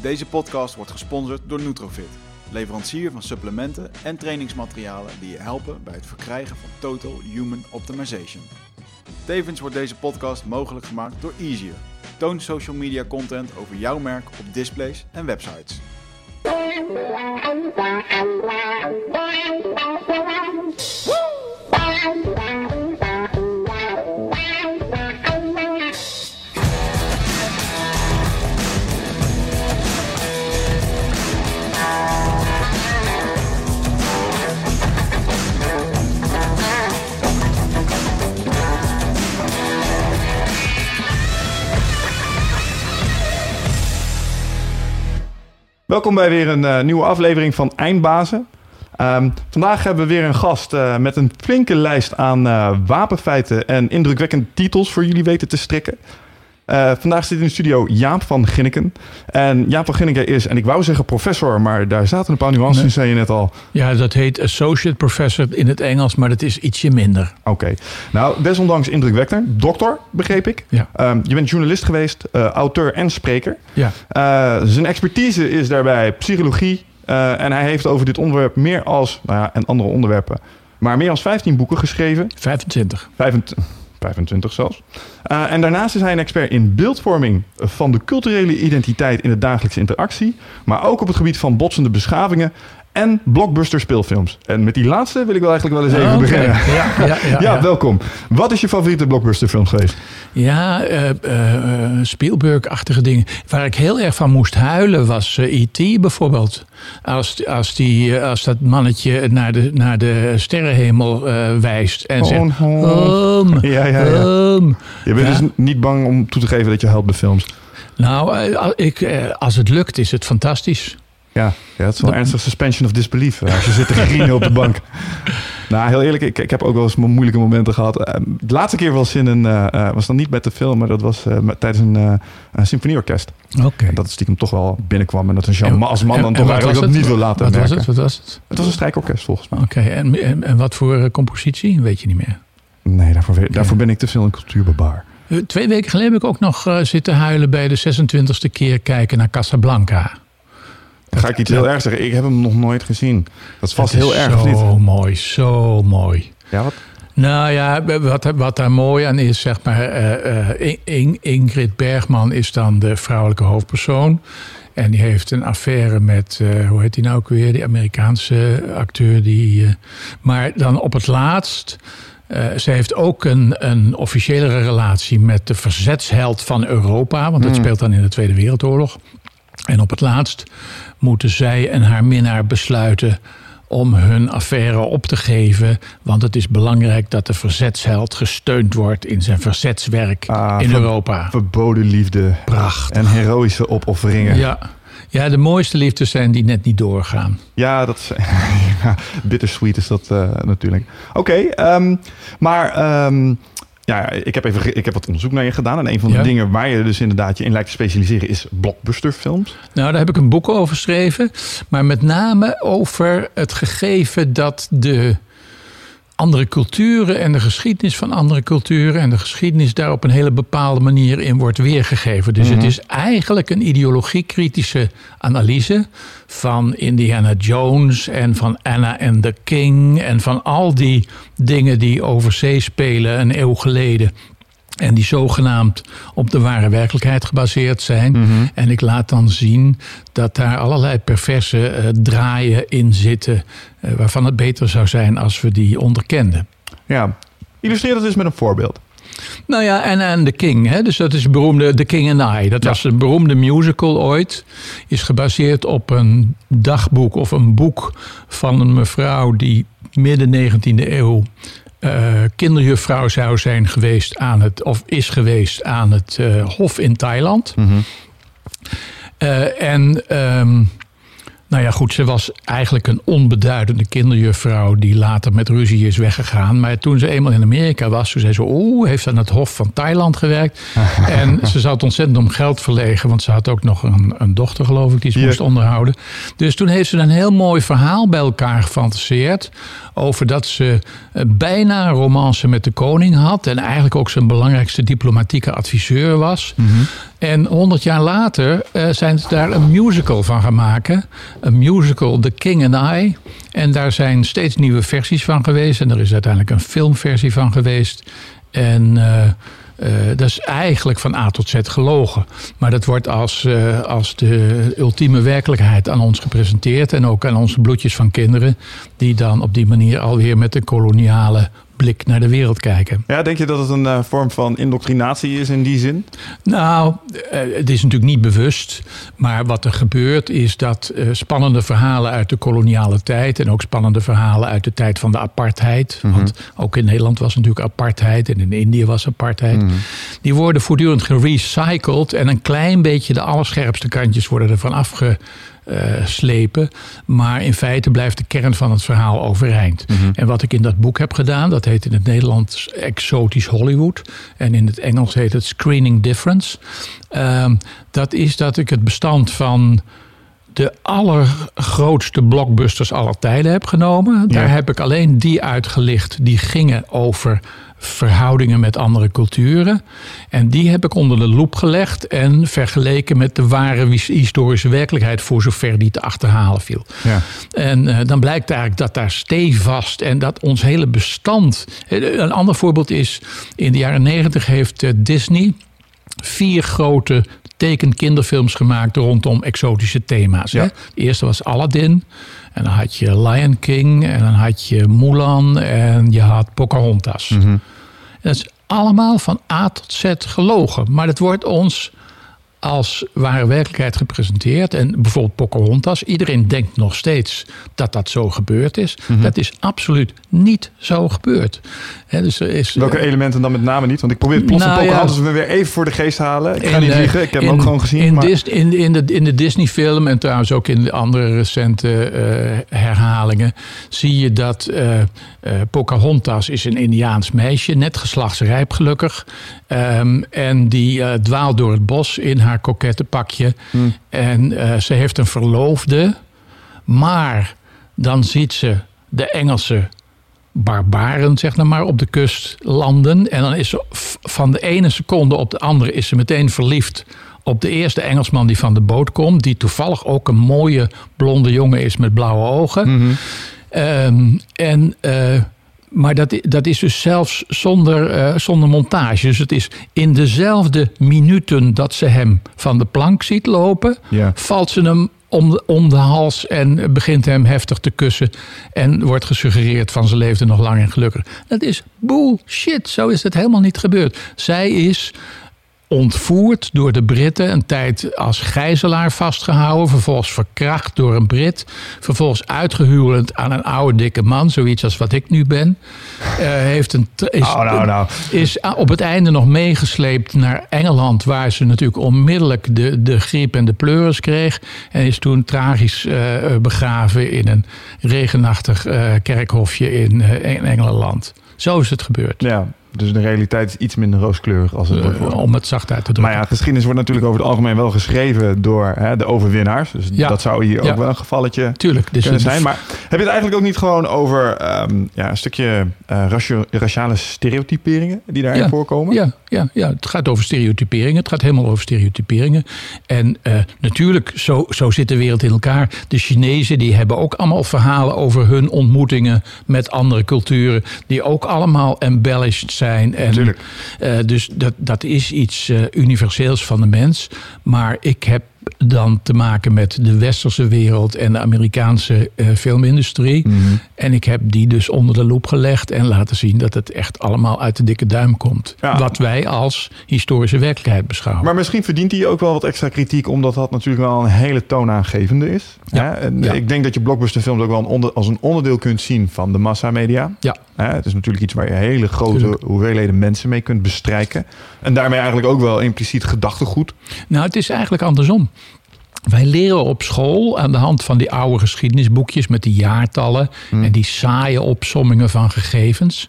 Deze podcast wordt gesponsord door Nutrofit, leverancier van supplementen en trainingsmaterialen die je helpen bij het verkrijgen van Total Human Optimization. Tevens wordt deze podcast mogelijk gemaakt door Easier. Toon social media content over jouw merk op displays en websites. Welkom bij weer een eh, nieuwe aflevering van Eindbazen. Ehm, vandaag hebben we weer een gast eh, met een flinke lijst aan eh, wapenfeiten en indrukwekkende titels voor jullie weten te strikken. Eh, vandaag zit in de studio Jaap van Ginneken. En Jaap van Ginneken is, en ik wou zeggen professor, maar daar zaten een paar nuances in, zei je net al. Ja, dat heet associate professor in het Engels, maar dat is ietsje minder. Oké. Nou, desondanks indrukwekkend. Dokter, begreep ik. Ja. Ehm, je bent journalist geweest, eh, auteur en spreker. Ja. Eh, zijn expertise is daarbij psychologie. en hij heeft over dit onderwerp meer als, nou ja, en andere onderwerpen, maar meer als 15 boeken geschreven. 25. 25, 25 zelfs. Eh, en daarnaast is hij een expert in beeldvorming van de culturele identiteit in de dagelijkse interactie. Maar ook op het gebied van botsende beschavingen en blockbuster speelfilms. En met die laatste wil ik wel eigenlijk wel eens even Oké. beginnen. Ja, ja, ja, Ja, welkom. Wat is je favoriete blockbusterfilm geweest? Ja, eh, eh, eh, Spielberg-achtige dingen. Waar ik heel erg van moest huilen was eh, E.T. bijvoorbeeld. Als, als, die, als dat mannetje naar de, naar de sterrenhemel wijst en zegt... Oh, oh. Ja, ja, ja. Je bent dus niet bang om toe te geven dat je helpt bij films. Nou, ik, als het lukt is het fantastisch. Ja, ja het is wel ernstig suspension of disbelief eh, als je zit te grienen op de bank. Nou, heel eerlijk, ik, ik heb ook wel eens mo- moeilijke momenten gehad. Eh, de laatste keer was in een, eh, was dan niet met de film, maar dat was met- tijdens een, een symfonieorkest. Oké. En dat het stiekem toch wel binnenkwam en dat een Jean als man dan en toch eigenlijk niet wil laten Wat was het? Wat was het? Het was een strijkorkest volgens mij. Oké, en, en, en wat voor compositie? Weet je niet meer. Nee, daarvoor, daarvoor ben ik te veel een cultuurbebaar. Twee weken geleden heb ik ook nog zitten huilen bij de 26e keer kijken naar Casablanca. Dan ga ik iets heel erg zeggen. Ik heb hem nog nooit gezien. Dat is vast is heel erg, Zo niet? mooi, zo mooi. Ja, wat? Nou ja, wat, wat daar mooi aan is, zeg maar, eh, eh, In- In- Ingrid Bergman is dan de vrouwelijke hoofdpersoon. En die heeft een affaire met, eh, hoe heet die nou ook weer, die Amerikaanse acteur. Die, maar dan op het laatst, eh, ze heeft ook een, een officiële relatie met de verzetsheld van Europa. Want dat Mm. speelt dan in de Tweede Wereldoorlog. En op het laatst moeten zij en haar minnaar besluiten om hun affaire op te geven. Want het is belangrijk dat de verzetsheld gesteund wordt in zijn verzetswerk Ah, in ver- Europa. Verboden liefde Prachtig. en heroïsche opofferingen. Ja. ja, de mooiste liefdes zijn die net niet doorgaan. Ja, dat is, ja, bittersweet is dat eh, natuurlijk. Oké, ehm, maar ehm, ja, ik heb even ik heb wat onderzoek naar je gedaan. En een van de Ja. dingen waar je dus inderdaad je in lijkt te specialiseren is blockbusterfilms. Nou, daar heb ik een boek over geschreven. Maar met name over het gegeven dat de andere culturen en de geschiedenis van andere culturen en de geschiedenis daar op een hele bepaalde manier in wordt weergegeven. Dus het is eigenlijk een ideologiekritische analyse van Indiana Jones en van Anna and the King en van al die dingen die over zee spelen een eeuw geleden. En die zogenaamd op de ware werkelijkheid gebaseerd zijn. En ik laat dan zien dat daar allerlei perverse eh, draaien in zitten. eh, waarvan het beter zou zijn als we die onderkenden. Ja, illustreer dat eens met een voorbeeld. Nou ja, en en The King, hè? dus dat is beroemde The King and I. Dat was een beroemde musical ooit. Is gebaseerd op een dagboek of een boek van een mevrouw die midden 19e eeuw eh, kinderjuffrouw zou zijn geweest aan het, of is geweest aan het eh, Hof in Thailand. Eh, en ehm, nou ja, goed, ze was eigenlijk een onbeduidende kinderjuffrouw die later met ruzie is weggegaan. Maar toen ze eenmaal in Amerika was, toen zei ze: Oeh, heeft aan het Hof van Thailand gewerkt. en ze zat ontzettend om geld verlegen, want ze had ook nog een, een dochter, geloof ik, die ze Ja. moest onderhouden. Dus toen heeft ze een heel mooi verhaal bij elkaar gefantaseerd. Over dat ze eh, bijna een romance met de koning had. En eigenlijk ook zijn belangrijkste diplomatieke adviseur was. En 100 jaar later eh, zijn ze daar een musical van gaan maken. Een musical, The King and I. En daar zijn steeds nieuwe versies van geweest. En er is uiteindelijk een filmversie van geweest. En eh, eh, dat is eigenlijk van A tot Z gelogen. Maar dat wordt als, als de ultieme werkelijkheid aan ons gepresenteerd. En ook aan onze bloedjes van kinderen. Die dan op die manier alweer met een koloniale blik naar de wereld kijken. Ja, denk je dat het een eh, vorm van indoctrinatie is in die zin? Nou, eh, het is natuurlijk niet bewust. Maar wat er gebeurt is dat eh, spannende verhalen uit de koloniale tijd... en ook spannende verhalen uit de tijd van de apartheid... want ook in Nederland was natuurlijk apartheid... en in Indië was apartheid... die worden voortdurend gerecycled... en een klein beetje de allerscherpste kantjes worden ervan afge uh, slepen. Maar in feite blijft de kern van het verhaal overeind. En wat ik in dat boek heb gedaan, dat heet in het Nederlands Exotisch Hollywood. En in het Engels heet het Screening Difference. Uh, dat is dat ik het bestand van de allergrootste blockbusters aller tijden heb genomen. Daar heb ik alleen die uitgelicht die gingen over verhoudingen met andere culturen. En die heb ik onder de loep gelegd en vergeleken met de ware historische werkelijkheid, voor zover die te achterhalen viel. Ja. En uh, dan blijkt eigenlijk dat daar stevast en dat ons hele bestand. Een ander voorbeeld is, in de jaren negentig heeft uh, Disney vier grote tekenkinderfilms gemaakt rondom exotische thema's. Ja. Hè? De eerste was Aladdin. En dan had je Lion King. En dan had je Mulan. En je had Pocahontas. Mm -hmm. Dat is allemaal van A tot Z gelogen. Maar dat wordt ons als ware werkelijkheid gepresenteerd. En bijvoorbeeld Pocahontas. Iedereen denkt nog steeds dat dat zo gebeurd is. Mm-hmm. Dat is absoluut niet zo gebeurd. He, dus er is, Welke uh, elementen dan met name niet? Want ik probeer het plot nou, Pocahontas ja, weer even voor de geest halen. Ik ga in, niet liegen, ik heb in, hem ook gewoon gezien. In, maar... Dis, in, in, de, in de Disney-film en trouwens ook in de andere recente uh, herhalingen... zie je dat uh, Pocahontas is een Indiaans meisje. Net geslachtsrijp gelukkig. Um, en die dwaalt door het bos in haar kokette pakje. Hmm. En uh, ze heeft een verloofde. Maar dan ziet ze de Engelse barbaren, zeg nou maar, op de kust landen. En dan is ze van de ene seconde op de andere is ze meteen verliefd op de eerste Engelsman die van de boot komt. Die toevallig ook een mooie blonde jongen is met blauwe ogen. Mm -hmm. Um, en uh, maar dat, dat is dus zelfs zonder, uh, zonder montage. Dus het is in dezelfde minuten dat ze hem van de plank ziet lopen, ja. valt ze hem om de, om de hals en begint hem heftig te kussen. En wordt gesuggereerd van ze leefde nog lang en gelukkig. Dat is bullshit. Zo is het helemaal niet gebeurd. Zij is ontvoerd door de Britten, een tijd als gijzelaar vastgehouden, vervolgens verkracht door een Brit, vervolgens uitgehuwelijkd aan een oude dikke man, zoiets als wat ik nu ben. Uh, heeft een, is, oh, nou, nou. is op het einde nog meegesleept naar Engeland, waar ze natuurlijk onmiddellijk de, de griep en de pleuris kreeg. En is toen tragisch uh, begraven in een regenachtig uh, kerkhofje in, in Engeland. Zo is het gebeurd. Ja, dus de realiteit is iets minder rooskleurig als het wordt. om het zacht uit te drukken. Maar ja, geschiedenis wordt natuurlijk over het algemeen wel geschreven door hè, de overwinnaars. Dus ja. dat zou hier ja. ook wel een gevalletje Tuurlijk, dus kunnen zijn. Maar heb je het eigenlijk ook niet gewoon over um, ja, een stukje uh, raciale stereotyperingen die daarin voorkomen? Ja, ja, ja, het gaat over stereotyperingen. Het gaat helemaal over stereotyperingen. En uh, natuurlijk, zo, zo zit de wereld in elkaar. De Chinezen die hebben ook allemaal verhalen over hun ontmoetingen met andere culturen. Die ook allemaal embellished zijn. En, uh, dus dat, dat is iets uh, universeels van de mens. Maar ik heb dan te maken met de westerse wereld en de Amerikaanse uh, filmindustrie. Mm -hmm. En ik heb die dus onder de loep gelegd en laten zien dat het echt allemaal uit de dikke duim komt. Ja. Wat wij als historische werkelijkheid beschouwen. Maar misschien verdient hij ook wel wat extra kritiek, omdat dat natuurlijk wel een hele toonaangevende is. Ja. En ja. Ik denk dat je blockbusterfilms ook wel een onder, als een onderdeel kunt zien van de massamedia. Ja. Het is natuurlijk iets waar je hele grote Tuurlijk. hoeveelheden mensen mee kunt bestrijken. En daarmee eigenlijk ook wel impliciet gedachtegoed. Nou, het is eigenlijk andersom. Wij leren op school aan de hand van die oude geschiedenisboekjes met die jaartallen hmm. en die saaie opsommingen van gegevens,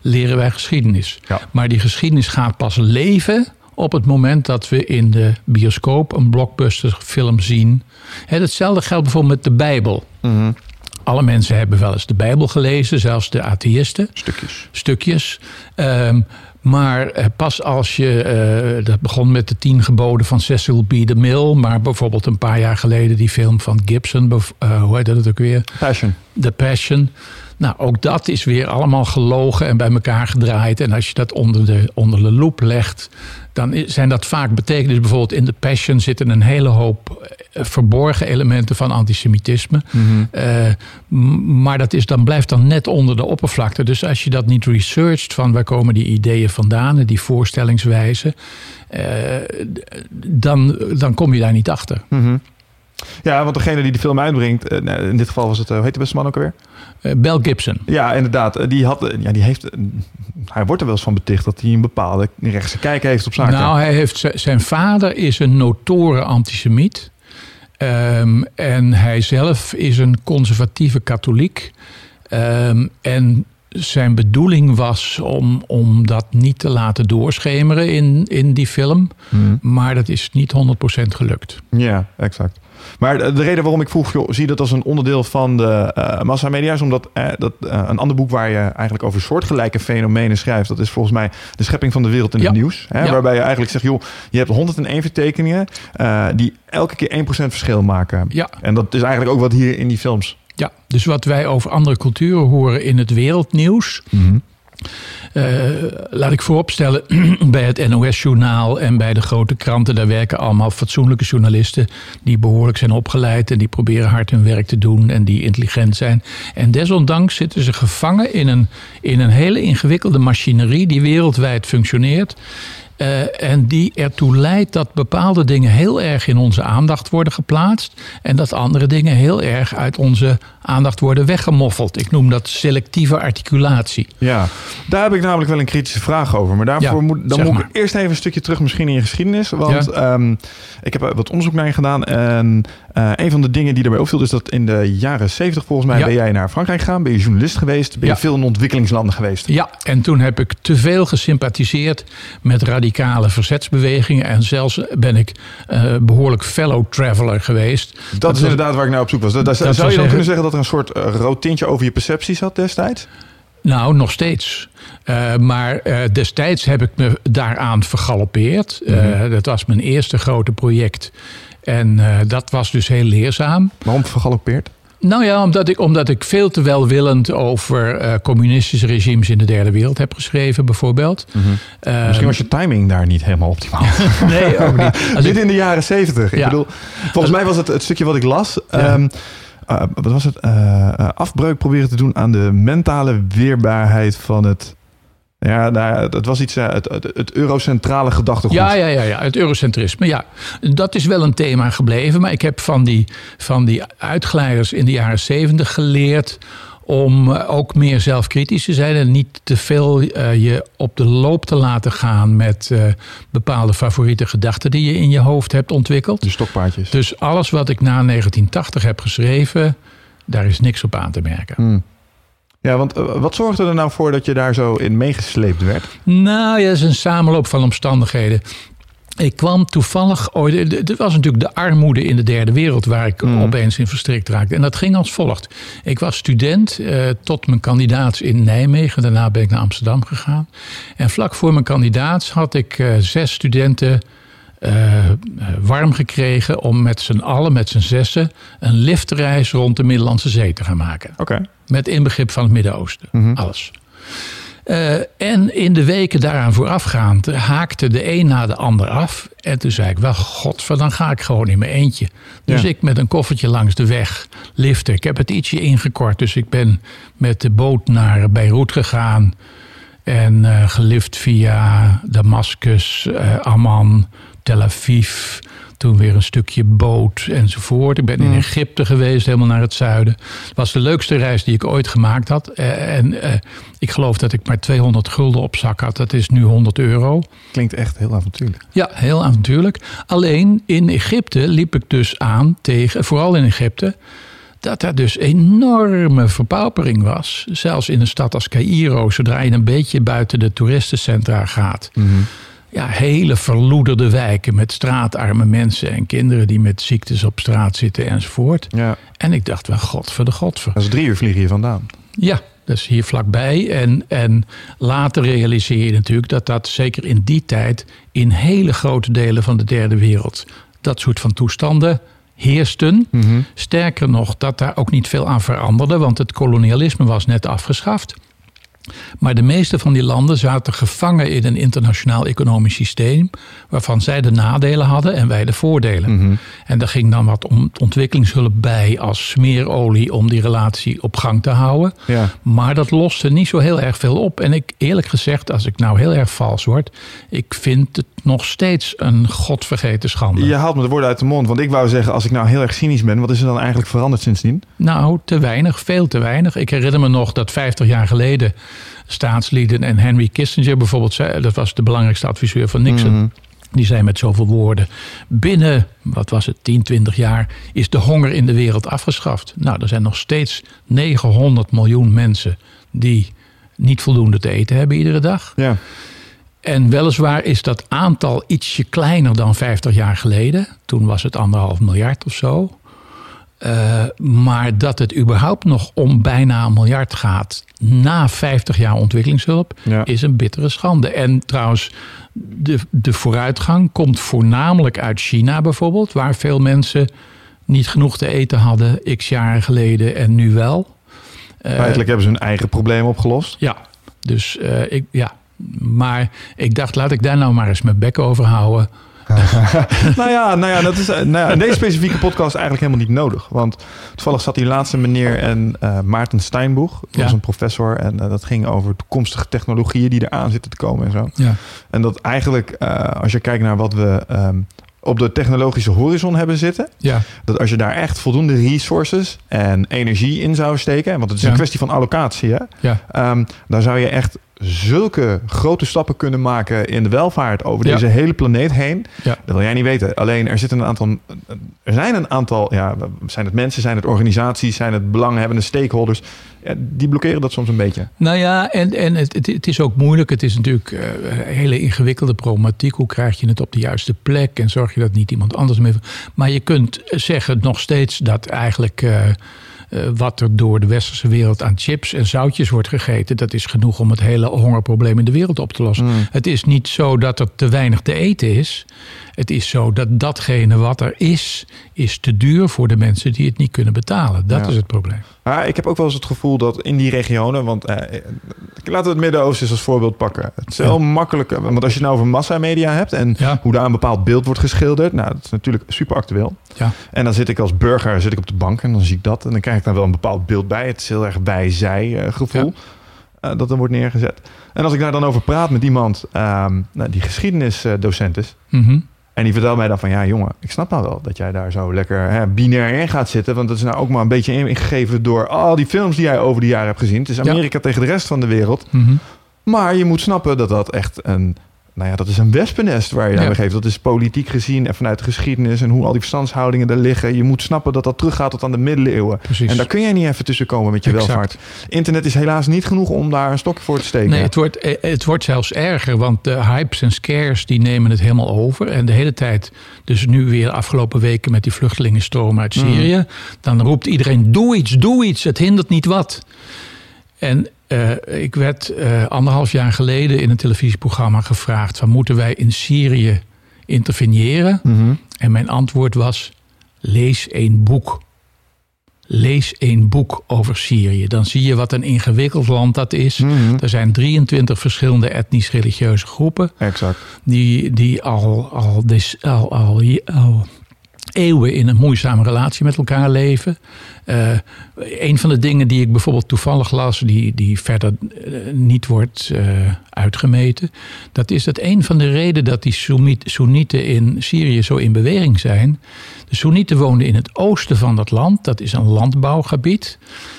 leren wij geschiedenis. Ja. Maar die geschiedenis gaat pas leven op het moment dat we in de bioscoop een blockbusterfilm zien. He, hetzelfde geldt bijvoorbeeld met de Bijbel. Mm-hmm. Alle mensen hebben wel eens de Bijbel gelezen, zelfs de atheïsten. Stukjes. Stukjes. Um, Maar eh, pas als je, eh, dat begon met de tien geboden van Cecil B. DeMille, maar bijvoorbeeld een paar jaar geleden die film van Gibson, eh, hoe heet dat ook weer? Passion. The Passion. Nou, ook dat is weer allemaal gelogen en bij elkaar gedraaid. En als je dat onder de, onder de loep legt, dan zijn dat vaak betekenissen. Bijvoorbeeld in The Passion zitten een hele hoop eh, verborgen elementen van antisemitisme. Eh, m- maar dat is, dan blijft dan net onder de oppervlakte. Dus als je dat niet researcht van waar komen die ideeën vandaan en die voorstellingswijze, eh, dan, dan kom je daar niet achter. Mhm. Ja, want degene die de film uitbrengt, eh, nou, in dit geval was het, eh, hoe heet de beste man ook alweer? Eh, Bel Gibson. Ja, inderdaad. Die, had, ja, die heeft, hij wordt er wel eens van beticht dat hij een bepaalde rechtse kijk heeft op zaken. Nou, hij heeft, zijn vader is een notoren antisemiet. Ehm, en hij zelf is een conservatieve katholiek. Ehm, en zijn bedoeling was om, om dat niet te laten doorschemeren in, in die film. Mhm. Maar dat is niet 100% gelukt. Ja, exact. Maar de de reden waarom ik vroeg, joh, zie je dat als een onderdeel van de eh massamedia, is omdat eh, dat, eh, een ander boek waar je eigenlijk over soortgelijke fenomenen schrijft, dat is volgens mij De schepping van de wereld in Ja. het nieuws. Hè, Ja. Waarbij je eigenlijk zegt, joh, je hebt 101 vertekeningen die elke keer 1% verschil maken. Ja. En dat is eigenlijk ook wat hier in die films. Ja, dus wat wij over andere culturen horen in het wereldnieuws. Eh, laat ik vooropstellen, bij het NOS-journaal en bij de grote kranten, daar werken allemaal fatsoenlijke journalisten die behoorlijk zijn opgeleid en die proberen hard hun werk te doen en die intelligent zijn. En desondanks zitten ze gevangen in een, in een hele ingewikkelde machinerie die wereldwijd functioneert. Eh, en die ertoe leidt dat bepaalde dingen heel erg in onze aandacht worden geplaatst. En dat andere dingen heel erg uit onze aandacht worden weggemoffeld. Ik noem dat selectieve articulatie. Ja, daar heb ik namelijk wel een kritische vraag over. Maar daarvoor Ja, moet, dan moet maar. ik eerst even een stukje terug misschien in je geschiedenis. Want Ja. ehm, ik heb wat onderzoek naar je gedaan. En eh, een van de dingen die daarbij opviel... is dat in de jaren 70 volgens mij Ja. ben jij naar Frankrijk gegaan. Ben je journalist geweest. Ben je veel in ontwikkelingslanden geweest. Ja, en toen heb ik te veel gesympathiseerd met radicale verzetsbewegingen. En zelfs ben ik eh, behoorlijk fellow traveler geweest. Dat, is was- inderdaad waar ik naar op zoek was. Dat zou je dan zeggen- kunnen zeggen dat er een soort eh, rood tintje over je perceptie zat destijds? Nou, nog steeds. Maar destijds heb ik me daaraan vergalopeerd. Eh, dat was mijn eerste grote project. En eh, dat was dus heel leerzaam. Waarom vergalopeerd? Nou ja, omdat ik, omdat ik veel te welwillend over eh, communistische regimes in de derde wereld heb geschreven, bijvoorbeeld. Eh, Misschien was je timing daar niet helemaal optimaal. Nee, ook niet. Als Dit ik, in de jaren zeventig. Ik Ja. bedoel, volgens mij was het het stukje wat ik las. Ja. ehm, eh, wat was het? Afbreuk proberen te doen aan de mentale weerbaarheid van het. Ja, nou, het was iets. eh, het, het, het eurocentrale gedachtegoed. ja, ja, ja, ja, het eurocentrisme. Ja, dat is wel een thema gebleven. Maar ik heb van die, van die uitglijders in de jaren zeventig geleerd om eh, ook meer zelfkritisch te zijn en niet te veel eh, je op de loop te laten gaan met bepaalde favoriete gedachten die je in je hoofd hebt ontwikkeld. De stokpaardjes. Dus alles wat ik na 1980 heb geschreven, daar is niks op aan te merken. Hmm. Ja, want eh, wat zorgde er nou voor dat je daar zo in meegesleept werd? Nou ja, het is een samenloop van omstandigheden. Ik kwam toevallig ooit. Het was natuurlijk de armoede in de derde wereld waar ik Mm. opeens in verstrikt raakte. En dat ging als volgt. Ik was student eh, tot mijn kandidaats in Nijmegen. Daarna ben ik naar Amsterdam gegaan. En vlak voor mijn kandidaats had ik eh, zes studenten eh, eh, warm gekregen om met z'n allen, met z'n zessen, een liftreis rond de Middellandse Zee te gaan maken. Oké. Met inbegrip van het Midden-Oosten. Mhm. Alles. Eh, en in de weken daaraan voorafgaand haakte de een na de ander af. En toen zei ik, wel godver, dan ga ik gewoon in mijn eentje. Dus Ja. ik met een koffertje langs de weg liften. Ik heb het ietsje ingekort, dus ik ben met de boot naar Beirut gegaan. En eh, gelift via Damascus, eh, Amman, Tel Aviv. Toen weer een stukje boot enzovoort. Ik ben in Egypte geweest, helemaal naar het zuiden. Het was de leukste reis die ik ooit gemaakt had. Eh, en eh, ik geloof dat ik maar 200 gulden op zak had. Dat is nu 100 euro. Klinkt echt heel avontuurlijk. Ja, heel avontuurlijk. Alleen in Egypte liep ik dus aan tegen, vooral in Egypte, dat er dus enorme verpaupering was. Zelfs in een stad als Cairo, zodra je een beetje buiten de toeristencentra gaat. Ja, hele verloederde wijken met straatarme mensen en kinderen die met ziektes op straat zitten enzovoort. Ja, En ik dacht wel, godver de godver. dat is drie uur vliegen hier vandaan. Ja, Dat is hier vlakbij. En, en later realiseer je natuurlijk dat dat zeker in die tijd in hele grote delen van de derde wereld dat soort van toestanden heersten. Sterker nog, dat daar ook niet veel aan veranderde, want het kolonialisme was net afgeschaft. Maar de meeste van die landen zaten gevangen in een internationaal economisch systeem. waarvan zij de nadelen hadden en wij de voordelen. En daar ging dan wat om ontwikkelingshulp bij als smeerolie om die relatie op gang te houden. Ja. Maar dat loste niet zo heel erg veel op. En ik eerlijk gezegd, als ik nou heel erg vals word, ik vind het nog steeds een godvergeten schande. Je haalt me de woorden uit de mond. Want ik wou zeggen, als ik nou heel erg cynisch ben, wat is er dan eigenlijk veranderd sindsdien? Nou, te weinig, veel te weinig. Ik herinner me nog dat 50 jaar geleden staatslieden en Henry Kissinger bijvoorbeeld, dat was de belangrijkste adviseur van Nixon. Die zei met zoveel woorden: binnen, wat was het, 10, 20 jaar is de honger in de wereld afgeschaft. Nou, er zijn nog steeds 900 miljoen mensen die niet voldoende te eten hebben iedere dag. Ja. En weliswaar is dat aantal ietsje kleiner dan 50 jaar geleden. Toen was het anderhalf miljard of zo. Uh, maar dat het überhaupt nog om bijna een miljard gaat na 50 jaar ontwikkelingshulp, Ja. is een bittere schande. En trouwens, de, de vooruitgang komt voornamelijk uit China bijvoorbeeld, waar veel mensen niet genoeg te eten hadden x jaar geleden en nu wel. Uh, Feitelijk hebben ze hun eigen probleem opgelost. ja, dus uh, ik, ja. Maar ik dacht, laat ik daar nou maar eens mijn bek over houden. nou ja, nou ja, dat is, nou ja, in deze specifieke podcast eigenlijk helemaal niet nodig. Want toevallig zat die laatste meneer en uh, Maarten Steinboeg. Dat Ja. was een professor en uh, dat ging over toekomstige technologieën die eraan zitten te komen en zo. Ja. En dat eigenlijk, uh, als je kijkt naar wat we um, op de technologische horizon hebben zitten. Ja. Dat als je daar echt voldoende resources en energie in zou steken. Want het is Ja. een kwestie van allocatie. Hè? Ja. Um, dan zou je echt zulke grote stappen kunnen maken in de welvaart over Ja. deze hele planeet heen. Ja. Dat wil jij niet weten. Alleen er zitten een aantal. Er zijn een aantal. Ja, zijn het mensen, zijn het organisaties, zijn het belanghebbende stakeholders. Ja, die blokkeren dat soms een beetje. Nou ja, en, en het, het, is ook moeilijk. Het is natuurlijk een hele ingewikkelde problematiek. Hoe krijg je het op de juiste plek en zorg je dat niet iemand anders mee. Maar je kunt zeggen nog steeds dat eigenlijk. Uh, uh, wat er door de westerse wereld aan chips en zoutjes wordt gegeten, dat is genoeg om het hele hongerprobleem in de wereld op te lossen. Mm. Het is niet zo dat er te weinig te eten is. Het is zo dat datgene wat er is, is te duur voor de mensen die het niet kunnen betalen. Dat Ja. is het probleem. Maar ik heb ook wel eens het gevoel dat in die regionen, want eh, laten we het Midden-Oosten als voorbeeld pakken. Het is heel Ja. makkelijk, eh, want als je nou over massamedia hebt en Ja. hoe daar een bepaald beeld wordt geschilderd, nou, dat is natuurlijk super actueel. Ja. En dan zit ik als burger zit ik op de bank en dan zie ik dat en dan krijg ik daar wel een bepaald beeld bij. Het is heel erg wij-zij eh, gevoel eh, dat er wordt neergezet. En als ik daar dan over praat met iemand ehm, nou, die geschiedenisdocent is, Mhm. En die vertelt mij dan van, ja jongen, ik snap nou wel dat jij daar zo lekker hè, binair in gaat zitten. Want dat is nou ook maar een beetje ingegeven door al die films die jij over de jaren hebt gezien. Het is Amerika tegen de rest van de wereld. Mhm. Maar je moet snappen dat dat echt een, nou ja, dat is een wespennest waar je Ja. aan geeft. Dat is politiek gezien en vanuit de geschiedenis en hoe al die verstandshoudingen er liggen. Je moet snappen dat dat teruggaat tot aan de middeleeuwen. Precies. En daar kun jij niet even tussen komen met je Exact. welvaart. Internet is helaas niet genoeg om daar een stokje voor te steken. Nee, het wordt, eh, het wordt zelfs erger, want de hypes en scares die nemen het helemaal over. En de hele tijd, dus nu weer afgelopen weken met die vluchtelingenstroom uit Syrië, dan roept iedereen: doe iets, doe iets, het hindert niet wat. En eh, ik werd eh, anderhalf jaar geleden in een televisieprogramma gevraagd: van, moeten wij in Syrië interveneren? Mhm. En mijn antwoord was: lees één boek. Lees één boek over Syrië. Dan zie je wat een ingewikkeld land dat is. Mhm. Er zijn 23 verschillende etnisch-religieuze groepen. Exact. die, die al, al, al, al eeuwen in een moeizame relatie met elkaar leven. Uh, een van de dingen die ik bijvoorbeeld toevallig las, die, die verder uh, niet wordt uh, uitgemeten, dat is dat een van de redenen dat die Soenieten in Syrië zo in beweging zijn. De Soenieten woonden in het oosten van dat land, dat is een landbouwgebied.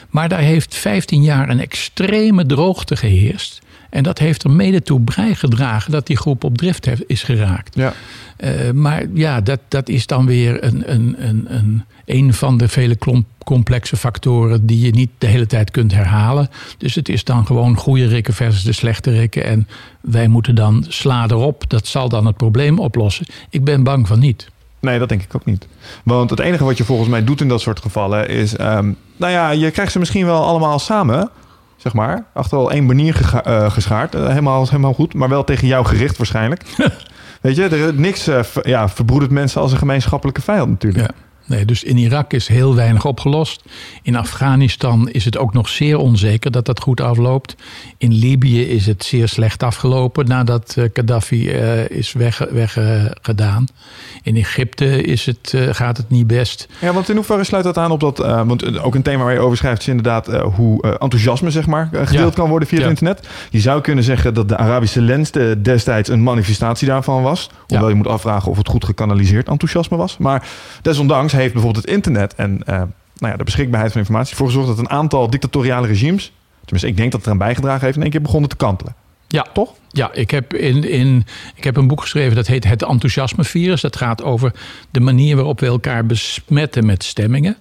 Maar daar heeft 15 jaar een extreme droogte geheerst. En dat heeft er mede toe bijgedragen dat die groep op drift heeft, is geraakt. Ja. Uh, maar ja, dat, dat is dan weer een, een, een, een, een van de vele klomp, complexe factoren die je niet de hele tijd kunt herhalen. Dus het is dan gewoon goede rikken versus de slechte rikken. En wij moeten dan sla erop. Dat zal dan het probleem oplossen. Ik ben bang van niet. Nee, dat denk ik ook niet. Want het enige wat je volgens mij doet in dat soort gevallen is... Um, nou ja, je krijgt ze misschien wel allemaal samen... zeg maar. Achter al één banier gega- eh, geschaard. Eh, helemaal, helemaal goed, maar wel tegen jou gericht waarschijnlijk. Weet je, er, niks eh, ja, verbroedert mensen als een gemeenschappelijke vijand natuurlijk. Ja. Nee, dus in Irak is heel weinig opgelost. In Afghanistan is het ook nog zeer onzeker dat dat goed afloopt. In Libië is het zeer slecht afgelopen nadat eh, Gaddafi eh, is weggedaan. Weg, in Egypte is het, eh, gaat het niet best. Ja, want in hoeverre sluit dat aan op dat... want ook een thema waar je over schrijft is inderdaad hoe enthousiasme zeg maar gedeeld Ja. kan worden via Ja. het internet. Je zou kunnen zeggen dat de Arabische lens eh, destijds een manifestatie daarvan was. Hoewel Ja. je moet afvragen of het goed gekanaliseerd enthousiasme was. Maar desondanks heeft bijvoorbeeld het internet en eh, nou ja, de beschikbaarheid van informatie ervoor gezorgd dat een aantal dictatoriale regimes, tenminste ik denk dat het eraan bijgedragen heeft, in één keer begonnen te kantelen. Ja, Toch? Ja, ik heb, in, in, ik heb een boek geschreven dat heet Het Enthousiasmevirus. Dat gaat over de manier waarop we elkaar besmetten met stemmingen.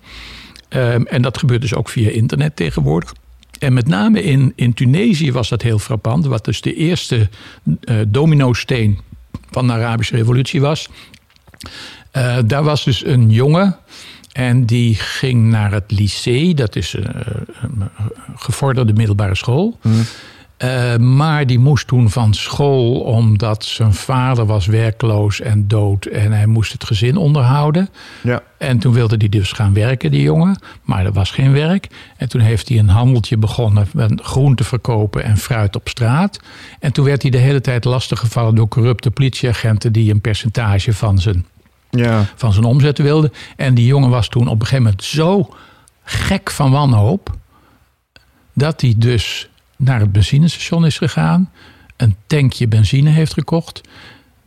Ehm, en dat gebeurt dus ook via internet tegenwoordig. En met name in, in Tunesië was dat heel frappant. Wat dus de eerste eh domino-steen van de Arabische revolutie was. Eh, daar was dus een jongen en die ging naar het lycée. Dat is een, een gevorderde middelbare school. Uh, maar die moest toen van school omdat zijn vader was werkloos en dood en hij moest het gezin onderhouden. Ja. En toen wilde hij dus gaan werken, die jongen. Maar er was geen werk. En toen heeft hij een handeltje begonnen met groente verkopen en fruit op straat. En toen werd hij de hele tijd lastiggevallen door corrupte politieagenten die een percentage van zijn, Ja. van zijn omzet wilden. En die jongen was toen op een gegeven moment zo gek van wanhoop dat hij dus naar het benzinestation is gegaan, een tankje benzine heeft gekocht,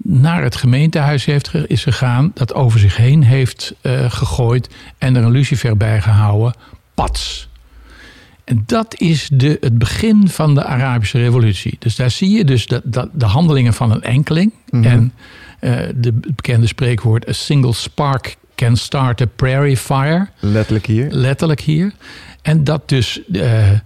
naar het gemeentehuis heeft, is gegaan, dat over zich heen heeft uh, gegooid en er een lucifer bij gehouden. Pats. En dat is de, het begin van de Arabische revolutie. Dus daar zie je dus de, de, de handelingen van een enkeling. Mm -hmm. En de bekende spreekwoord: a single spark can start a prairie fire. Letterlijk hier. Letterlijk hier. En dat dus uh, uh,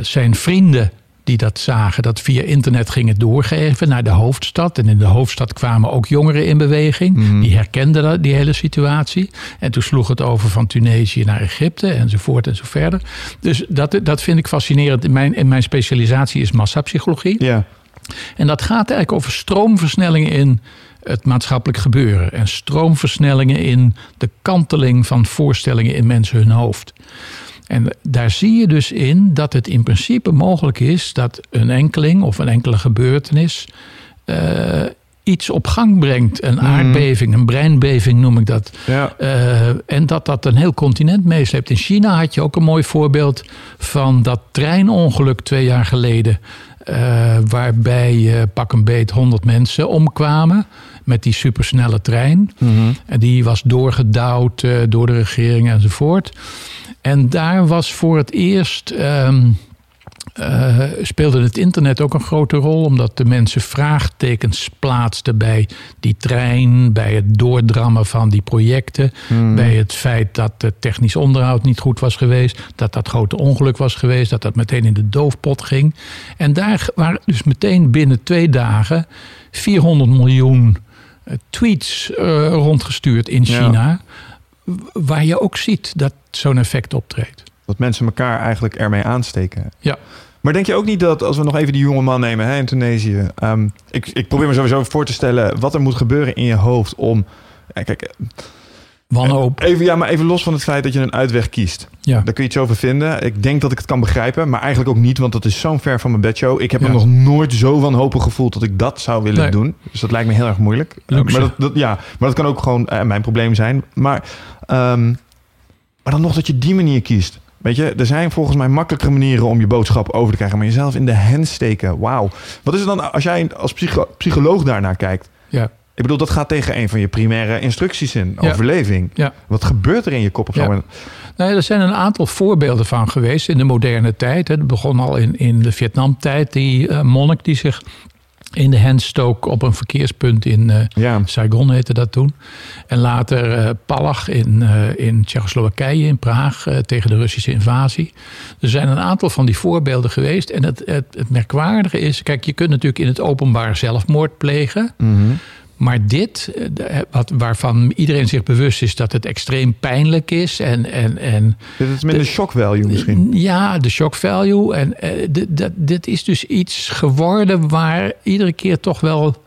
zijn vrienden die dat zagen, dat via internet gingen doorgeven naar de hoofdstad. En in de hoofdstad kwamen ook jongeren in beweging. Mm. Die herkenden die hele situatie. En toen sloeg het over van Tunesië naar Egypte enzovoort en zo verder. Dus dat, dat vind ik fascinerend. In mijn, in mijn specialisatie is massapsychologie. Ja. En dat gaat eigenlijk over stroomversnellingen in het maatschappelijk gebeuren. En stroomversnellingen in de kanteling van voorstellingen in mensen hun hoofd. En daar zie je dus in dat het in principe mogelijk is dat een enkeling of een enkele gebeurtenis uh, iets op gang brengt. Een aardbeving, een breinbeving noem ik dat. Ja. Uh, en dat dat een heel continent meesleept. In China had je ook een mooi voorbeeld van dat treinongeluk twee jaar geleden. Uh, waarbij pak een beet 100 mensen omkwamen met die supersnelle trein. Mm -hmm. En die was doorgedouwd uh, door de regering enzovoort. En daar was voor het eerst. Um, uh, speelde het internet ook een grote rol, omdat de mensen vraagtekens plaatsten bij die trein, bij het doordrammen van die projecten, Hmm. bij het feit dat het technisch onderhoud niet goed was geweest, dat dat grote ongeluk was geweest, dat dat meteen in de doofpot ging. En daar waren dus meteen binnen twee dagen 400 miljoen tweets uh, rondgestuurd in China, ja. waar je ook ziet dat zo'n effect optreedt. Dat mensen elkaar eigenlijk ermee aansteken. Ja. Maar denk je ook niet dat, als we nog even die jonge man nemen hè, in Tunesië. Um, ik, ik probeer me sowieso voor te stellen wat er moet gebeuren in je hoofd om. Ja, kijk, Wanhoop. Even, ja, maar even los van het feit dat je een uitweg kiest. Ja. Daar kun je iets over vinden. Ik denk dat ik het kan begrijpen, maar eigenlijk ook niet, want dat is zo'n ver van mijn bedshow. Ik heb Ja. me nog nooit zo wanhopig gevoeld dat ik dat zou willen Nee. doen. Dus dat lijkt me heel erg moeilijk. Uh, Luxe. maar, dat, dat, ja, maar dat kan ook gewoon uh, mijn probleem zijn. Maar, um, maar dan nog dat je die manier kiest. Weet je, er zijn volgens mij makkelijkere manieren om je boodschap over te krijgen. Maar jezelf in de hand steken, wauw. Wat is het dan als jij als psycho psycholoog daarnaar kijkt? Ja. Ik bedoel, dat gaat tegen een van je primaire instructies in. Ja. Overleving. Ja. Wat gebeurt er in je kop op Ja. zo'n moment? Nou, er zijn een aantal voorbeelden van geweest in de moderne tijd. Het begon al in, in de Vietnamtijd. Die uh, monnik die zich in de hand stook op een verkeerspunt in uh, Ja. Saigon heette dat toen. En later uh, Palach in, uh, in Tsjechoslowakije, in Praag, tegen de Russische invasie. Er zijn een aantal van die voorbeelden geweest. En het, het, het merkwaardige is, kijk, je kunt natuurlijk in het openbaar zelfmoord plegen. Mhm. Maar dit, eh, wat, waarvan iedereen zich bewust is dat het extreem pijnlijk is. En, en, en Dit is minder De- shock value misschien. ja, de shock value. En eh, dat, dit is dus iets geworden waar iedere keer toch wel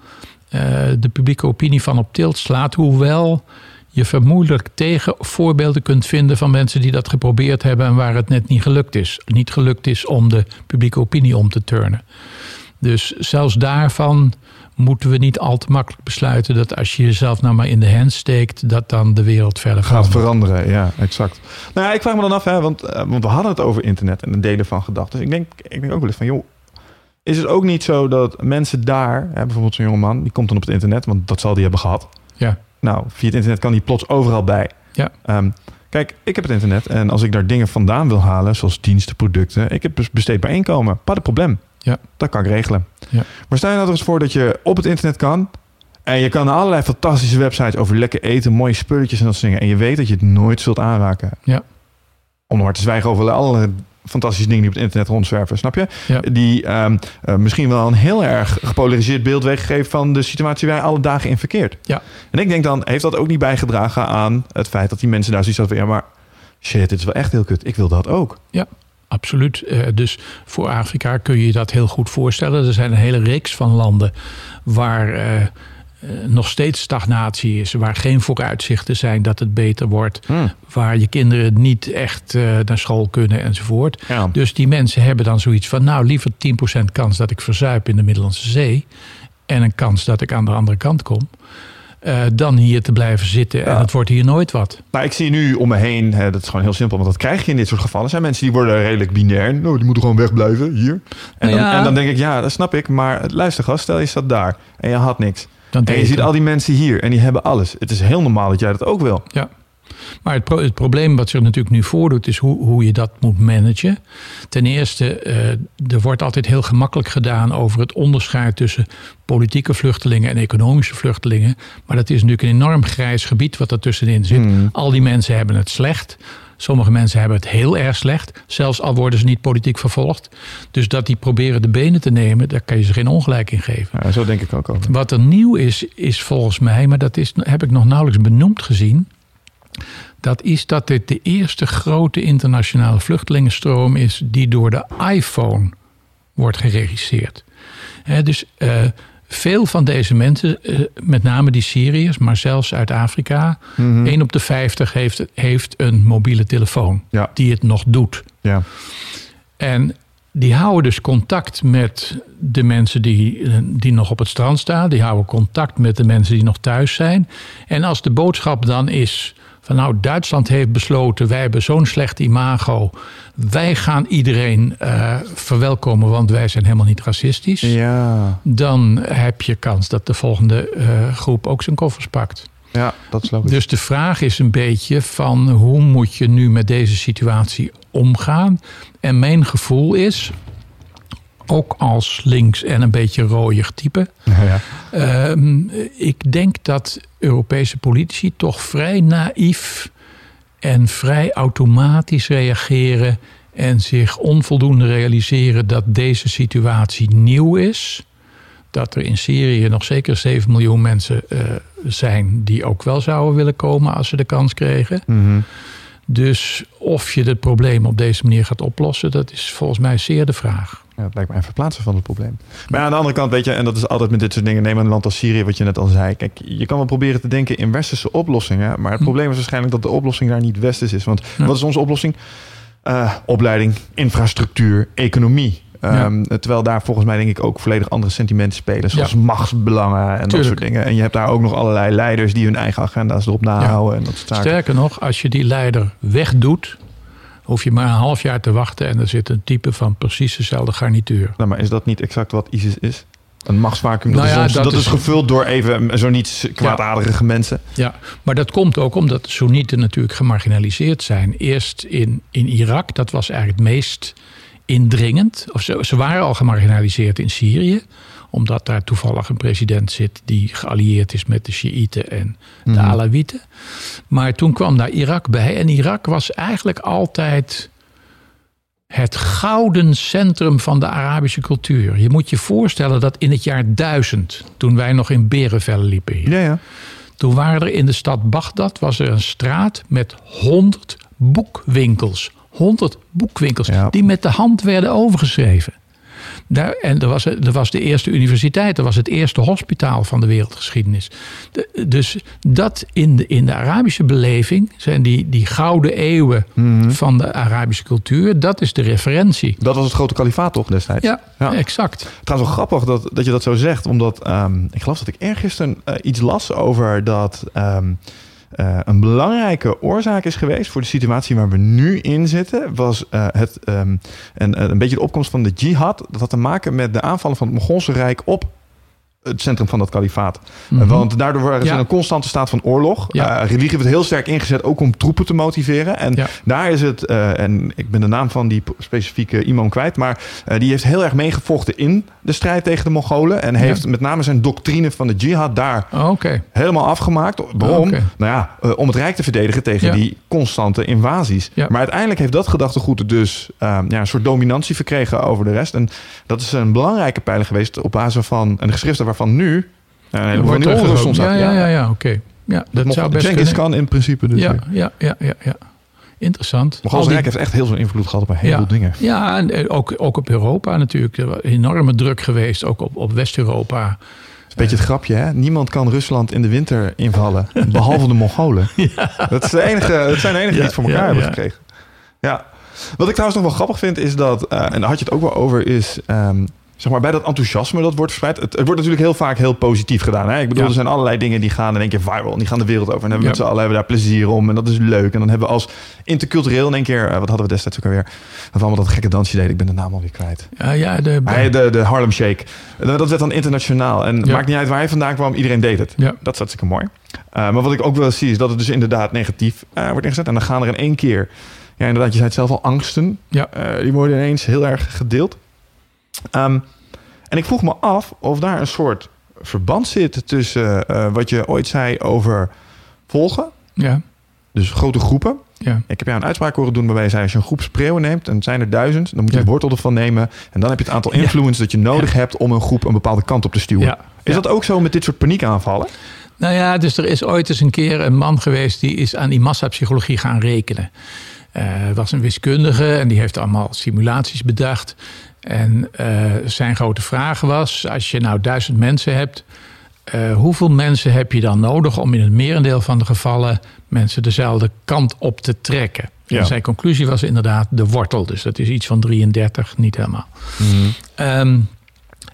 eh, de publieke opinie van op tilt slaat. Hoewel je vermoedelijk tegen voorbeelden kunt vinden van mensen die dat geprobeerd hebben en waar het net niet gelukt is. Niet gelukt is om de publieke opinie om te turnen. Dus zelfs daarvan moeten we niet al te makkelijk besluiten dat als je jezelf nou maar in de hand steekt, dat dan de wereld verder Gaat veranderen, ja, exact. Nou ja, ik vraag me dan af, hè, want, eh, want we hadden het over internet en het delen van gedachten. Dus ik denk, ik denk ook wel eens van, joh, is het ook niet zo dat mensen daar, hè, bijvoorbeeld zo'n jongeman, die komt dan op het internet, want dat zal die hebben gehad. Ja. Nou, via het internet kan die plots overal bij. Ja. Ehm, kijk, ik heb het internet en als ik daar dingen vandaan wil halen, zoals diensten, producten, ik heb dus besteedbaar inkomen. Pas het probleem. Ja. Dat kan ik regelen. Ja. Maar stel je nou er eens voor dat je op het internet kan en je kan allerlei fantastische websites over lekker eten, mooie spulletjes en dat soort dingen. En je weet dat je het nooit zult aanraken. Ja. Om maar te zwijgen over alle fantastische dingen die op het internet rondzwerven, snap je? Ja. Die ehm, eh, misschien wel een heel erg gepolariseerd beeld weggeven van de situatie waar je alle dagen in verkeert. Ja. En ik denk dan, heeft dat ook niet bijgedragen aan het feit dat die mensen daar zoiets hadden van, ja maar shit, dit is wel echt heel kut. Ik wil dat ook. Absoluut. Eh, dus voor Afrika kun je je dat heel goed voorstellen. Er zijn een hele reeks van landen waar eh, eh, nog steeds stagnatie is, waar geen vooruitzichten zijn dat het beter wordt, waar je kinderen niet echt naar school kunnen enzovoort. Ja. Dus die mensen hebben dan zoiets van, nou liever 10% kans dat ik verzuip in de Middellandse Zee en een kans dat ik aan de andere kant kom. Eh, dan hier te blijven zitten en het wordt hier nooit wat. Nou, ik zie nu om me heen, hè, dat is gewoon heel simpel, want dat krijg je in dit soort gevallen. Er zijn mensen die worden redelijk binair. Nou, die moeten gewoon wegblijven, hier. En, dan, ja. en dan denk ik, ja, dat snap ik. Maar luister gast, stel je staat daar en je had niks. Dan En je ziet al die mensen hier en die hebben alles. Het is heel normaal dat jij dat ook wil. Ja. Maar het, pro- het probleem wat zich natuurlijk nu voordoet, is hoe, hoe je dat moet managen. Ten eerste, eh, er wordt altijd heel gemakkelijk gedaan over het onderscheid tussen politieke vluchtelingen en economische vluchtelingen. Maar dat is natuurlijk een enorm grijs gebied wat er tussenin zit. Hmm. Al die mensen hebben het slecht. Sommige mensen hebben het heel erg slecht, zelfs al worden ze niet politiek vervolgd. Dus dat die proberen de benen te nemen, daar kan je ze geen ongelijk in geven. Ja, zo denk ik ook over. Wat er nieuw is, is volgens mij, maar dat is, heb ik nog nauwelijks benoemd gezien. Dat is dat dit de eerste grote internationale vluchtelingenstroom is die door de iPhone wordt geregisseerd. Dus eh, veel van deze mensen, eh, met name die Syriërs, maar zelfs uit Afrika, Mhm. 1 op de 50 heeft, heeft een mobiele telefoon Ja. die het nog doet. Ja. En die houden dus contact met de mensen die, eh, die nog op het strand staan. Die houden contact met de mensen die nog thuis zijn. En als de boodschap dan is van nou, Duitsland heeft besloten, wij hebben zo'n slecht imago. Wij gaan iedereen eh, verwelkomen, want wij zijn helemaal niet racistisch. Ja. Dan heb je kans dat de volgende eh, groep ook zijn koffers pakt. ja, dat is logisch. Dus de vraag is een beetje van hoe moet je nu met deze situatie omgaan? En mijn gevoel is, ook als links en een beetje rooier type, Ja, ja. ehm, ik denk dat Europese politici toch vrij naïef en vrij automatisch reageren en zich onvoldoende realiseren dat deze situatie nieuw is. Dat er in Syrië nog zeker 7 miljoen mensen eh, zijn die ook wel zouden willen komen als ze de kans kregen. Mhm. Dus of je het probleem op deze manier gaat oplossen, dat is volgens mij zeer de vraag. Ja, het lijkt mij een verplaatsen van het probleem. Maar aan de andere kant, weet je, en dat is altijd met dit soort dingen. Neem een land als Syrië, wat je net al zei. Kijk, je kan wel proberen te denken in westerse oplossingen. Maar het Hm. probleem is waarschijnlijk dat de oplossing daar niet westers is. Want Ja. wat is onze oplossing? Eh, opleiding, infrastructuur, economie. Ehm, Terwijl daar volgens mij denk ik ook volledig andere sentimenten spelen. Zoals Ja. machtsbelangen en dat soort dingen. En je hebt daar ook nog allerlei leiders die hun eigen agenda's erop nahouden. En dat. Sterker nog, als je die leider wegdoet, hoef je maar een half jaar te wachten en er zit een type van precies dezelfde garnituur. Nou, maar is dat niet exact wat ISIS is? Een machtsvacuum. Dat, Nou is, ja, dat dat is is- gevuld door even zo niet kwaadaardige mensen. Ja, maar dat komt ook omdat de Soenieten natuurlijk gemarginaliseerd zijn. Eerst in, in Irak, dat was eigenlijk het meest indringend. Of ze, ze waren al gemarginaliseerd in Syrië, omdat daar toevallig een president zit die geallieerd is met de Shiiten en de Mhm. Alawieten. Maar toen kwam daar Irak bij en Irak was eigenlijk altijd het gouden centrum van de Arabische cultuur. Je moet je voorstellen dat in het jaar 1000, toen wij nog in Berenvellen liepen hier, Ja, ja. toen waren er in de stad Bagdad was er een straat met 100 boekwinkels. 100 boekwinkels Ja. die met de hand werden overgeschreven. Daar, en er was, er was de eerste universiteit, er was het eerste hospitaal van de wereldgeschiedenis. De- dus dat in de, in de Arabische beleving zijn die, die gouden eeuwen Mhm. van de Arabische cultuur, dat is de referentie. Dat was het grote kalifaat toch destijds? Ja, Ja. exact. Trouwens wel grappig dat, dat je dat zo zegt. Omdat ehm, ik geloof dat ik eergisteren eh, iets las over dat ehm, eh, een belangrijke oorzaak is geweest voor de situatie waar we nu in zitten. Was eh, het, ehm, en, eh, een beetje de opkomst van de jihad. Dat had te maken met de aanvallen van het Mongoolse Rijk op het centrum van dat kalifaat. Mhm. Want daardoor waren ze Ja. in een constante staat van oorlog. Ja. Eh, religie werd heel sterk ingezet, ook om troepen te motiveren. En Ja. daar is het, eh, en ik ben de naam van die specifieke imam kwijt, maar eh, die heeft heel erg meegevochten in de strijd tegen de Mongolen. En heeft met name zijn doctrine van de jihad daar Oké. helemaal afgemaakt. Waarom? Nou ja, eh, om het Rijk te verdedigen tegen die constante invasies. Maar uiteindelijk heeft dat gedachtegoed dus eh, ja, een soort dominantie verkregen over de rest. En dat is een belangrijke pijler geweest op basis van een geschriften waarvan nu eh, een heleboel van ontstaat. Ja, ja, ja, ja oké. Ja, dat Mocht- zou best kunnen. Khan in principe dus. Ja, ja, ja, ja, ja. Interessant. Die- Rijk heeft echt heel veel invloed gehad op een heleboel ja, dingen. Ja, en eh, ook, ook op Europa natuurlijk. Er was enorme druk geweest, ook op, op West-Europa. Dat is een beetje het grapje, hè? Niemand kan Rusland in de winter invallen, behalve de Mongolen. Dat, is de enige, dat zijn de enigen die het voor elkaar hebben gekregen. Ja. Wat ik trouwens nog wel grappig vind, is dat, eh, en daar had je het ook wel over, is ehm, zeg maar bij dat enthousiasme dat wordt verspreid. Het, het wordt natuurlijk heel vaak heel positief gedaan. Hè? Ik bedoel, Ja. er zijn allerlei dingen die gaan in één keer viral. En die gaan de wereld over. En hebben we Ja. met z'n allen hebben daar plezier om. En dat is leuk. En dan hebben we als intercultureel in één keer, eh, wat hadden we destijds ook alweer? We allemaal dat gekke dansje deden. Ik ben de naam alweer kwijt. Ja, ja, de, Hij, de, de Harlem Shake. Dat werd dan internationaal. En het Ja. maakt niet uit waar hij vandaan kwam, iedereen deed het. Ja. Dat is hartstikke mooi. Eh, maar wat ik ook wel zie, is dat het dus inderdaad negatief eh, wordt ingezet. En dan gaan er in één keer, ja inderdaad, je zei het zelf al, angsten. Ja. Die worden ineens heel erg gedeeld. Ehm, en ik vroeg me af of daar een soort verband zit tussen eh, wat je ooit zei over volgen. ja, Dus grote groepen. ja. Ik heb jou een uitspraak horen doen waarbij je zei... als je een groep spreeuwen neemt, en het zijn er duizend... dan moet je Ja. de wortel ervan nemen. En dan heb je het aantal Ja. influence dat je nodig hebt... om een groep een bepaalde kant op te stuwen. Is dat ook zo met dit soort paniekaanvallen? Nou ja, dus er is ooit eens een keer een man geweest die is aan die massapsychologie gaan rekenen. Het was een wiskundige en die heeft allemaal simulaties bedacht. En eh, zijn grote vraag was: als je nou duizend mensen hebt, eh, hoeveel mensen heb je dan nodig om in het merendeel van de gevallen mensen dezelfde kant op te trekken? Ja. En zijn conclusie was inderdaad de wortel. Dus dat is iets van 33, niet helemaal. Ehm,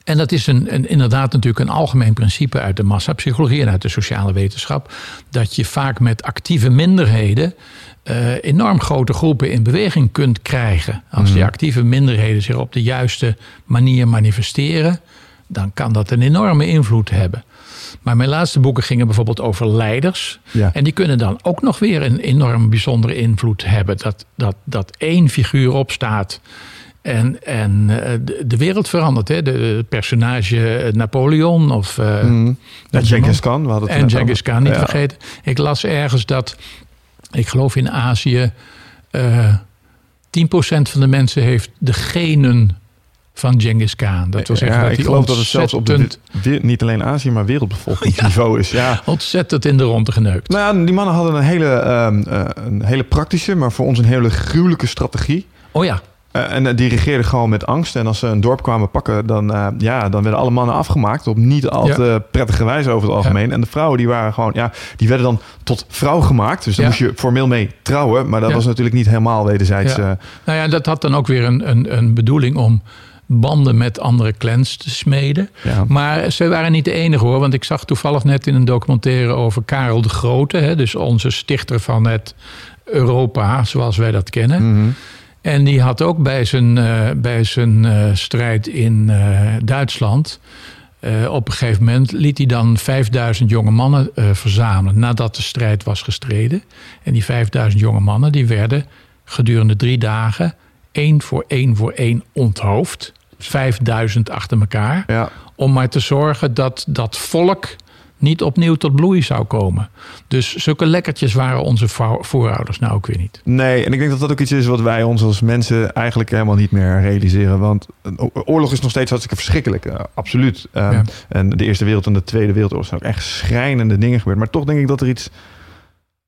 en dat is een, een, inderdaad natuurlijk een algemeen principe uit de massapsychologie en uit de sociale wetenschap. Dat je vaak met actieve minderheden eh, enorm grote groepen in beweging kunt krijgen. Als die actieve minderheden zich op de juiste manier manifesteren, dan kan dat een enorme invloed hebben. Maar mijn laatste boeken gingen bijvoorbeeld over leiders. Ja. En die kunnen dan ook nog weer een enorm bijzondere invloed hebben. Dat, dat, dat één figuur opstaat en, en eh, de, de wereld verandert. Hè? De, de personage Napoleon of... eh. Ja, dat Genghis Khan. We hadden het En Genghis. Khan, niet Ja. vergeten. Ik las ergens dat, ik geloof in Azië... eh 10% van de mensen heeft de genen van Genghis Khan. Dat wil zeggen ja, dat ik hij geloof dat het zelfs op de, niet alleen Azië, maar wereldbevolkingsniveau is. Ja. ontzettend in de ronde geneukt. Nou ja, die mannen hadden een hele, ehm, eh, een hele praktische, maar voor ons een hele gruwelijke strategie. Oh ja, Eh, en eh, die regeerden gewoon met angst. En als ze een dorp kwamen pakken, dan, eh, ja, dan werden alle mannen afgemaakt. Op niet al Ja. te prettige wijze over het algemeen. En de vrouwen die waren gewoon, ja, die werden dan tot vrouw gemaakt. Dus daar Ja. moest je formeel mee trouwen. Maar dat was natuurlijk niet helemaal wederzijds. Eh, Nou ja, dat had dan ook weer een, een, een bedoeling om banden met andere clans te smeden. ja. Maar ze waren niet de enige hoor. Want ik zag toevallig net in een documentaire over Karel de Grote. Hè, dus onze stichter van het Europa, zoals wij dat kennen. Mhm. En die had ook bij zijn, eh, bij zijn eh, strijd in eh, Duitsland. op een gegeven moment liet hij dan 5000 jonge mannen verzamelen. nadat de strijd was gestreden. En die 5000 jonge mannen die werden gedurende drie dagen. één voor één voor één onthoofd. 5000 achter elkaar. ja. Om maar te zorgen dat dat volk niet opnieuw tot bloei zou komen. Dus zulke lekkertjes waren onze vo- voorouders nou ook weer niet. Nee, en ik denk dat dat ook iets is wat wij ons als mensen eigenlijk helemaal niet meer realiseren. Want oorlog is nog steeds hartstikke verschrikkelijk, eh, absoluut. Ja. En de Eerste Wereld en de Tweede Wereldoorlog zijn ook echt schrijnende dingen gebeurd. Maar toch denk ik dat er iets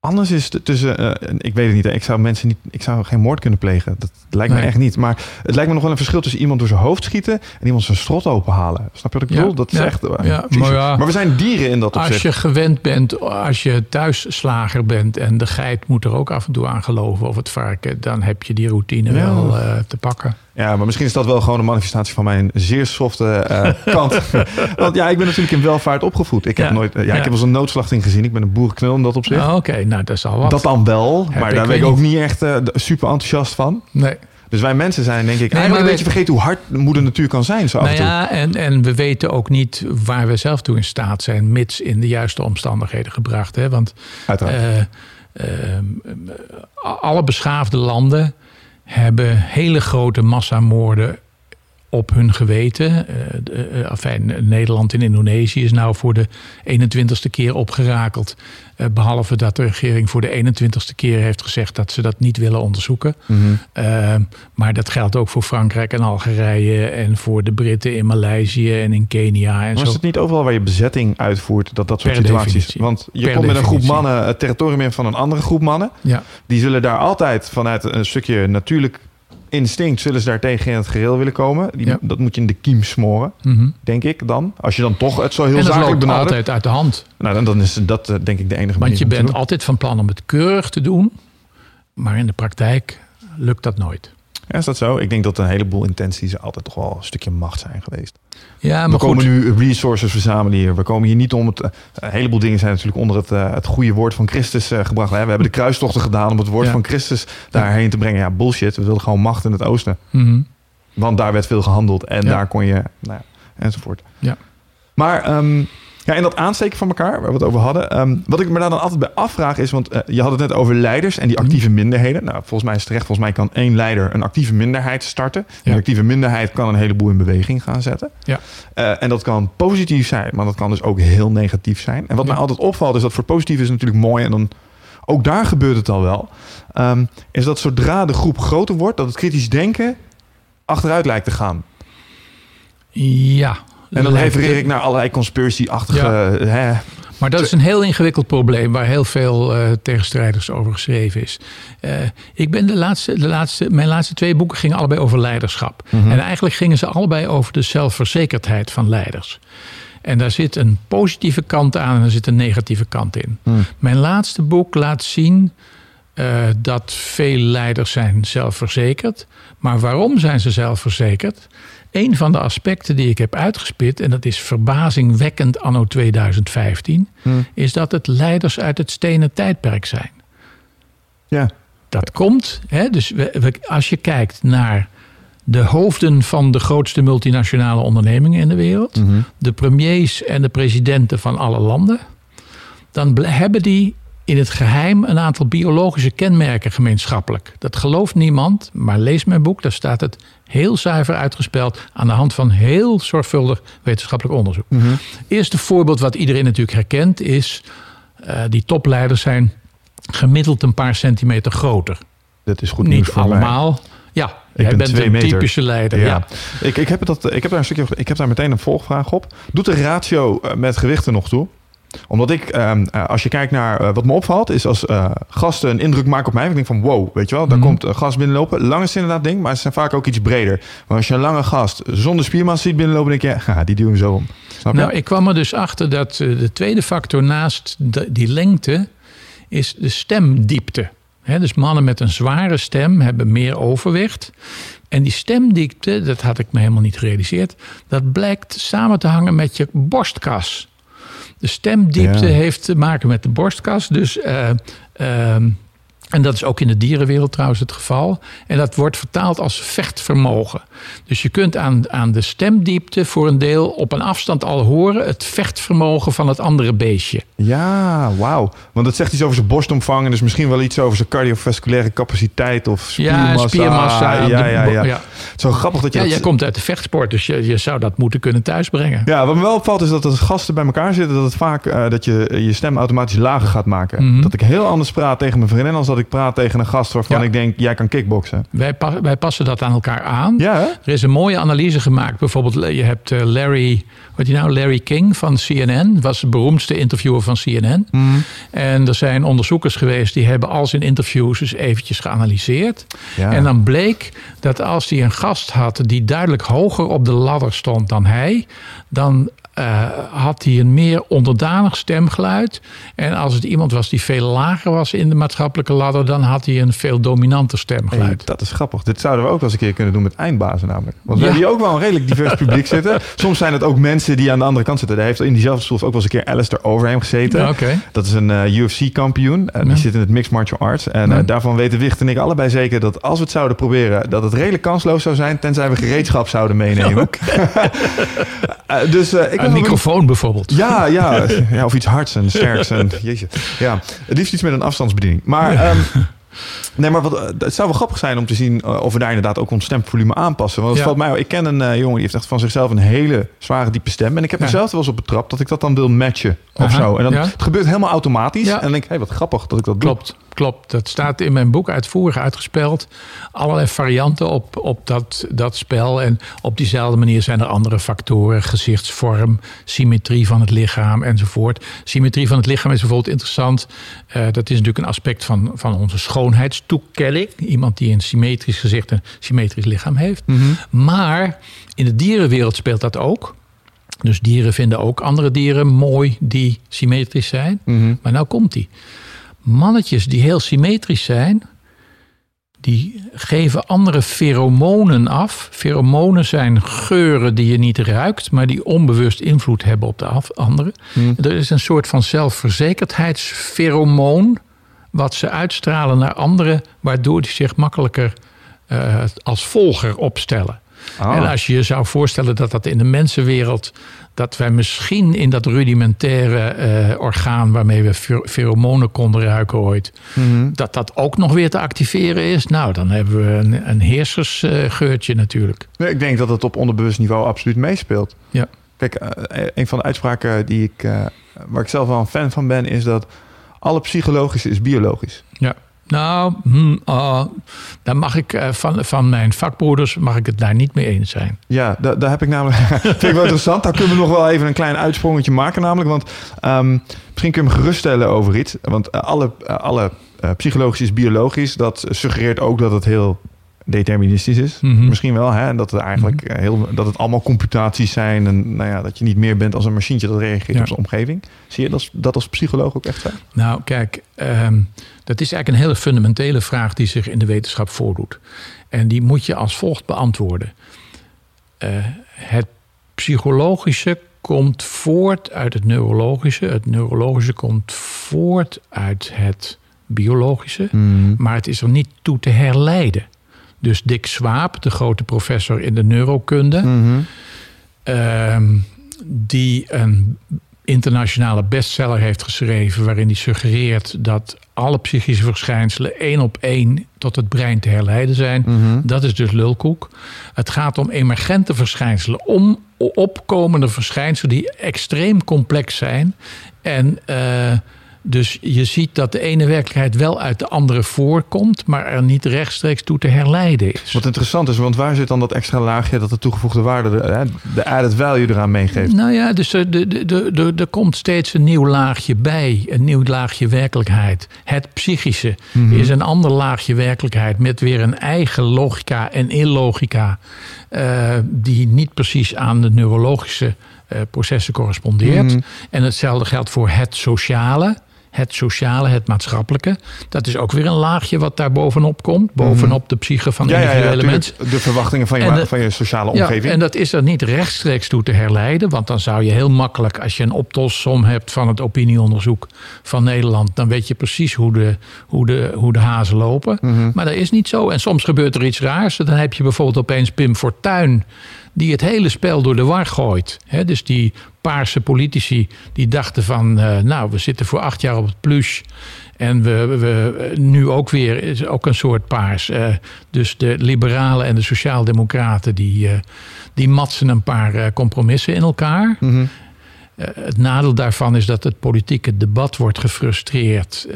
anders is t- tussen. eh, ik weet het niet, ik zou mensen niet, ik zou geen moord kunnen plegen. Dat lijkt me echt niet. Maar het lijkt me nog wel een verschil tussen iemand door zijn hoofd schieten en iemand zijn strot openhalen. Snap je wat ik Ja, bedoel? Dat is ja, echt. eh, ja, maar we zijn dieren in dat Als opzicht. je gewend bent, als je thuisslager bent en de geit moet er ook af en toe aan geloven of het varken, dan heb je die routine wel eh, te pakken. Ja, maar misschien is dat wel gewoon een manifestatie van mijn zeer softe eh, kant. Want ja, ik ben natuurlijk in welvaart opgevoed. Ik heb Ja. nooit, eh, ja, Ja. ik heb als een noodslachting gezien. Ik ben een boerenknul in dat opzicht. Ah, Oké, nou dat is al wat. dat dan wel, Heb maar ik daar ben ik ook niet. echt eh, super enthousiast van. nee. Dus wij mensen zijn denk ik eigenlijk een beetje vergeten hoe hard moeder natuur kan zijn. Zo af Nou en toe. ja, en, en we weten ook niet waar we zelf toe in staat zijn, mits in de juiste omstandigheden gebracht. Hè? Want Uiteraard. eh, ehm, alle beschaafde landen hebben hele grote massamoorden op hun geweten. De- enfin, Nederland en Indonesië is nou voor de 21ste keer opgerakeld. Eh, behalve dat de regering voor de 21ste keer heeft gezegd dat ze dat niet willen onderzoeken. Mhm. Uh, maar dat geldt ook voor Frankrijk en Algerije en voor de Britten in Maleisië en in Kenia en Maar zo. is het niet overal waar je bezetting uitvoert dat dat soort Per situaties... definitie. Want je Per komt met een groep mannen het territorium in van een andere groep mannen. Ja, Die zullen daar altijd vanuit een stukje natuurlijk instinct... zullen ze daar tegen in het gereel willen komen. Die, Ja. Dat moet je in de kiem smoren. mhm. denk ik dan. Als je dan toch het zo heel en zakelijk benadert. altijd uit de hand. Nou, dan, dan is dat eh, denk ik de enige Want manier je om te bent altijd van plan om het keurig te doen. Maar in de praktijk lukt dat nooit. Ja, is dat zo? Ik denk dat een heleboel intenties altijd toch wel een stukje macht zijn geweest. Ja, we maar komen goed. nu resources verzamelen hier. We komen hier niet om het... eh, een heleboel dingen zijn natuurlijk onder het, eh, het goede woord van Christus eh, gebracht. We hebben de kruistochten gedaan om het woord Ja. van Christus daarheen te brengen. Ja, bullshit. We wilden gewoon macht in het oosten. Mhm. Want daar werd veel gehandeld. En Ja. daar kon je... Nou ja, enzovoort. Ja. Maar... ehm, ja, en dat aansteken van elkaar, waar we het over hadden. ehm, wat ik me daar dan altijd bij afvraag is, want eh, je had het net over leiders en die Mhm. actieve minderheden. Nou, volgens mij is het terecht, volgens mij kan één leider een actieve minderheid starten. Ja. Die actieve minderheid kan een heleboel in beweging gaan zetten. Ja. Eh, en dat kan positief zijn, maar dat kan dus ook heel negatief zijn. En wat Ja. mij altijd opvalt is dat voor positief is natuurlijk mooi en dan ook daar gebeurt het al wel. ehm, is dat zodra de groep groter wordt, dat het kritisch denken achteruit lijkt te gaan. Ja. En dan refereer ik naar allerlei conspiracy-achtige... Ja. hè, Maar dat is een heel ingewikkeld probleem waar heel veel eh, tegenstrijders over geschreven is. Eh, ik ben de laatste, de laatste, mijn laatste twee boeken gingen allebei over leiderschap. Mhm. En eigenlijk gingen ze allebei over de zelfverzekerdheid van leiders. En daar zit een positieve kant aan en er zit een negatieve kant in. Hmm. Mijn laatste boek laat zien eh, dat veel leiders zijn zelfverzekerd. Maar waarom zijn ze zelfverzekerd? Een van de aspecten die ik heb uitgespit, en dat is verbazingwekkend anno 2015, Hmm. is dat het leiders uit het stenen tijdperk zijn. Ja. Dat komt, hè, dus we, we- als je kijkt naar de hoofden van de grootste multinationale ondernemingen in de wereld, Mhm. de premiers en de presidenten van alle landen, dan hebben die in het geheim een aantal biologische kenmerken gemeenschappelijk. Dat gelooft niemand, maar lees mijn boek, daar staat het heel zuiver uitgespeld aan de hand van heel zorgvuldig wetenschappelijk onderzoek. Mhm. Eerste voorbeeld wat iedereen natuurlijk herkent is, eh, die topleiders zijn gemiddeld een paar centimeter groter. Dat is goed nieuws Niet voor mij. allemaal. Ja, jij ben bent twee een meter. typische leider. Ja. Ja. Ik, ik, heb dat, ik heb daar een stukje Ik heb daar meteen een volgvraag op. Doet de ratio eh, met gewichten nog toe? Omdat ik, ehm, eh, als je kijkt naar eh, wat me opvalt, is als eh, gasten een indruk maken op mij. Ik denk van wow, weet je wel, daar Mhm. komt een gast binnenlopen. Lang is inderdaad ding, maar ze zijn vaak ook iets breder. Maar als je een lange gast zonder spiermassa ziet binnenlopen, denk je, ja, die duwen zo om. Snap je? Nou, ik kwam er dus achter dat de tweede factor naast de- die lengte is de stemdiepte. Dus mannen met een zware stem hebben meer overwicht. En die stemdiepte, dat had ik me helemaal niet gerealiseerd, dat blijkt samen te hangen met je borstkas. De stemdiepte Ja. heeft te maken met de borstkas. Dus, eh, ehm, en dat is ook in de dierenwereld trouwens het geval. En dat wordt vertaald als vechtvermogen. Dus je kunt aan, aan de stemdiepte voor een deel op een afstand al horen het vechtvermogen van het andere beestje. Ja, wauw. Want het zegt iets over zijn borstomvang en dus misschien wel iets over zijn cardiovasculaire capaciteit of spiermassa. Ja, spiermassa. Ja, de- ja, ja. ja. Het is zo grappig dat je Ja, dat... jij komt uit de vechtsport, dus je, je zou dat moeten kunnen thuisbrengen. Ja, wat me wel opvalt is dat als gasten bij elkaar zitten, dat het vaak eh, dat je je stem automatisch lager gaat maken. Mhm. Dat ik heel anders praat tegen mijn vriendin als dat ik praat tegen een gast waarvan Ja. ik denk, jij kan kickboksen. Wij, pa- wij passen dat aan elkaar aan. Ja, hè? Er is een mooie analyse gemaakt. Bijvoorbeeld, je hebt eh, Larry, wat die nou, Larry King van CNN. Was de beroemdste interviewer van CNN. Mhm. En er zijn onderzoekers geweest die hebben al zijn interviews eens eventjes geanalyseerd. Ja. En dan bleek dat als hij een gast had die duidelijk hoger op de ladder stond dan hij, dan eh, had hij een meer onderdanig stemgeluid. En als het iemand was die veel lager was in de maatschappelijke ladder, dan had hij een veel dominanter Hey, stemgeluid. dat is grappig. Dit zouden we ook wel eens een keer kunnen doen met eindbazen namelijk. Want we Ja. hebben hier ook wel een redelijk divers publiek zitten. Soms zijn het ook mensen die aan de andere kant zitten. Daar heeft in diezelfde stoel ook wel eens een keer Alistair Overeem gezeten. Ja. Dat is een eh, UFC-kampioen. En die Ja. zit in het Mixed Martial Arts. En eh, daarvan weten Wicht en ik allebei zeker dat als we het zouden proberen... dat het redelijk kansloos zou zijn... tenzij we gereedschap zouden meenemen. Dus ik Een microfoon bijvoorbeeld. ja, ja, ja, of iets hards en sterks. En, jeetje. Ja, het liefst iets met een afstandsbediening. Maar, ehm, nee, maar wat, eh, het zou wel grappig zijn om te zien eh, of we daar inderdaad ook ons stemvolume aanpassen. Want het Ja. valt mij, ik ken een eh, jongen die heeft echt van zichzelf een hele zware diepe stem. En ik heb Ja. mezelf er wel eens op betrapt dat ik dat dan wil matchen of Aha, zo. En dan, ja. het gebeurt helemaal automatisch. En dan denk ik, hé, wat grappig dat ik dat doe. Klopt, klopt. Dat staat in mijn boek uitvoerig uitgespeld. Allerlei varianten op, op dat, dat spel. En op diezelfde manier zijn er andere factoren. Gezichtsvorm, symmetrie van het lichaam enzovoort. Symmetrie van het lichaam is bijvoorbeeld interessant. Dat is natuurlijk een aspect van, van onze schoonheidstoekenning. Iemand die een symmetrisch gezicht en symmetrisch lichaam heeft. Maar in de dierenwereld speelt dat ook. Dus dieren vinden ook andere dieren mooi die symmetrisch zijn. Mhm. Maar nou komt die. Mannetjes die heel symmetrisch zijn, die geven andere feromonen af. Feromonen zijn geuren die je niet ruikt, maar die onbewust invloed hebben op de anderen. Er is een soort van zelfverzekerdheidsferomoon wat ze uitstralen naar anderen, waardoor die zich makkelijker eh, als volger opstellen. Ah. En als je je zou voorstellen dat dat in de mensenwereld, dat wij misschien in dat rudimentaire eh, orgaan waarmee we feromonen konden ruiken ooit, Mhm. dat dat ook nog weer te activeren is, nou dan hebben we een, een heersersgeurtje natuurlijk. Nee, ik denk dat het op onderbewust niveau absoluut meespeelt. Ja. Kijk, eh, een van de uitspraken die ik, eh, waar ik zelf wel een fan van ben, is dat alle psychologische is biologisch. Ja. Nou, hm, ah, daar mag ik eh, van, van mijn vakbroeders mag ik het daar niet mee eens zijn. Ja, daar, daar heb ik namelijk. vind ik wel interessant. Daar kunnen we nog wel even een klein uitsprongetje maken, namelijk. Want ehm, misschien kun je me geruststellen over iets. Want eh, alle, eh, alle psychologisch is biologisch. Dat suggereert ook dat het heel deterministisch is. Mhm. Misschien wel. Hè? Dat het eigenlijk eh, heel, dat het allemaal computaties zijn. En nou ja, dat je niet meer bent als een machientje dat reageert Ja. op zijn omgeving. Zie je dat, dat als psycholoog ook echt zo? Nou, kijk, ehm, dat is eigenlijk een hele fundamentele vraag die zich in de wetenschap voordoet. En die moet je als volgt beantwoorden. Eh, het psychologische komt voort uit het neurologische. Het neurologische komt voort uit het biologische. Maar het is er niet toe te herleiden. Dus Dick Swaap, de grote professor in de neurokunde, Mhm. ehm, die een internationale bestseller heeft geschreven, waarin hij suggereert dat alle psychische verschijnselen één op één tot het brein te herleiden zijn. Mhm. Dat is dus lulkoek. Het gaat om emergente verschijnselen, om opkomende verschijnselen die extreem complex zijn. En eh, dus je ziet dat de ene werkelijkheid wel uit de andere voorkomt, maar er niet rechtstreeks toe te herleiden is. Wat interessant is, want waar zit dan dat extra laagje dat de toegevoegde waarde, de, de added value eraan meegeeft? Nou ja, dus er, de, de, er komt steeds een nieuw laagje bij. Een nieuw laagje werkelijkheid. Het psychische is een ander laagje werkelijkheid. Met weer een eigen logica en illogica. eh, die niet precies aan de neurologische eh, processen correspondeert. Mhm. En hetzelfde geldt voor het sociale. Het sociale, het maatschappelijke. Dat is ook weer een laagje wat daar bovenop komt. Bovenop de psyche van de Ja, ja, ja, individuele mens. De verwachtingen van je, van je sociale Ja, omgeving. en dat is er niet rechtstreeks toe te herleiden. Want dan zou je heel makkelijk, als je een optelsom hebt van het opinieonderzoek van Nederland, dan weet je precies hoe de, hoe de, hoe de hazen lopen. Mhm. Maar dat is niet zo. En soms gebeurt er iets raars. Dan heb je bijvoorbeeld opeens Pim Fortuyn. Die het hele spel door de war gooit. Dus die paarse politici die dachten van, eh, nou, we zitten voor acht jaar op het plus. En we, we nu ook weer is ook een soort paars. Eh, dus de liberalen en de sociaaldemocraten die, eh, die matsen een paar compromissen in elkaar. Mhm. Het nadeel daarvan is dat het politieke debat wordt gefrustreerd.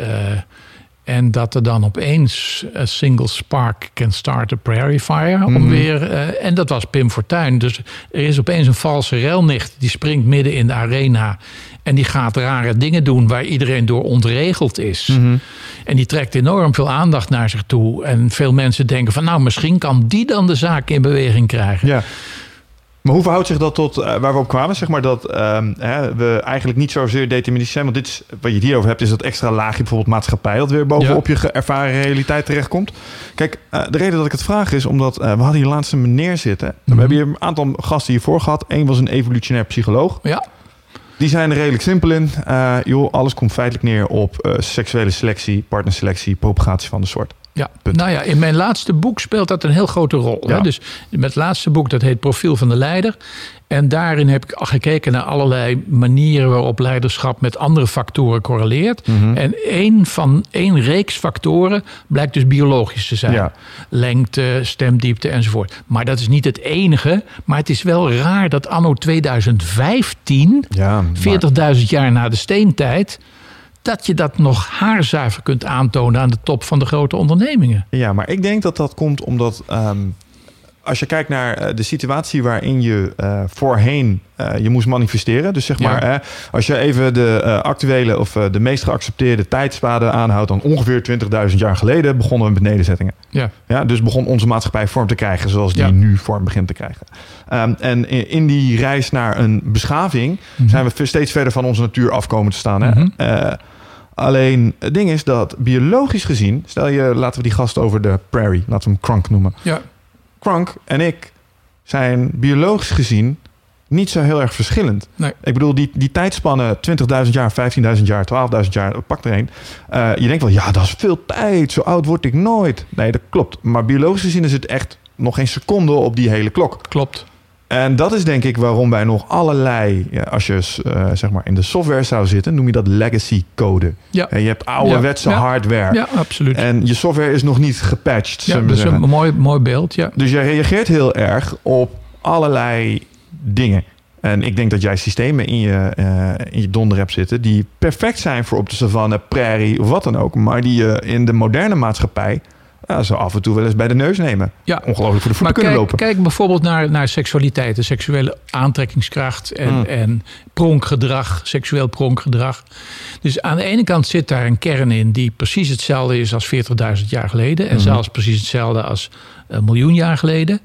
En dat er dan opeens een single spark can start a prairie fire. Om Mhm. weer, eh, en dat was Pim Fortuyn. Dus er is opeens een valse relnicht. Die springt midden in de arena. En die gaat rare dingen doen waar iedereen door ontregeld is. Mhm. En die trekt enorm veel aandacht naar zich toe. En veel mensen denken van nou, misschien kan die dan de zaak in beweging krijgen. Ja. Maar hoe verhoudt zich dat tot eh, waar we op kwamen? Zeg maar dat ehm, hè, we eigenlijk niet zozeer deterministisch zijn. Want dit is, wat je het hier over hebt, is dat extra laagje bijvoorbeeld maatschappij... dat weer bovenop je ervaren realiteit terechtkomt. Kijk, eh, de reden dat ik het vraag is omdat... eh, we hadden hier laatst een meneer zitten. We Mhm. hebben hier een aantal gasten hiervoor gehad. Eén was een evolutionair psycholoog. Ja, Die zijn er redelijk simpel in. Joh, alles komt feitelijk neer op seksuele selectie, partnerselectie, propagatie van de soort. Ja, Punt. nou ja, in mijn laatste boek speelt dat een heel grote rol. Hè? Dus met het laatste boek, dat heet Profiel van de Leider. En daarin heb ik gekeken naar allerlei manieren waarop leiderschap met andere factoren correleert. Mhm. En één van één reeks factoren blijkt dus biologisch te zijn. Ja. Lengte, stemdiepte enzovoort. Maar dat is niet het enige. Maar het is wel raar dat anno 2015, Ja, 40.000 jaar na de steentijd, dat je dat nog haarzuiver kunt aantonen aan de top van de grote ondernemingen. Ja, maar ik denk dat dat komt omdat ehm, als je kijkt naar eh, de situatie waarin je eh, voorheen eh, je moest manifesteren. Dus zeg Ja. maar, als je even de actuele of de meest geaccepteerde tijdspaden aanhoudt, dan ongeveer 20.000 jaar geleden begonnen we met nederzettingen. Ja, Ja, dus begon onze maatschappij vorm te krijgen zoals die Ja. nu vorm begint te krijgen. Ehm, en in, in die reis naar een beschaving Mhm. zijn we steeds verder van onze natuur afkomen te staan. Hè? Mhm. Alleen het ding is dat biologisch gezien, stel je, laten we die gast over de prairie, laten we hem Krank noemen. ja, Krank en ik zijn biologisch gezien niet zo heel erg verschillend. Nee. Ik bedoel, die, die tijdspannen, 20.000 jaar, 15.000 jaar, 12.000 jaar, pak er een. Eh, je denkt wel, ja, dat is veel tijd. Zo oud word ik nooit. Nee, dat klopt. Maar biologisch gezien is het echt nog geen seconde op die hele klok. klopt. En dat is denk ik waarom wij nog allerlei, ja, als je eh, zeg maar in de software zou zitten, noem je dat legacy code. Ja, En je hebt ouderwetse Ja, hardware. ja absoluut. En je software is nog niet gepatcht. Ja, dat is zeggen. een mooi, mooi beeld. Ja. Dus jij reageert heel erg op allerlei dingen. En ik denk dat jij systemen in je, eh, in je donder hebt zitten... die perfect zijn voor op de savanne, prairie of wat dan ook... maar die je in de moderne maatschappij... ja, zo af en toe wel eens bij de neus nemen. Ja. Ongelooflijk voor de voeten Maar kunnen kijk, lopen. kijk bijvoorbeeld naar, naar seksualiteit, de seksuele aantrekkingskracht en, Mm. en pronkgedrag, seksueel pronkgedrag. Dus aan de ene kant zit daar een kern in die precies hetzelfde is als 40.000 jaar geleden. En Mhm. zelfs precies hetzelfde als een miljoen jaar geleden.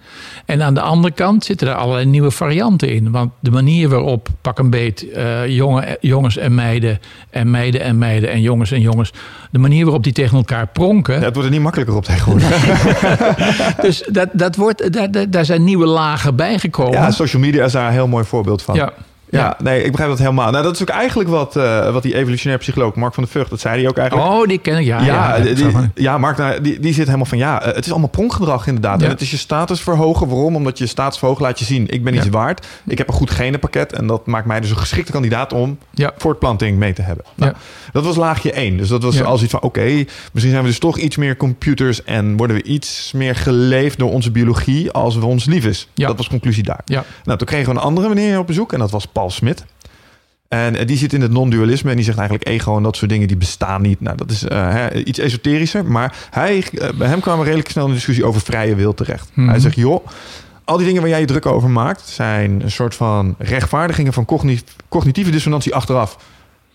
En aan de andere kant zitten er allerlei nieuwe varianten in. Want de manier waarop pak een beet eh, jongen, jongens en meiden en meiden en meiden en jongens en jongens. De manier waarop die tegen elkaar pronken. Ja, het wordt er niet makkelijker op tegenwoordig. Dus dat, dat wordt, daar, daar- daar zijn nieuwe lagen bijgekomen. Ja, social media is daar een heel mooi voorbeeld van. Ja. Ja, nee, ik begrijp dat helemaal. Nou, dat is ook eigenlijk wat, eh, wat die evolutionair psycholoog Mark van der Vught, dat zei hij ook eigenlijk. Oh, die ken ik. Ja, Ja, ja, die, Mark, nou, die, die zit helemaal van ja, eh, het is allemaal pronkgedrag inderdaad. Ja. En het is je status verhogen. Waarom? Omdat je status verhogen laat je zien, ik ben iets waard. Ik heb een goed genenpakket en dat maakt mij dus een geschikte kandidaat om voortplanting mee te hebben. Nou, Ja. Dat was laagje 1. Dus dat was als iets van oké, misschien zijn we dus toch iets meer computers en worden we iets meer geleefd door onze biologie als we ons lief is. Ja. Dat was conclusie daar. Ja. Nou, toen kregen we een andere meneer op bezoek en dat was Paul Smit. En eh, die zit in het non-dualisme en die zegt eigenlijk ego en dat soort dingen die bestaan niet. Nou, dat is eh, iets esoterischer. Maar hij, eh, bij hem kwamen we redelijk snel een discussie over vrije wil terecht. Mhm. Hij zegt, joh, al die dingen waar jij je druk over maakt, zijn een soort van rechtvaardigingen van cogni- cognitieve dissonantie achteraf.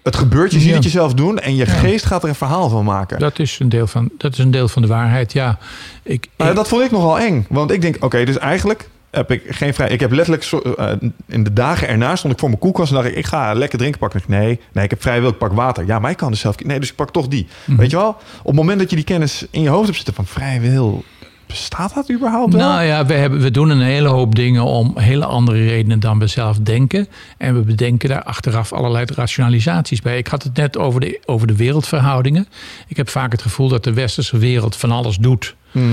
Het gebeurt, je ziet Ja. het jezelf doen en je Ja. geest gaat er een verhaal van maken. Dat, is een deel van, dat is een deel van de waarheid, ja. Ik- dat vond ik nogal eng. Want ik denk, oké, dus eigenlijk heb ik geen vrij... Ik heb letterlijk... zo- eh, in de dagen erna stond ik voor mijn koelkast... en dacht ik, ik ga lekker drinken pakken. Ik, Nee, nee, ik heb vrij wil, ik pak water. Ja, maar ik kan dus zelf... Nee, dus ik pak toch die. Mhm. Weet je wel? Op het moment dat je die kennis in je hoofd hebt zitten van vrij wil... Bestaat dat überhaupt wel? nou ja, we, hebben, we doen een hele hoop dingen om hele andere redenen dan we zelf denken. En we bedenken daar achteraf allerlei rationalisaties bij. Ik had het net over de, over de wereldverhoudingen. Ik heb vaak het gevoel dat de westerse wereld van alles doet. Mhm.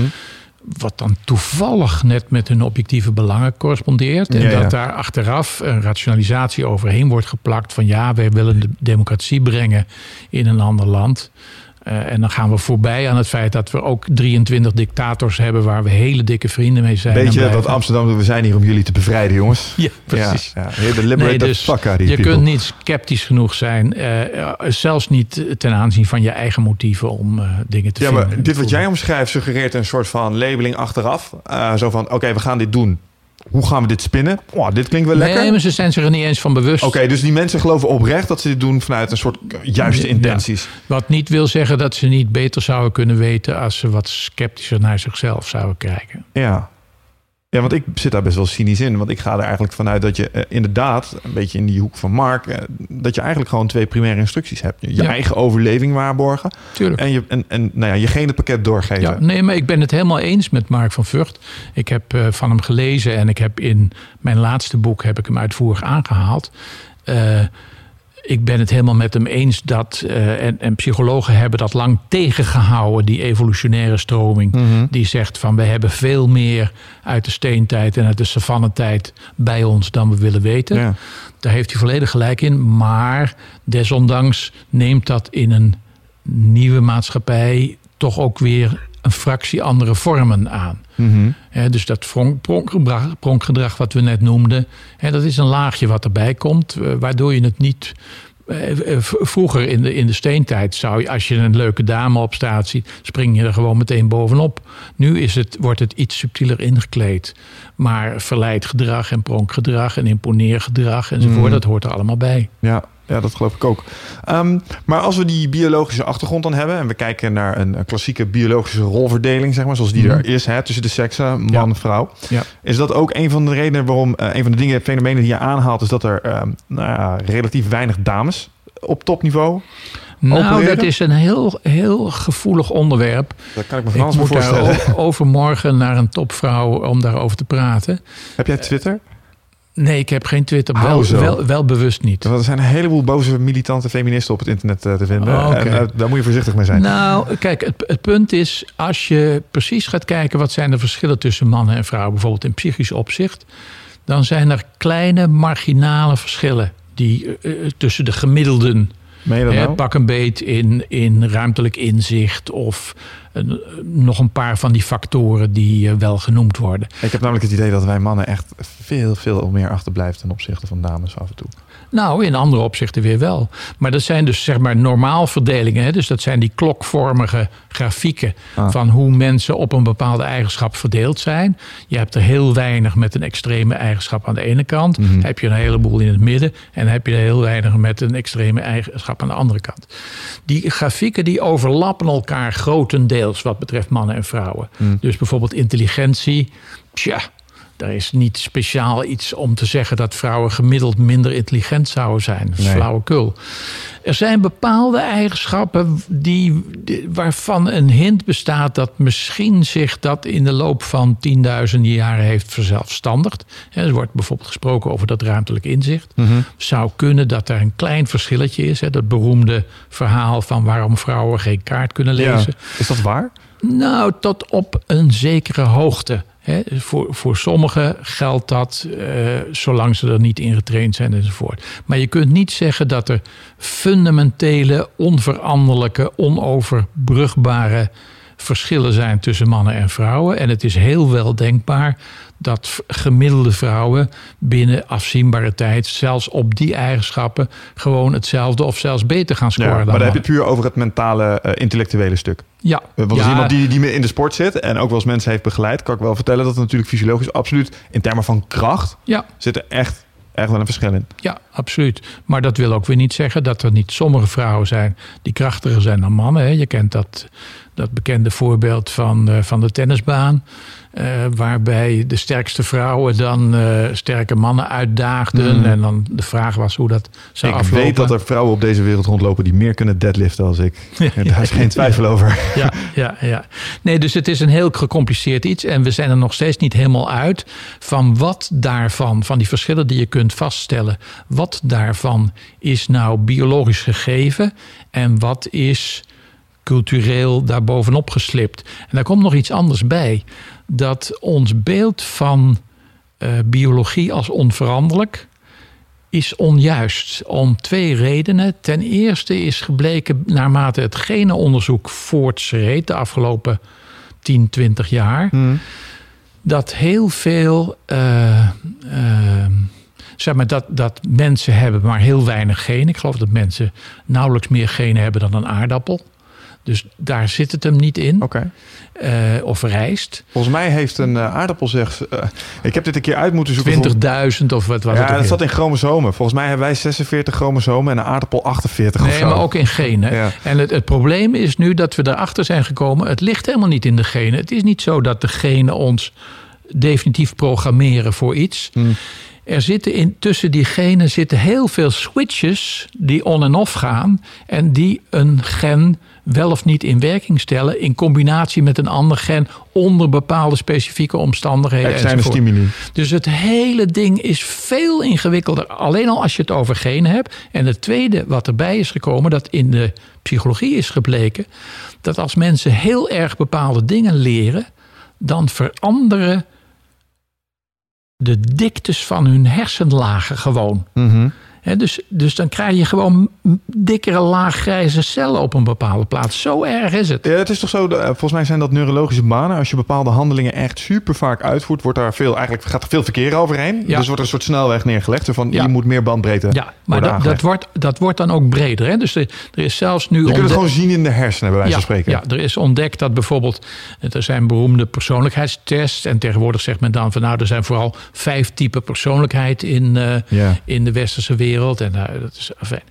Wat dan toevallig net met hun objectieve belangen correspondeert. En Ja, ja. dat daar achteraf een rationalisatie overheen wordt geplakt van ja, wij willen de democratie brengen in een ander land. Eh, en dan gaan we voorbij aan het feit dat we ook 23 dictators hebben waar we hele dikke vrienden mee zijn. Weet je wat Amsterdam? We zijn hier om jullie te bevrijden, jongens. Ja, precies. Ja, ja. Nee, dus je people. kunt niet sceptisch genoeg zijn, eh, zelfs niet ten aanzien van je eigen motieven om eh, dingen te Ja, vinden. maar dit wat jij omschrijft suggereert een soort van labeling achteraf. Zo van, oké, we gaan dit doen. Hoe gaan we dit spinnen? Oh, dit klinkt wel lekker. Nee, maar ze zijn zich er niet eens van bewust. Oké, dus die mensen geloven oprecht dat ze dit doen vanuit een soort juiste Ja. intenties. Wat niet wil zeggen dat ze niet beter zouden kunnen weten als ze wat sceptischer naar zichzelf zouden kijken. Ja. Ja, want ik zit daar best wel cynisch in. Want ik ga er eigenlijk vanuit dat je eh, inderdaad, een beetje in die hoek van Mark, eh, dat je eigenlijk gewoon twee primaire instructies hebt. Je Ja. eigen overleving waarborgen Tuurlijk. en, je, en, en nou ja, je genenpakket doorgeven. Ja, nee, maar ik ben het helemaal eens met Mark van Vught. Ik heb eh, van hem gelezen en ik heb in mijn laatste boek heb ik hem uitvoerig aangehaald. Ik ben het helemaal met hem eens dat, eh, en, en psychologen hebben dat lang tegengehouden, die evolutionaire stroming. Mhm. Die zegt van we hebben veel meer uit de steentijd en uit de savannetijd bij ons dan we willen weten. Ja. Daar heeft hij volledig gelijk in. Maar desondanks neemt dat in een nieuwe maatschappij toch ook weer een fractie andere vormen aan. Mhm. Hè, dus dat pronk- pronkgedrag, pronkgedrag wat we net noemden, dat is een laagje wat erbij komt, eh, waardoor je het niet. eh, eh, Vroeger in de, in de steentijd zou je, als je een leuke dame op straat ziet, spring je er gewoon meteen bovenop. Nu is het, wordt het iets subtieler ingekleed. Maar verleid gedrag en pronkgedrag en imponeergedrag enzovoort, Mhm. dat hoort er allemaal bij. Ja, ja, dat geloof ik ook. Ehm, maar als we die biologische achtergrond dan hebben en we kijken naar een, klassieke biologische rolverdeling, zeg maar, zoals die Mhm. er is hè, tussen de seksen, man Ja. vrouw, Ja. is dat ook een van de redenen waarom eh, een van de dingen, fenomenen die je aanhaalt, is dat er ehm, nou ja, relatief weinig dames op topniveau. Nou, dat is een heel, heel gevoelig onderwerp. Dat kan ik me van Ik alles moet daar voorstellen. overmorgen naar een topvrouw om daarover te praten. Heb jij Twitter? Nee, ik heb geen Twitter. Wel, zo. wel, wel bewust niet. Want er zijn een heleboel boze militante feministen op het internet eh, te vinden. Oh. En eh, daar moet je voorzichtig mee zijn. Nou, kijk, het, het punt is, als je precies gaat kijken wat zijn de verschillen tussen mannen en vrouwen, bijvoorbeeld in psychisch opzicht, dan zijn er kleine marginale verschillen die eh, tussen de gemiddelden Hè, nou? Pak een beet in, in ruimtelijk inzicht of een- nog een paar van die factoren die eh, wel genoemd worden. Ik heb namelijk het idee dat wij mannen echt veel, veel meer achterblijven ten opzichte van dames af en toe. Nou, in andere opzichten weer wel. Maar dat zijn dus zeg maar normaalverdelingen. Hè? Dus dat zijn die klokvormige grafieken Ah. van hoe mensen op een bepaalde eigenschap verdeeld zijn. Je hebt er heel weinig met een extreme eigenschap aan de ene kant. Mhm. Heb je een heleboel in het midden. En heb je er heel weinig met een extreme eigenschap aan de andere kant. Die grafieken die overlappen elkaar grotendeels wat betreft mannen en vrouwen. Mhm. Dus bijvoorbeeld intelligentie. Tja, er is niet speciaal iets om te zeggen dat vrouwen gemiddeld minder intelligent zouden zijn. Nee. flauwekul. Er zijn bepaalde eigenschappen die, waarvan een hint bestaat dat misschien zich dat in de loop van tienduizenden jaren heeft verzelfstandigd. Er wordt bijvoorbeeld gesproken over dat ruimtelijk inzicht. Zou kunnen dat er een klein verschilletje is. Dat beroemde verhaal van waarom vrouwen geen kaart kunnen lezen. Ja. Is dat waar? Nou, tot op een zekere hoogte. Voor, voor sommigen geldt dat eh, zolang ze er niet in getraind zijn enzovoort. Maar je kunt niet zeggen dat er fundamentele, onveranderlijke, onoverbrugbare verschillen zijn tussen mannen en vrouwen. En het is heel wel denkbaar dat gemiddelde vrouwen binnen afzienbare tijd, zelfs op die eigenschappen, gewoon hetzelfde of zelfs beter gaan scoren Ja, maar dan dan heb je het puur over het mentale, eh, intellectuele stuk. Ja, Eh, Want als Ja. iemand die, die in de sport zit en ook wel eens mensen heeft begeleid, kan ik wel vertellen dat het natuurlijk fysiologisch absoluut in termen van kracht ja, zit er echt, echt wel een verschil in. Ja, absoluut. Maar dat wil ook weer niet zeggen dat er niet sommige vrouwen zijn die krachtiger zijn dan mannen. Hè. Je kent dat, dat bekende voorbeeld van, eh, van de tennisbaan. eh, waarbij de sterkste vrouwen dan eh, sterke mannen uitdaagden. Mm. En dan de vraag was hoe dat zou ik aflopen. weet dat er vrouwen op deze wereld rondlopen die meer kunnen deadliften als ik. Daar is geen twijfel over. ja, ja, ja. Nee, dus het is een heel gecompliceerd iets. En we zijn er nog steeds niet helemaal uit van wat daarvan, van die verschillen die je kunt vaststellen, wat daarvan is nou biologisch gegeven en wat is cultureel daarbovenop geslipt. En daar komt nog iets anders bij. Dat ons beeld van eh, biologie als onveranderlijk is onjuist. Om twee redenen. Ten eerste is gebleken, naarmate het genenonderzoek voortschreed de afgelopen 10, 20 jaar, Hmm. dat heel veel. eh, eh, zeg maar dat, dat mensen hebben maar heel weinig genen. Ik geloof dat mensen nauwelijks meer genen hebben dan een aardappel. Dus daar zit het hem niet in. Oké. Eh, of rijst. Volgens mij heeft een eh, aardappel zeg. eh, ik heb dit een keer uit moeten zoeken. 20.000 of wat was het? ja, dat zat in chromosomen. Volgens mij hebben wij 46 chromosomen en een aardappel 48 of Nee, zo. maar ook in genen. Ja. En het, het probleem is nu dat we erachter zijn gekomen. Het ligt helemaal niet in de genen. Het is niet zo dat de genen ons definitief programmeren voor iets. Hmm. Er zitten in, tussen die genen zitten heel veel switches die on en off gaan. En die een gen wel of niet in werking stellen. In combinatie met een ander gen onder bepaalde specifieke omstandigheden. Externe stimuli. Dus het hele ding is veel ingewikkelder. Alleen al als je het over genen hebt. En het tweede wat erbij is gekomen, dat in de psychologie is gebleken. Dat als mensen heel erg bepaalde dingen leren, dan veranderen de diktes van hun hersenlagen gewoon. Mhm. Dus, dus dan krijg je gewoon dikkere laaggrijze cellen op een bepaalde plaats. Zo erg is het. Ja, het is toch zo, eh, volgens mij zijn dat neurologische banen. Als je bepaalde handelingen echt super vaak uitvoert, wordt daar veel, eigenlijk gaat er veel verkeer overheen. Ja. Dus wordt er een soort snelweg neergelegd. Van, Ja. je moet meer bandbreedte Ja, maar dat, dat, wordt, dat wordt dan ook breder. Hè? Dus er, er is zelfs nu. Je kunt het gewoon zien in de hersenen, bij wijze ja, van spreken. Ja, er is ontdekt dat bijvoorbeeld. Er zijn beroemde persoonlijkheidstests. En tegenwoordig zegt men dan van nou, er zijn vooral vijf typen persoonlijkheid in, eh, in de westerse wereld. En nou, dat is fijn.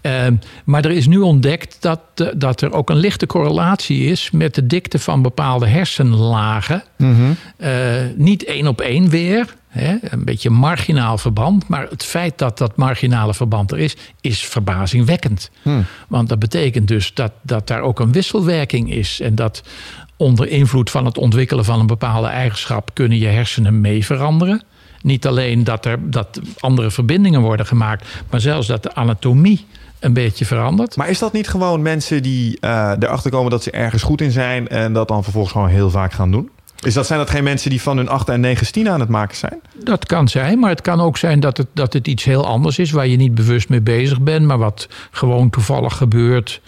Ehm, maar er is nu ontdekt dat, eh, dat er ook een lichte correlatie is met de dikte van bepaalde hersenlagen. Mhm. Eh, niet één op één weer. Hè, een beetje marginaal verband. Maar het feit dat dat marginale verband er is, is verbazingwekkend. Hm. Want dat betekent dus dat, dat daar ook een wisselwerking is. En dat onder invloed van het ontwikkelen van een bepaalde eigenschap kunnen je hersenen mee veranderen. Niet alleen dat er dat andere verbindingen worden gemaakt, maar zelfs dat de anatomie een beetje verandert. Maar is dat niet gewoon mensen die eh, erachter komen dat ze ergens goed in zijn en dat dan vervolgens gewoon heel vaak gaan doen? Is dat, zijn dat geen mensen die van hun 8 en 9 stien aan het maken zijn? Dat kan zijn, maar het kan ook zijn dat het, dat het iets heel anders is waar je niet bewust mee bezig bent, maar wat gewoon toevallig gebeurt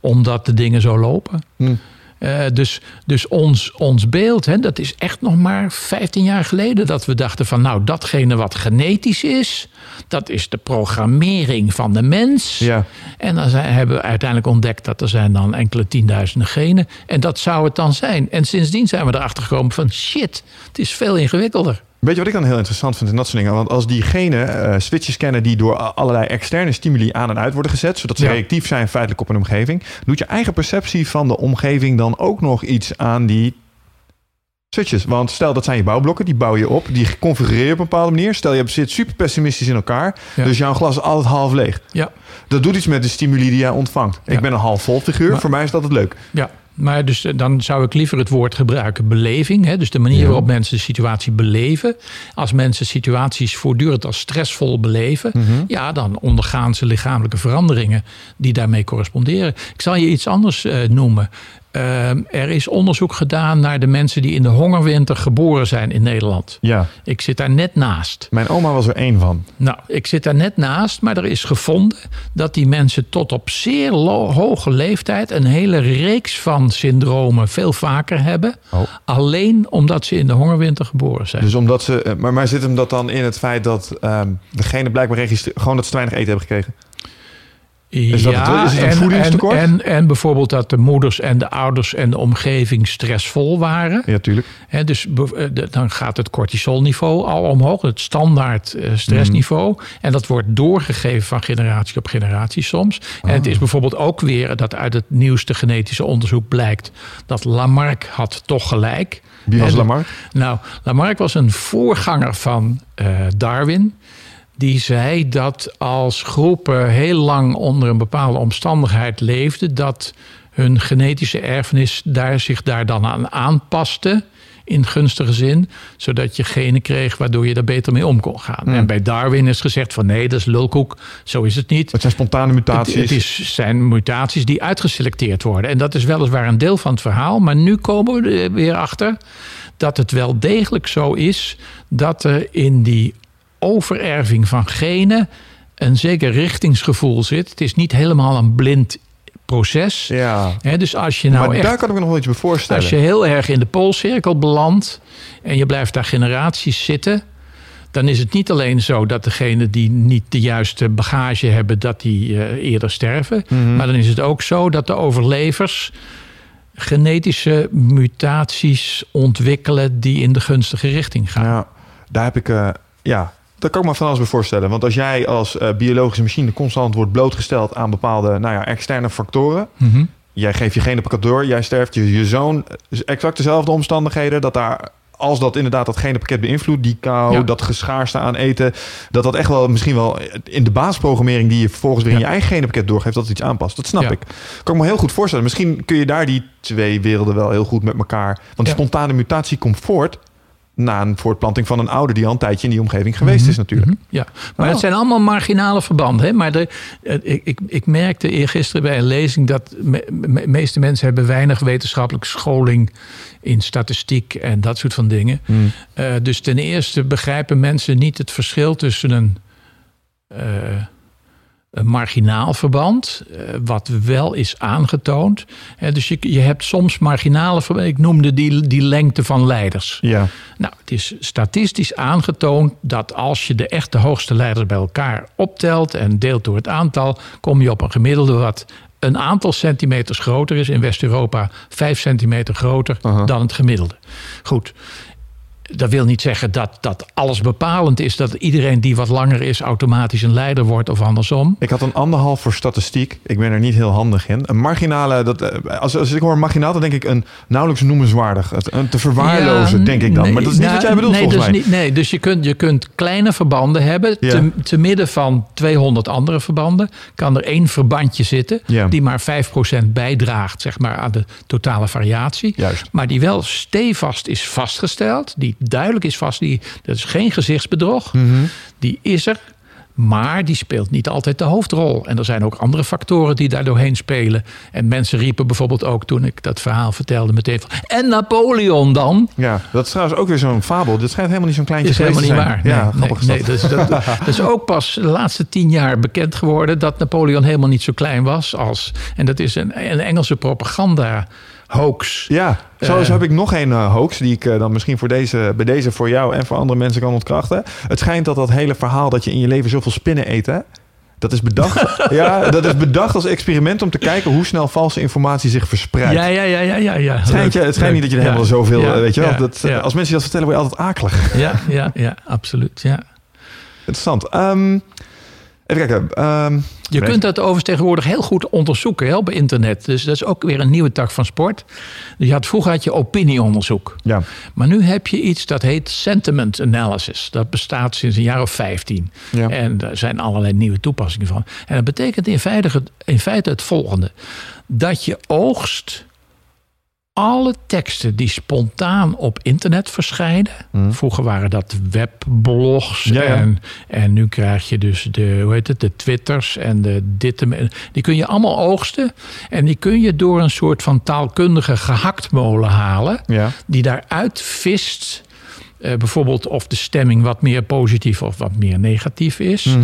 omdat de dingen zo lopen. Hm. Eh, dus dus ons, ons beeld, hè, dat is echt nog maar 15 jaar geleden dat we dachten van nou datgene wat genetisch is, dat is de programmering van de mens. Ja. En dan zijn, hebben we uiteindelijk ontdekt dat er zijn dan enkele tienduizenden genen. En dat zou het dan zijn. En sindsdien zijn we erachter gekomen van shit, het is veel ingewikkelder. Weet je wat ik dan heel interessant vind in dat soort dingen? Want als die genen eh, switches kennen die door allerlei externe stimuli aan en uit worden gezet, zodat ze Ja. reactief zijn feitelijk op een omgeving, doet je eigen perceptie van de omgeving dan ook nog iets aan die switches? Want stel dat zijn je bouwblokken, die bouw je op, die configureer je op een bepaalde manier. Stel je zit super pessimistisch in elkaar, Ja. dus jouw glas is altijd half leeg. Ja, Dat doet iets met de stimuli die jij ontvangt. Ja. Ik ben een half vol figuur, Maar- voor mij is dat het leuk. ja. Maar dus eh, dan zou ik liever het woord gebruiken beleving. Hè? Dus de manier Ja. waarop mensen de situatie beleven. Als mensen situaties voortdurend als stressvol beleven, Mhm. ja, dan ondergaan ze lichamelijke veranderingen die daarmee corresponderen. Ik zal je iets anders eh, noemen. Ehm, er is onderzoek gedaan naar de mensen die in de hongerwinter geboren zijn in Nederland. Ja, Ik zit daar net naast. mijn oma was er één van. Nou, ik zit daar net naast, maar er is gevonden dat die mensen tot op zeer hoge leeftijd een hele reeks van syndromen veel vaker hebben. Oh. Alleen omdat ze in de hongerwinter geboren zijn. Dus omdat ze, eh, maar, maar zit hem dat dan in het feit dat ehm, degene blijkbaar gewoon dat ze te weinig eten hebben gekregen? Is dat het? Is het een en, voedingstekort? En, en, en bijvoorbeeld dat de moeders en de ouders en de omgeving stressvol waren. Ja, tuurlijk. Hè, dus eh, dan gaat het cortisolniveau al omhoog, het standaard eh, stressniveau. Mhm. En dat wordt doorgegeven van generatie op generatie soms. En het Ah. is bijvoorbeeld ook weer dat uit het nieuwste genetische onderzoek blijkt dat Lamarck had toch gelijk. Wie was Lamarck? Nou, Lamarck was een voorganger van eh, Darwin. Die zei dat als groepen heel lang onder een bepaalde omstandigheid leefden, dat hun genetische erfenis daar zich daar dan aan aanpaste. in gunstige zin, zodat je genen kreeg waardoor je daar beter mee om kon gaan. En bij Darwin is gezegd van nee, dat is lulkoek, zo is het niet. Het zijn spontane mutaties. Het, het is, zijn mutaties die uitgeselecteerd worden. En dat is weliswaar een deel van het verhaal. Maar nu komen we er weer achter dat het wel degelijk zo is dat er in die overerving van genen een zeker richtingsgevoel zit. Het is niet helemaal een blind proces. Ja. Dus als je nou maar echt, daar kan ik me nog wel iets bij voorstellen. als je heel erg in de poolcirkel belandt en je blijft daar generaties zitten, dan is het niet alleen zo dat degenen die niet de juiste bagage hebben, dat die eh, eerder sterven. Mhm. Maar dan is het ook zo dat de overlevers genetische mutaties ontwikkelen die in de gunstige richting gaan. Ja, daar heb ik... eh, ja, daar kan ik me van alles bij voorstellen. Want als jij als eh, biologische machine constant wordt blootgesteld aan bepaalde nou ja, externe factoren... Mhm. Jij geeft je genenpakket door, jij sterft, je, je zoon... exact dezelfde omstandigheden, dat daar... Als dat inderdaad dat genenpakket beïnvloedt, die kou, Ja. dat geschaarste aan eten, dat dat echt wel misschien wel in de basisprogrammering die je vervolgens weer in je eigen genenpakket doorgeeft, dat het iets aanpast. Dat snap Ja. ik. Kan ik me heel goed voorstellen. Misschien kun je daar die twee werelden wel heel goed met elkaar. Want spontane mutatie komt voort na een voortplanting van een ouder die al een tijdje in die omgeving geweest Mhm, is natuurlijk. mhm, Ja, maar Oh. het zijn allemaal marginale verbanden. Hè? Maar de, ik, ik, ik merkte eergisteren bij een lezing dat de meeste mensen hebben weinig wetenschappelijke scholing in statistiek en dat soort van dingen. Hmm. Eh, dus ten eerste begrijpen mensen niet het verschil tussen een, eh, een marginaal verband, eh, wat wel is aangetoond. Dus je, je hebt soms marginale verbanden. Ik noemde die, die lengte van leiders. Ja. Nou, het is statistisch aangetoond dat als je de echte hoogste leiders bij elkaar optelt en deelt door het aantal, kom je op een gemiddelde wat een aantal centimeters groter is. In West-Europa vijf centimeter groter dan het gemiddelde. Goed. Dat wil niet zeggen dat, dat alles bepalend is. Dat iedereen die wat langer is automatisch een leider wordt of andersom. Ik had een anderhalf voor statistiek. Ik ben er niet heel handig in. Een marginale, dat, eh, als, als ik hoor marginaal, dan denk ik een nauwelijks noemenswaardig. Een te verwaarlozen, Ja, denk ik dan. nee, maar dat is niet nou, wat jij bedoelt nee, volgens dus mij. Niet, nee, dus je kunt, je kunt kleine verbanden hebben. Ja. Te, te midden van 200 andere verbanden kan er één verbandje zitten... Ja. die maar 5% bijdraagt zeg maar, aan de totale variatie. Juist. Maar die wel stevast is vastgesteld. Die duidelijk is vast. Die, dat is geen gezichtsbedrog. Mhm. Die is er. Maar die speelt niet altijd de hoofdrol. En er zijn ook andere factoren die daar doorheen spelen. En mensen riepen bijvoorbeeld ook toen ik dat verhaal vertelde meteen van... En Napoleon dan? Ja, dat is trouwens ook weer zo'n fabel. Dit schijnt helemaal niet zo'n kleintje is helemaal niet te waar. zijn. Nee, ja, grappig nee, nee, dat, dat is ook pas de laatste tien jaar bekend geworden dat Napoleon helemaal niet zo klein was als. En dat is een, een Engelse propaganda hoax. Ja, zo, Eh. zo heb ik nog een eh, hoax die ik eh, dan misschien voor deze, bij deze voor jou en voor andere mensen kan ontkrachten. Het schijnt dat dat hele verhaal dat je in je leven zoveel spinnen eet, hè? Dat is bedacht. ja, dat is bedacht als experiment om te kijken hoe snel valse informatie zich verspreidt. Ja, ja, ja, ja, ja. ja. Het schijnt, je, het schijnt niet dat je er Ja, helemaal zoveel, ja, weet je wel. ja, dat. Als mensen je dat vertellen, word je altijd akelig. Ja, ja, ja, absoluut. Ja. Interessant. Ehm, even kijken. Ehm, Je kunt dat overigens tegenwoordig heel goed onderzoeken hè, op internet. Dus dat is ook weer een nieuwe tak van sport. Dus je had, vroeger had je opinieonderzoek. ja. Maar nu heb je iets dat heet sentiment analysis. Dat bestaat sinds een jaar of 15. Ja. En daar zijn allerlei nieuwe toepassingen van. En dat betekent in feite, het- in feite het volgende: dat je oogst alle teksten die spontaan op internet verschijnen. Vroeger waren dat webblogs. Ja, ja. En, en nu krijg je dus de, hoe heet het, de twitters en de dit. en- Die kun je allemaal oogsten. En die kun je door een soort van taalkundige gehaktmolen halen Ja. die daaruit vist. eh, bijvoorbeeld of de stemming wat meer positief of wat meer negatief is. Mhm.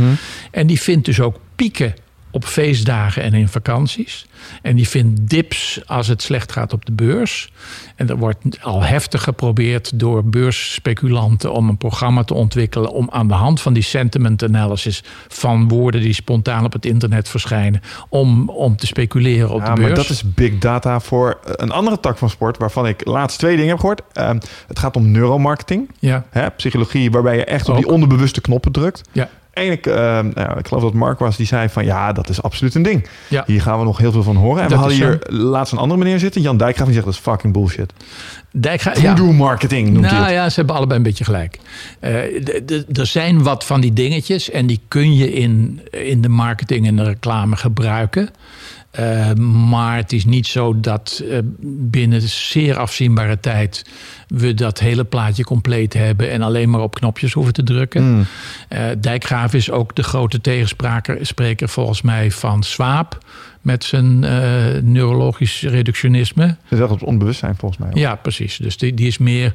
En die vindt dus ook pieken op feestdagen en in vakanties. En die vindt dips als het slecht gaat op de beurs. En er wordt al heftig geprobeerd door beursspeculanten om een programma te ontwikkelen om aan de hand van die sentiment analysis van woorden die spontaan op het internet verschijnen, om, om te speculeren op Ja, de beurs. maar dat is big data voor een andere tak van sport waarvan ik laatst twee dingen heb gehoord. Ehm, het gaat om neuromarketing, ja, hè, psychologie, waarbij je echt op die onderbewuste knoppen drukt. ja, En ik, ehm, nou, ja, ik geloof dat Mark was, die zei van ja, dat is absoluut een ding. ja. Hier gaan we nog heel veel van horen. En we hadden hier laatst een andere meneer zitten, Jan Dijkgraaf, die zegt dat is fucking bullshit. Dijkgra- ja. Voodoo marketing noemt hij Nou ja, ze hebben allebei een beetje gelijk. Eh, er zijn wat van die dingetjes en die kun je in, in de marketing en de reclame gebruiken. Uh, maar het is niet zo dat uh, binnen zeer afzienbare tijd we dat hele plaatje compleet hebben en alleen maar op knopjes hoeven te drukken. Mm. Uh, Dijkgraaf is ook de grote tegenspreker volgens mij van Swaap met zijn uh, neurologisch reductionisme. Dat is wel het onbewustzijn volgens mij. Ook. Ja, precies. Dus die, die is meer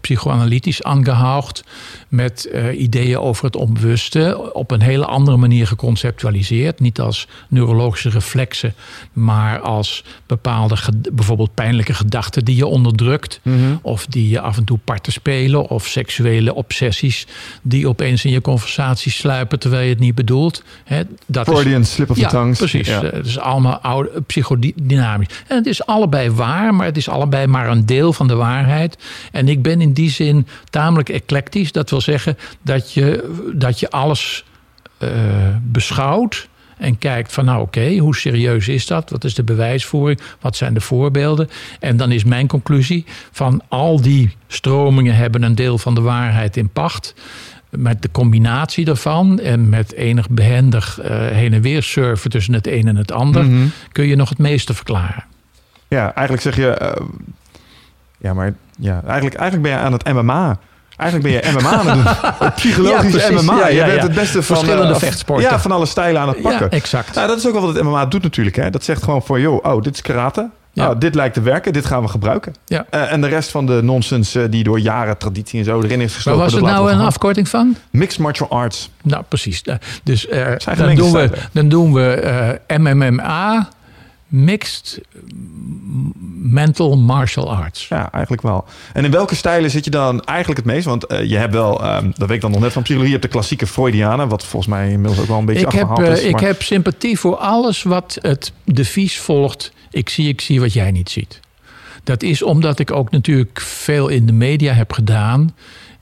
psychoanalytisch aangehaald met uh, ideeën over het onbewuste op een hele andere manier geconceptualiseerd. Niet als neurologische reflexen, maar als bepaalde, bijvoorbeeld pijnlijke gedachten die je onderdrukt. Mm -hmm. Of die je af en toe parten spelen. Of seksuele obsessies die opeens in je conversatie sluipen terwijl je het niet bedoelt. He, dat Freudian is, slip of ja, the tongues. Precies. Ja. Het is allemaal oude, psychodynamisch. En het is allebei waar, maar het is allebei maar een deel van de waarheid. En ik ben in die zin tamelijk eclectisch. Dat wil zeggen dat je, dat je alles uh, beschouwt. En kijkt van nou oké, hoe serieus is dat? Wat is de bewijsvoering? Wat zijn de voorbeelden? En dan is mijn conclusie van al die stromingen hebben een deel van de waarheid in pacht met de combinatie daarvan en met enig behendig uh, heen en weer surfen tussen het een en het ander, mm -hmm. kun je nog het meeste verklaren. Ja, eigenlijk zeg je. Uh, ja, maar ja, eigenlijk, eigenlijk ben je aan het MMA. Eigenlijk ben je MMA aan het doen. Psychologisch ja, MMA. Ja, ja, je bent het beste van verschillende uh, vechtsporten. Ja, van alle stijlen aan het pakken. Ja, exact. Nou, dat is ook wel wat het MMA doet natuurlijk. Hè. Dat zegt gewoon voor, joh, oh, dit is karate. Ja. Nou, dit lijkt te werken, dit gaan we gebruiken. Ja. Uh, en de rest van de nonsens uh, die door jaren traditie en zo erin is gestoken. Maar was het nou een afkorting van? Mixed Martial Arts. Nou, precies. Dus uh, dan, doen we, dan doen we MMMA, Mixed Mental Martial Arts. Ja, eigenlijk wel. En in welke stijlen zit je dan eigenlijk het meest? Want je hebt wel, um, dat weet ik dan nog net van psychologie, je hebt de klassieke Freudianen, wat volgens mij inmiddels ook wel een beetje ik heb, is. Ik heb sympathie voor alles wat het devies volgt ik zie, ik zie wat jij niet ziet. Dat is omdat ik ook natuurlijk veel in de media heb gedaan.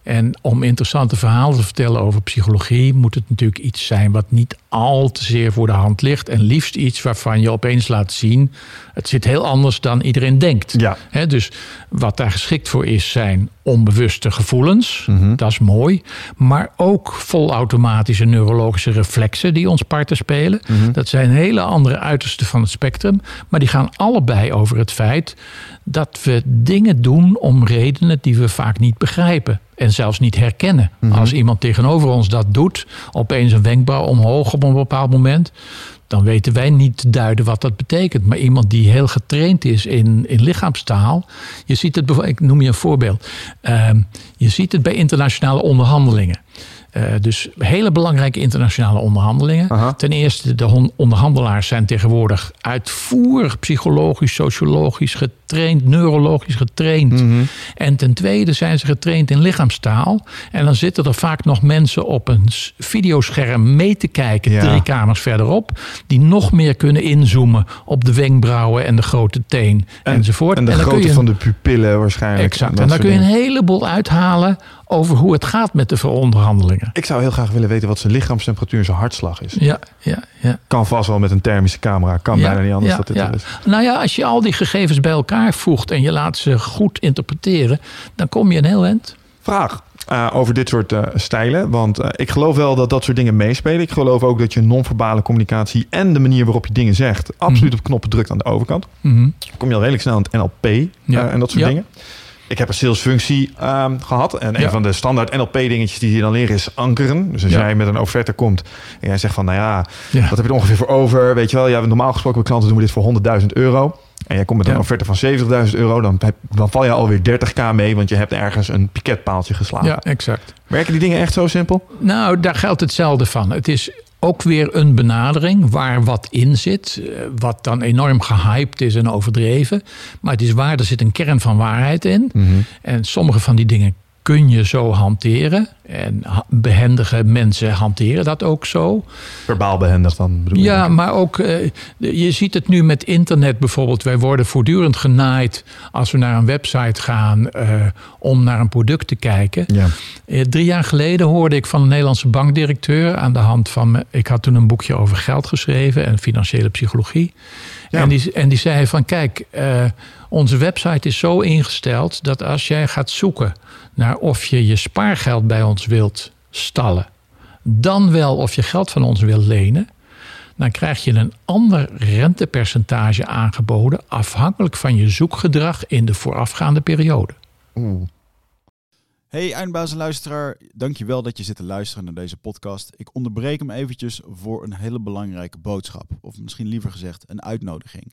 En om interessante verhalen te vertellen over psychologie, moet het natuurlijk iets zijn wat niet al te zeer voor de hand ligt. En liefst iets waarvan je opeens laat zien. Het zit heel anders dan iedereen denkt. Ja. He, dus wat daar geschikt voor is, zijn onbewuste gevoelens. Mm -hmm. Dat is mooi. Maar ook volautomatische neurologische reflexen die ons parten spelen. Mm -hmm. Dat zijn hele andere uitersten van het spectrum. Maar die gaan allebei over het feit dat we dingen doen om redenen die we vaak niet begrijpen. En zelfs niet herkennen. Mm -hmm. Als iemand tegenover ons dat doet, opeens een wenkbrauw omhoog op een bepaald moment. Dan weten wij niet te duiden wat dat betekent. Maar iemand die heel getraind is in, in lichaamstaal. Je ziet het bijvoorbeeld, ik noem je een voorbeeld. Uh, je ziet het bij internationale onderhandelingen. Uh, dus hele belangrijke internationale onderhandelingen. Aha. Ten eerste, de onderhandelaars zijn tegenwoordig uitvoerig psychologisch, sociologisch getraind, neurologisch getraind. Mhm. Mm -hmm. En ten tweede zijn ze getraind in lichaamstaal. En dan zitten er vaak nog mensen op een videoscherm mee te kijken, Ja. drie kamers verderop, die nog meer kunnen inzoomen op de wenkbrauwen en de grote teen En- enzovoort. En de grootte je- van de pupillen waarschijnlijk. Exact. En dan soort kun je een heleboel uithalen over hoe het gaat met de Ik zou heel graag willen weten wat zijn lichaamstemperatuur en zijn hartslag is. Ja, ja, ja. Kan vast wel met een thermische camera. Kan Ja, bijna niet anders ja, dat dit ja. is. Nou ja, als je al die gegevens bij elkaar voegt en je laat ze goed interpreteren, dan kom je een heel eind. Vraag eh, over dit soort eh, stijlen. Want eh, ik geloof wel dat dat soort dingen meespelen. Ik geloof ook dat je non-verbale communicatie en de manier waarop je dingen zegt... absoluut op knoppen drukt aan de overkant. Mhm. kom je al redelijk snel aan het NLP Ja. en dat soort Ja. dingen. Ik heb een salesfunctie ehm, gehad. En een van de standaard NLP-dingetjes die je dan leren is ankeren. Dus als Ja. jij met een offerte komt en jij zegt van... nou ja, Ja. wat heb je er ongeveer voor over? Weet je wel, ja, normaal gesproken bij klanten doen we dit voor 100.000 euro. En jij komt met een offerte van 70.000 euro. Dan, heb- dan val je alweer 30k mee, want je hebt ergens een piketpaaltje geslagen. Ja, exact. Werken die dingen echt zo simpel? Nou, daar geldt hetzelfde van. Het is ook weer een benadering waar wat in zit, eh, wat dan enorm gehyped is en overdreven. Maar het is waar, er zit een kern van waarheid in. En sommige van die dingen kun je zo hanteren. En behendige mensen hanteren dat ook zo. Verbaal behendig dan bedoel Ja, ik. maar ook, eh, je ziet het nu met internet bijvoorbeeld. Wij worden voortdurend genaaid als we naar een website gaan eh, om naar een product te kijken. Ja. Eh, Drie jaar geleden hoorde ik van een Nederlandse bankdirecteur aan de hand van. Ik had toen een boekje over geld geschreven en financiële psychologie. Ja. En, die, en die zei van: Kijk, onze website is zo ingesteld dat als jij gaat zoeken naar of je je spaargeld bij ons wilt stallen, dan wel of je geld van ons wilt lenen, dan krijg je een ander rentepercentage aangeboden afhankelijk van je zoekgedrag in de voorafgaande periode. Oeh. Hey eindbazenluisteraar, dankjewel dat je zit te luisteren naar deze podcast. Ik onderbreek hem eventjes voor een hele belangrijke boodschap. Of misschien liever gezegd een uitnodiging.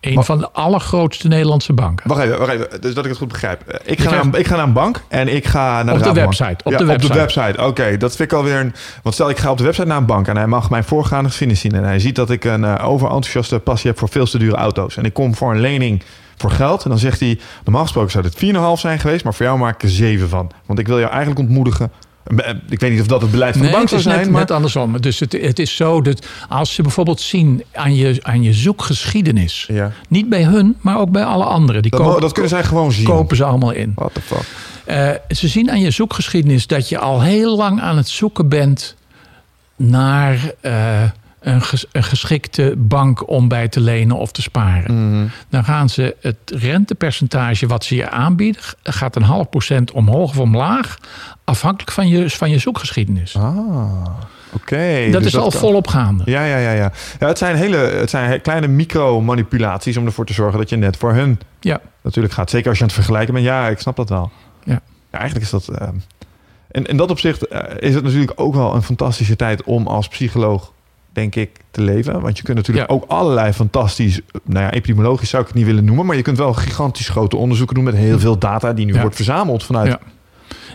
een Maar- van de allergrootste Nederlandse banken. Wacht even, wacht even, dus dat ik het goed begrijp. Eh, Ik ga, naar, ik ga naar een bank en ik ga naar Op de website, op Ja, de website. Op de website, oké. dat vind ik alweer een... Want stel, ik ga op de website naar een bank en hij mag mijn voorgaande geschiedenis zien. En hij ziet dat ik een eh, overenthousiaste passie heb voor veel te dure auto's. En ik kom voor een lening voor geld. En dan zegt hij, normaal gesproken zou dit 4,5 zijn geweest. Maar voor jou maak ik er 7 van. Want ik wil jou eigenlijk ontmoedigen. Eh, Ik weet niet of dat het beleid van Nee, de bank zou zijn. net, maar... net andersom. Dus het, het is zo dat als ze bijvoorbeeld zien aan je, aan je zoekgeschiedenis, Ja. niet bij hun, maar ook bij alle anderen, die Dat, kopen, dat kunnen zij gewoon zien. kopen ze allemaal in. What the fuck. Eh, ze zien aan je zoekgeschiedenis dat je al heel lang aan het zoeken bent naar eh, een, ges- een geschikte bank om bij te lenen of te sparen. Mhm. Dan gaan ze het rentepercentage wat ze je aanbieden, gaat een half procent omhoog of omlaag, afhankelijk van je, van je zoekgeschiedenis. Ah, oké. dat Dus is al kan- volop gaande. Ja, ja, ja, ja. ja het zijn hele het zijn kleine micro-manipulaties om ervoor te zorgen dat je net voor hun Ja. natuurlijk gaat. Zeker als je aan het vergelijken bent. Ja, ik snap dat wel. Ja. eigenlijk is dat. ehm, en in dat opzicht eh, is het natuurlijk ook wel een fantastische tijd om als psycholoog, denk ik, te leven. Want je kunt natuurlijk Ja. ook allerlei fantastisch, nou ja, epidemiologisch zou ik het niet willen noemen, maar je kunt wel gigantisch grote onderzoeken doen met heel veel data die nu Ja. wordt verzameld vanuit. Ja.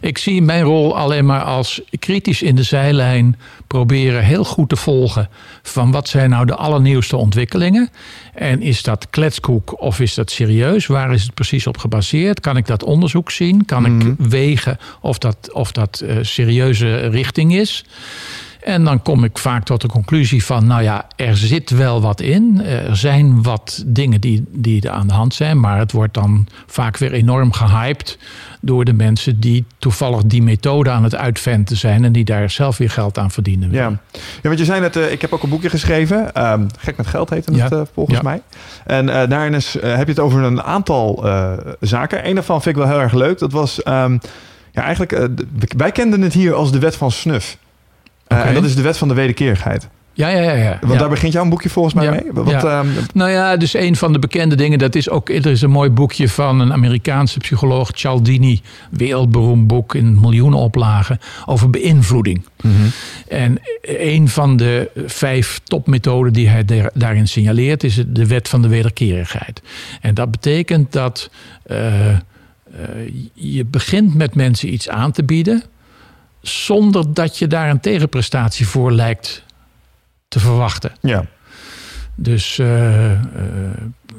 Ik zie mijn rol alleen maar als kritisch in de zijlijn proberen heel goed te volgen van wat zijn nou de allernieuwste ontwikkelingen. En is dat kletskoek of is dat serieus? Waar is het precies op gebaseerd? Kan ik dat onderzoek zien? Kan Mhm. ik wegen of dat, of dat eh, serieuze richting is? En dan kom ik vaak tot de conclusie van, nou ja, er zit wel wat in. Er zijn wat dingen die, die er aan de hand zijn, maar het wordt dan vaak weer enorm gehyped door de mensen die toevallig die methode aan het uitventen zijn en die daar zelf weer geld aan verdienen. Ja. ja, want je zei net, eh, ik heb ook een boekje geschreven. ehm, Gek met geld heette het Ja. eh, volgens Ja. mij. En eh, daarin is, eh, heb je het over een aantal eh, zaken. Eén daarvan vind ik wel heel erg leuk. Dat was, ehm, ja, eigenlijk, eh, wij kenden het hier als de wet van snuf. Eh. En dat is de wet van de wederkeerigheid. Ja, ja, ja. ja. Want Ja. daar begint jouw boekje volgens mij Ja. mee. Wat, Ja. ehm, Nou ja, dus een van de bekende dingen, dat is ook, er is een mooi boekje van een Amerikaanse psycholoog, Cialdini, wereldberoemd boek in miljoenen oplagen, over beïnvloeding. En een van de vijf topmethoden die hij daar- daarin signaleert, is de wet van de wederkerigheid. En dat betekent dat eh, eh, je begint met mensen iets aan te bieden, zonder dat je daar een tegenprestatie voor lijkt te verwachten. ja. Dus eh, eh,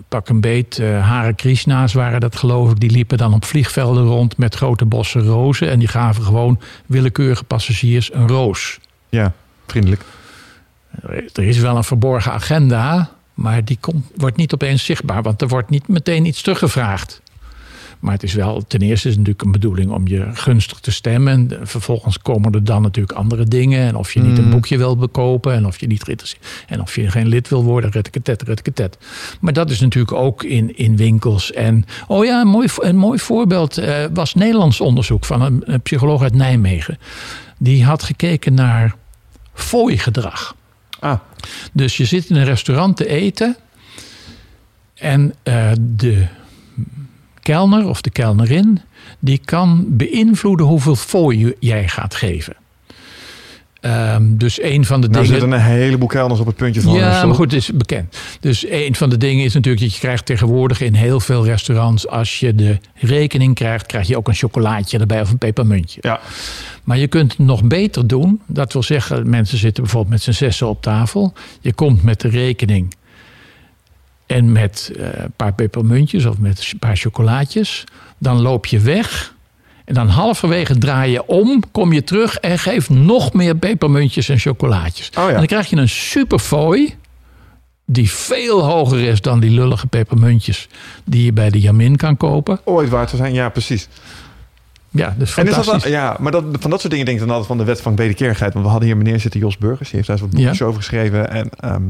pak een beet, eh Hare Krishna's waren dat geloof ik. Die liepen dan op vliegvelden rond met grote bossen rozen. En die gaven gewoon willekeurige passagiers een roos. ja, vriendelijk. Er is wel een verborgen agenda, maar die komt, wordt niet opeens zichtbaar. Want er wordt niet meteen iets teruggevraagd. Maar het is wel, ten eerste is het natuurlijk een bedoeling om je gunstig te stemmen. En vervolgens komen er dan natuurlijk andere dingen. En of je niet een Mm. boekje wil bekopen. En of je niet En of je geen lid wil worden. Retteketet, retteketet. Maar dat is natuurlijk ook in, in winkels. En oh ja, een mooi, een mooi voorbeeld eh, was Nederlands onderzoek van een, een psycholoog uit Nijmegen. Die had gekeken naar fooigedrag. Ah, Dus je zit in een restaurant te eten. En eh, de kelner of de kelnerin. die kan beïnvloeden hoeveel fooi jij gaat geven. Ehm, dus een van de nou dingen. zitten een heleboel kelners op het puntje van... Ja, eh, maar goed, het is bekend. Dus een van de dingen is natuurlijk dat je krijgt tegenwoordig in heel veel restaurants, als je de rekening krijgt, krijg je ook een chocolaatje erbij of een pepermuntje. Ja, Maar je kunt het nog beter doen. Dat wil zeggen, mensen zitten bijvoorbeeld met z'n zessen op tafel. Je komt met de rekening en met eh, een paar pepermuntjes of met een paar chocolaatjes. Dan loop je weg. En dan halverwege draai je om, kom je terug en geef nog meer pepermuntjes en chocolaatjes. Oh ja. En dan krijg je een superfooi die veel hoger is dan die lullige pepermuntjes die je bij de Jamin kan kopen. ooit waard te zijn. Ja, precies. Ja, dus En is dat fantastisch. dan, ja, maar dat, van dat soort dingen denk ik dan altijd van de wet van wederkerigheid. Want we hadden hier meneer zitten, Jos Burgers, die heeft daar eens wat boekjes Ja. over geschreven. En ehm,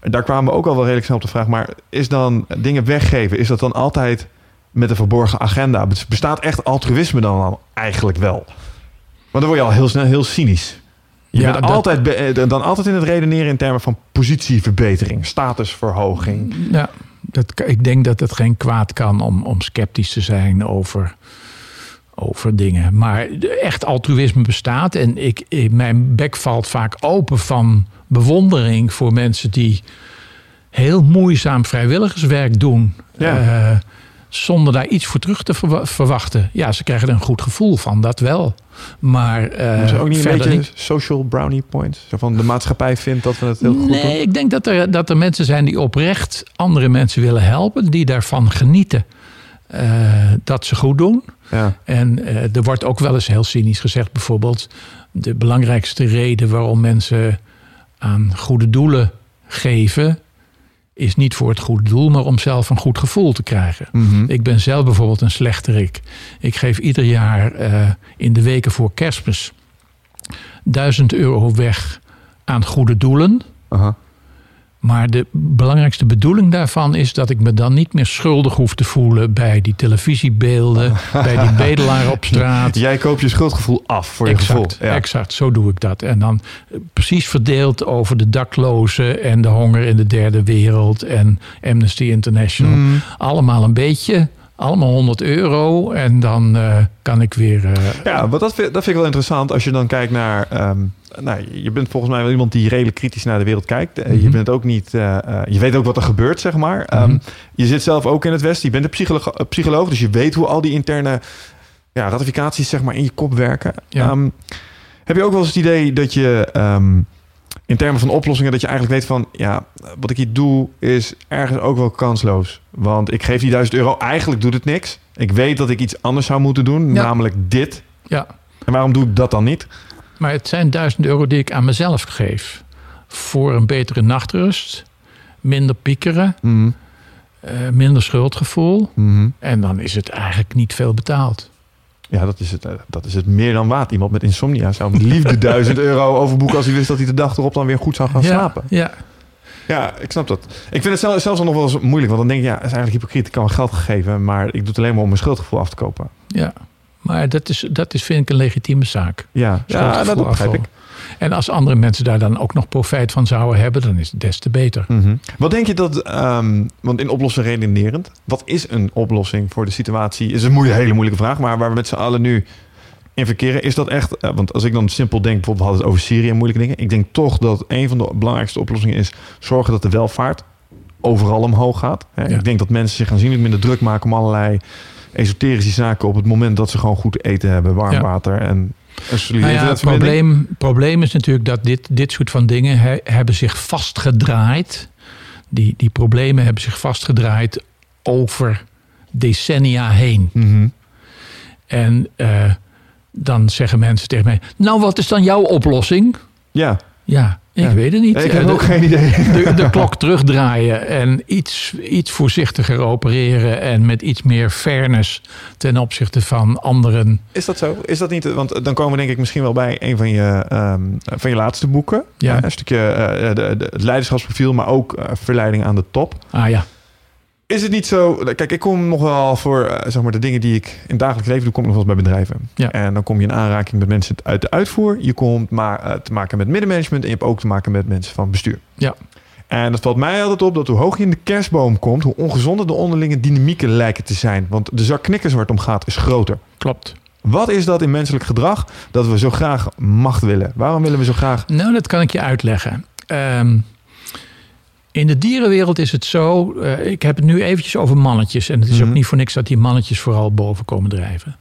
daar kwamen we ook al wel redelijk snel op de vraag. Maar is dan dingen weggeven, is dat dan altijd met een verborgen agenda? Bestaat echt altruïsme dan al eigenlijk wel? Want dan word je al heel snel heel cynisch. Je Ja, bent dat- altijd eh, dan altijd in het redeneren in termen van positieverbetering, statusverhoging. Ja, dat, ik denk dat het geen kwaad kan om, om sceptisch te zijn over, over dingen. Maar echt altruïsme bestaat. En ik- mijn bek valt vaak open van bewondering voor mensen die heel moeizaam vrijwilligerswerk doen. Ja. eh, zonder daar iets voor terug te verwa- verwachten. Ja, ze krijgen er een goed gevoel van, dat wel. Maar is er ook niet een beetje niet. social brownie points? Zo van de maatschappij vindt dat we het heel goed doen? Nee, ik denk dat er, dat er mensen zijn die oprecht andere mensen willen helpen. Die daarvan genieten eh, dat ze goed doen. Ja. En er wordt ook wel eens heel cynisch gezegd, bijvoorbeeld... de belangrijkste reden waarom mensen aan goede doelen geven... is niet voor het goede doel, maar om zelf een goed gevoel te krijgen. Mhm. Ik ben zelf bijvoorbeeld een slechterik. Ik geef ieder jaar eh, in de weken voor kerstmis... 1000 euro weg aan goede doelen... Maar de belangrijkste bedoeling daarvan is dat ik me dan niet meer schuldig hoef te voelen bij die televisiebeelden, bij die bedelaar op straat. Jij koopt je schuldgevoel af voor je exact, gevoel. Ja. exact, zo doe ik dat. En dan eh, precies verdeeld over de daklozen en de honger in de derde wereld en Amnesty International. Mm. Allemaal een beetje, allemaal 100 euro en dan eh, kan ik weer. eh, Ja, wat dat, vind, dat vind ik wel interessant als je dan kijkt naar. ehm, nou, je bent volgens mij wel iemand die redelijk kritisch naar de wereld kijkt. Eh, Je Mhm. bent ook niet. je weet ook wat er gebeurt, zeg maar. Ehm, Mhm. je zit zelf ook in het Westen. Je bent een psycholoog, psycholoog, dus je weet hoe al die interne ja, ratificaties, zeg maar, in je kop werken. Ja. Ehm, heb je ook wel eens het idee dat je. In termen van oplossingen, dat je eigenlijk weet van, ja, wat ik hier doe is ergens ook wel kansloos. Want ik geef die duizend euro, eigenlijk doet het niks. Ik weet dat ik iets anders zou moeten doen, Ja. namelijk dit. ja, En waarom doe ik dat dan niet? maar het zijn 1000 euro die ik aan mezelf geef voor een betere nachtrust, minder piekeren. Mhm. eh, minder schuldgevoel. Mhm. En dan is het eigenlijk niet veel betaald. Ja, dat is, het, eh, dat is het meer dan waard. Iemand met insomnia zou met liefde duizend euro overboeken als hij wist dat hij de dag erop dan weer goed zou gaan slapen. Ja, Ja, ik snap dat. Ik vind het zelf, zelfs nog wel eens moeilijk, want dan denk je, ja, het is eigenlijk hypocriet. Ik kan wel geld gegeven, maar ik doe het alleen maar om mijn schuldgevoel af te kopen. ja. Maar dat is, dat is vind ik een legitieme zaak. Ja, ja dat begrijp ik. En als andere mensen daar dan ook nog profijt van zouden hebben, dan is het des te beter. Mhm. Wat denk je dat, ehm, want in oplossen redenerend, wat is een oplossing voor de situatie? Is een hele moeilijke vraag, maar waar we met z'n allen nu in verkeren, is dat echt, eh, want als ik dan simpel denk, bijvoorbeeld we hadden het over Syrië en moeilijke dingen, ik denk toch dat een van de belangrijkste oplossingen is zorgen dat de welvaart overal omhoog gaat. Ja. Ik denk dat mensen zich aanzienlijk minder druk maken om allerlei esoterische zaken op het moment dat ze gewoon goed te eten hebben, warm Ja. water en Nou ja, het probleem, probleem is natuurlijk dat dit, dit soort van dingen he- hebben zich vastgedraaid. Die, die problemen hebben zich vastgedraaid over decennia heen. Mhm. En eh, dan zeggen mensen tegen mij: Nou, wat is dan jouw oplossing? Ja, Ja, ik Ja. weet het niet. Ik Eh, heb de- ook geen idee. de, de klok terugdraaien en iets, iets voorzichtiger opereren en met iets meer fairness ten opzichte van anderen. Is dat zo? Is dat niet? Want dan komen we denk ik misschien wel bij een van je, ehm, van je laatste boeken. Ja. Eh, Een stukje eh, de, het leiderschapsprofiel, maar ook verleiding aan de top. Ah ja, Is het niet zo... Kijk, ik kom nog wel voor eh, zeg maar de dingen die ik in het dagelijks leven doe, kom ik nog wel eens bij bedrijven. Ja. En dan kom je in aanraking met mensen uit de uitvoer. Je komt maar eh, te maken met middenmanagement en je hebt ook te maken met mensen van bestuur. Ja. En dat valt mij altijd op dat hoe hoog je in de kerstboom komt, hoe ongezonder de onderlinge dynamieken lijken te zijn. Want de zak knikkers waar het om gaat is groter. klopt. Wat is dat in menselijk gedrag dat we zo graag macht willen? Waarom willen we zo graag... Nou, dat kan ik je uitleggen. Ehm, in de dierenwereld is het zo, eh, ik heb het nu eventjes over mannetjes. En het is Mhm. ook niet voor niks dat die mannetjes vooral boven komen drijven.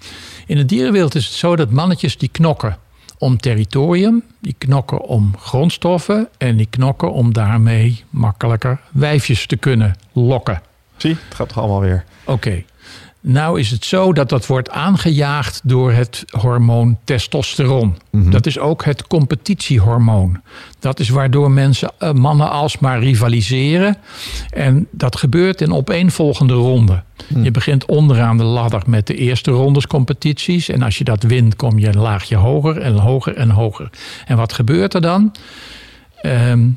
In de dierenwereld is het zo dat mannetjes die knokken om territorium, die knokken om grondstoffen en die knokken om daarmee makkelijker wijfjes te kunnen lokken. Zie, het gaat toch allemaal weer. Oké. Nou is het zo dat dat wordt aangejaagd door het hormoon testosteron. Mhm. Dat is ook het competitiehormoon. Dat is waardoor mensen, eh, mannen alsmaar rivaliseren. En dat gebeurt in opeenvolgende ronden. Hmm. Je begint onderaan de ladder met de eerste rondes competities. En als je dat wint, kom je een laagje hoger en hoger en hoger. En wat gebeurt er dan? Ehm,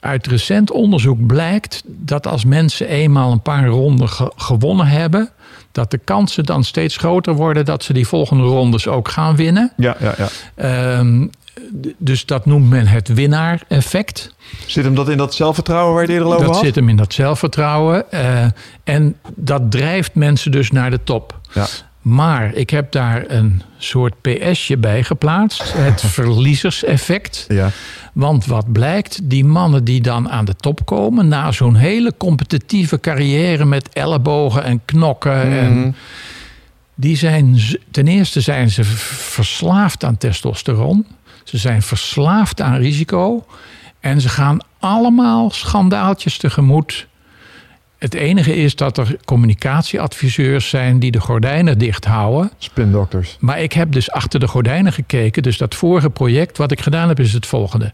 uit recent onderzoek blijkt dat als mensen eenmaal een paar ronden ge- gewonnen hebben, dat de kansen dan steeds groter worden dat ze die volgende rondes ook gaan winnen. Ja, ja, ja. Ehm, dus dat noemt men het winnaar-effect. Zit hem dat in dat zelfvertrouwen waar je het eerder over Dat had? zit hem in dat zelfvertrouwen. eh, en dat drijft mensen dus naar de top. Ja. Maar ik heb daar een soort PSje bij geplaatst. Het verliezerseffect. Ja. Want wat blijkt, die mannen die dan aan de top komen... na zo'n hele competitieve carrière met ellebogen en knokken... Mhm. en die zijn, ten eerste zijn ze verslaafd aan testosteron. Ze zijn verslaafd aan risico. En ze gaan allemaal schandaaltjes tegemoet. Het enige is dat er communicatieadviseurs zijn die de gordijnen dicht houden. Spindokters. Maar ik heb dus achter de gordijnen gekeken. Dus dat vorige project, wat ik gedaan heb, is het volgende.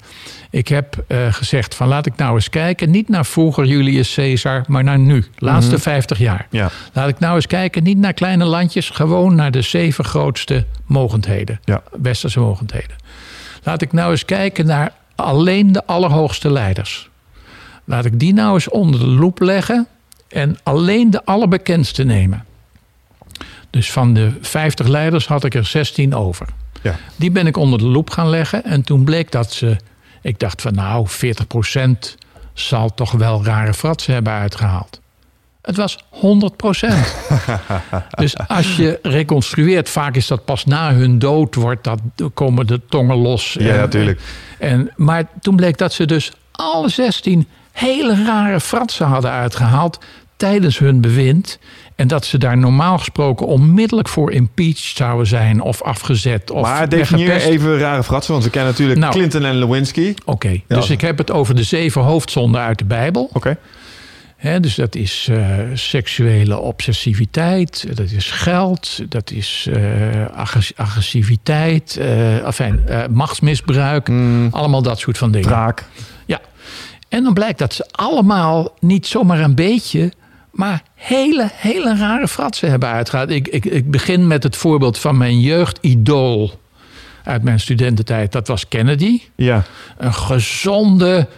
Ik heb eh, gezegd van laat ik nou eens kijken. Niet naar vroeger Julius Caesar, maar naar nu. Laatste 50 jaar. Ja. Laat ik nou eens kijken, niet naar kleine landjes, gewoon naar de zeven grootste mogendheden. Ja. Westerse mogendheden. Laat ik nou eens kijken naar alleen de allerhoogste leiders. Laat ik die nou eens onder de loep leggen en alleen de allerbekendste nemen. Dus van de 50 leiders had ik er 16 over. Ja. Die ben ik onder de loep gaan leggen. En toen bleek dat ze. Ik dacht van nou, 40% zal toch wel rare fratsen hebben uitgehaald. Het was 100%. dus als je reconstrueert, vaak is dat pas na hun dood, wordt dat, komen de tongen los. Ja, En- natuurlijk. En, maar toen bleek dat ze dus alle 16 hele rare fratsen hadden uitgehaald tijdens hun bewind. En dat ze daar normaal gesproken onmiddellijk voor impeached zouden zijn of afgezet. Of Maar definieer even rare fratsen, want we kennen natuurlijk Nou. Clinton en Lewinsky. Oké, Ja. dus ik heb het over de zeven hoofdzonden uit de Bijbel. Oké. Dus dat is eh, seksuele obsessiviteit, dat is geld, dat is eh, agres- agressiviteit, eh enfin, machtsmisbruik. Mm, Allemaal dat soort van dingen. wraak. En dan blijkt dat ze allemaal niet zomaar een beetje, maar hele, hele rare fratsen hebben uitgehaald. Ik, ik, ik begin met het voorbeeld van mijn jeugdidool uit mijn studententijd. Dat was Kennedy. Ja. Een gezonde,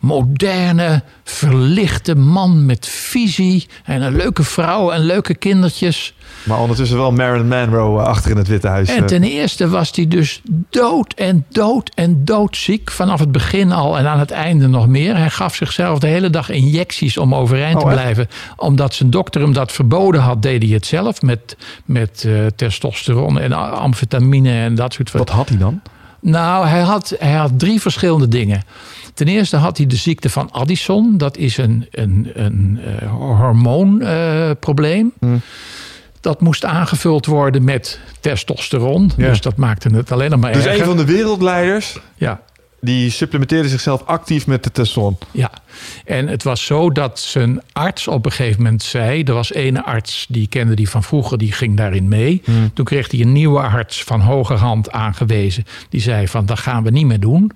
moderne, verlichte man met visie. En een leuke vrouw en leuke kindertjes. Maar ondertussen wel Marilyn Monroe eh, achter in het Witte Huis. En eh. ten eerste was hij dus dood en dood en doodziek. Vanaf het begin al en aan het einde nog meer. Hij gaf zichzelf de hele dag injecties om overeind Oh, te echt? blijven. Omdat zijn dokter hem dat verboden had, deed hij het zelf. Met, met eh, testosteron en amfetamine en dat soort van Wat had hij dan? Nou, hij had, hij had drie verschillende dingen. Ten eerste had hij de ziekte van Addison. Dat is een, een, een eh, hormoonprobleem. Hmm. Dat moest aangevuld worden met testosteron. Ja. Dus dat maakte het alleen nog maar Dus erger. een van de wereldleiders, ja, die supplementeerde zichzelf actief met de testosteron. ja. En het was zo dat zijn arts op een gegeven moment zei... er was ene arts, die kende die van vroeger, die ging daarin mee. Hmm. Toen kreeg hij een nieuwe arts van hogerhand aangewezen. Die zei van, dat gaan we niet meer doen.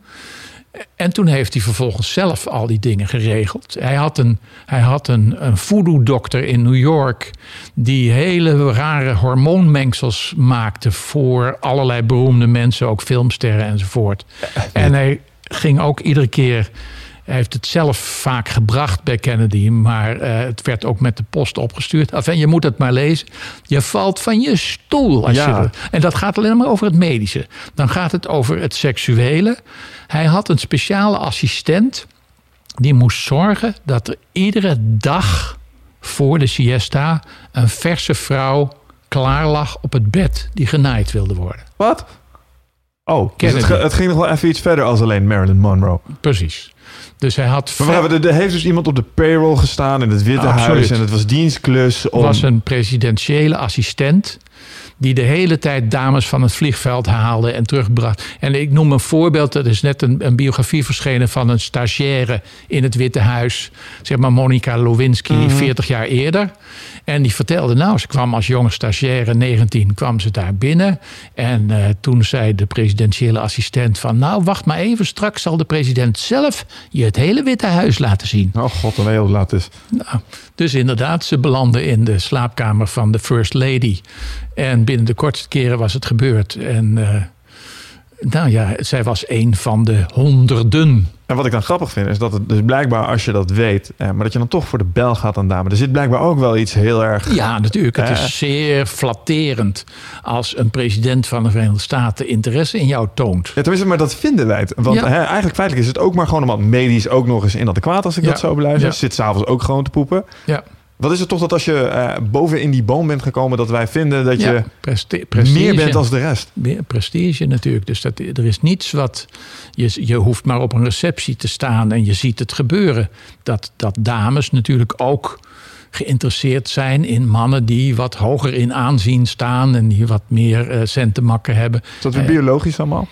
En toen heeft hij vervolgens zelf al die dingen geregeld. Hij had een, hij had een, een voodoo-dokter in New York... die hele rare hormoonmengsels maakte... voor allerlei beroemde mensen, ook filmsterren enzovoort. En hij ging ook iedere keer... Hij heeft het zelf vaak gebracht bij Kennedy, maar uh, het werd ook met de post opgestuurd. Enfin, je moet het maar lezen. Je valt van je stoel. Als Ja. je, en dat gaat alleen maar over het medische. Dan gaat het over het seksuele. Hij had een speciale assistent die moest zorgen dat er iedere dag voor de siesta een verse vrouw klaar lag op het bed die genaaid wilde worden. Wat? Oh, dus het, het ging nog wel even iets verder als alleen Marilyn Monroe. Precies. Dus hij had Maar er, er heeft dus iemand op de payroll gestaan in het Witte Absoluut. Huis. En het was dienstklus om... was een presidentiële assistent. Die de hele tijd dames van het vliegveld haalde en terugbracht. En ik noem een voorbeeld. Er is net een, een biografie verschenen van een stagiaire in het Witte Huis. Zeg maar Monica Lewinsky, 40 jaar eerder. En die vertelde, nou, ze kwam als jonge stagiaire, 19, kwam ze daar binnen. En eh, toen zei de presidentiële assistent van... nou, wacht maar even, straks zal de president zelf je het hele Witte Huis laten zien. Oh god, je hoe laat het is. Nou, dus inderdaad, ze belanden in de slaapkamer van de First Lady. En binnen de kortste keren was het gebeurd. En eh, nou ja, zij was een van de honderden. En wat ik dan grappig vind, is dat het dus blijkbaar als je dat weet... Eh, maar dat je dan toch voor de bel gaat aan dame. Er zit blijkbaar ook wel iets heel erg... Ja, natuurlijk. Het Eh. is zeer flatterend als een president van de Verenigde Staten interesse in jou toont. Ja, tenminste, maar dat vinden wij het. Want Ja. hè, eigenlijk feitelijk is het ook maar gewoon omdat medisch ook nog eens inadequaat, als ik Ja. dat zo beluister. Zit s'avonds ook gewoon te poepen. Ja, Wat is het toch dat als je eh, boven in die boom bent gekomen, dat wij vinden dat ja. je Preste- prestige. meer bent als de rest? Meer prestige natuurlijk. Dus dat, er is niets wat. Je, je hoeft maar op een receptie te staan en je ziet het gebeuren. Dat, dat dames natuurlijk ook geïnteresseerd zijn in mannen die wat hoger in aanzien staan en die wat meer eh cent te makken hebben. Is dat weer Eh, biologisch allemaal?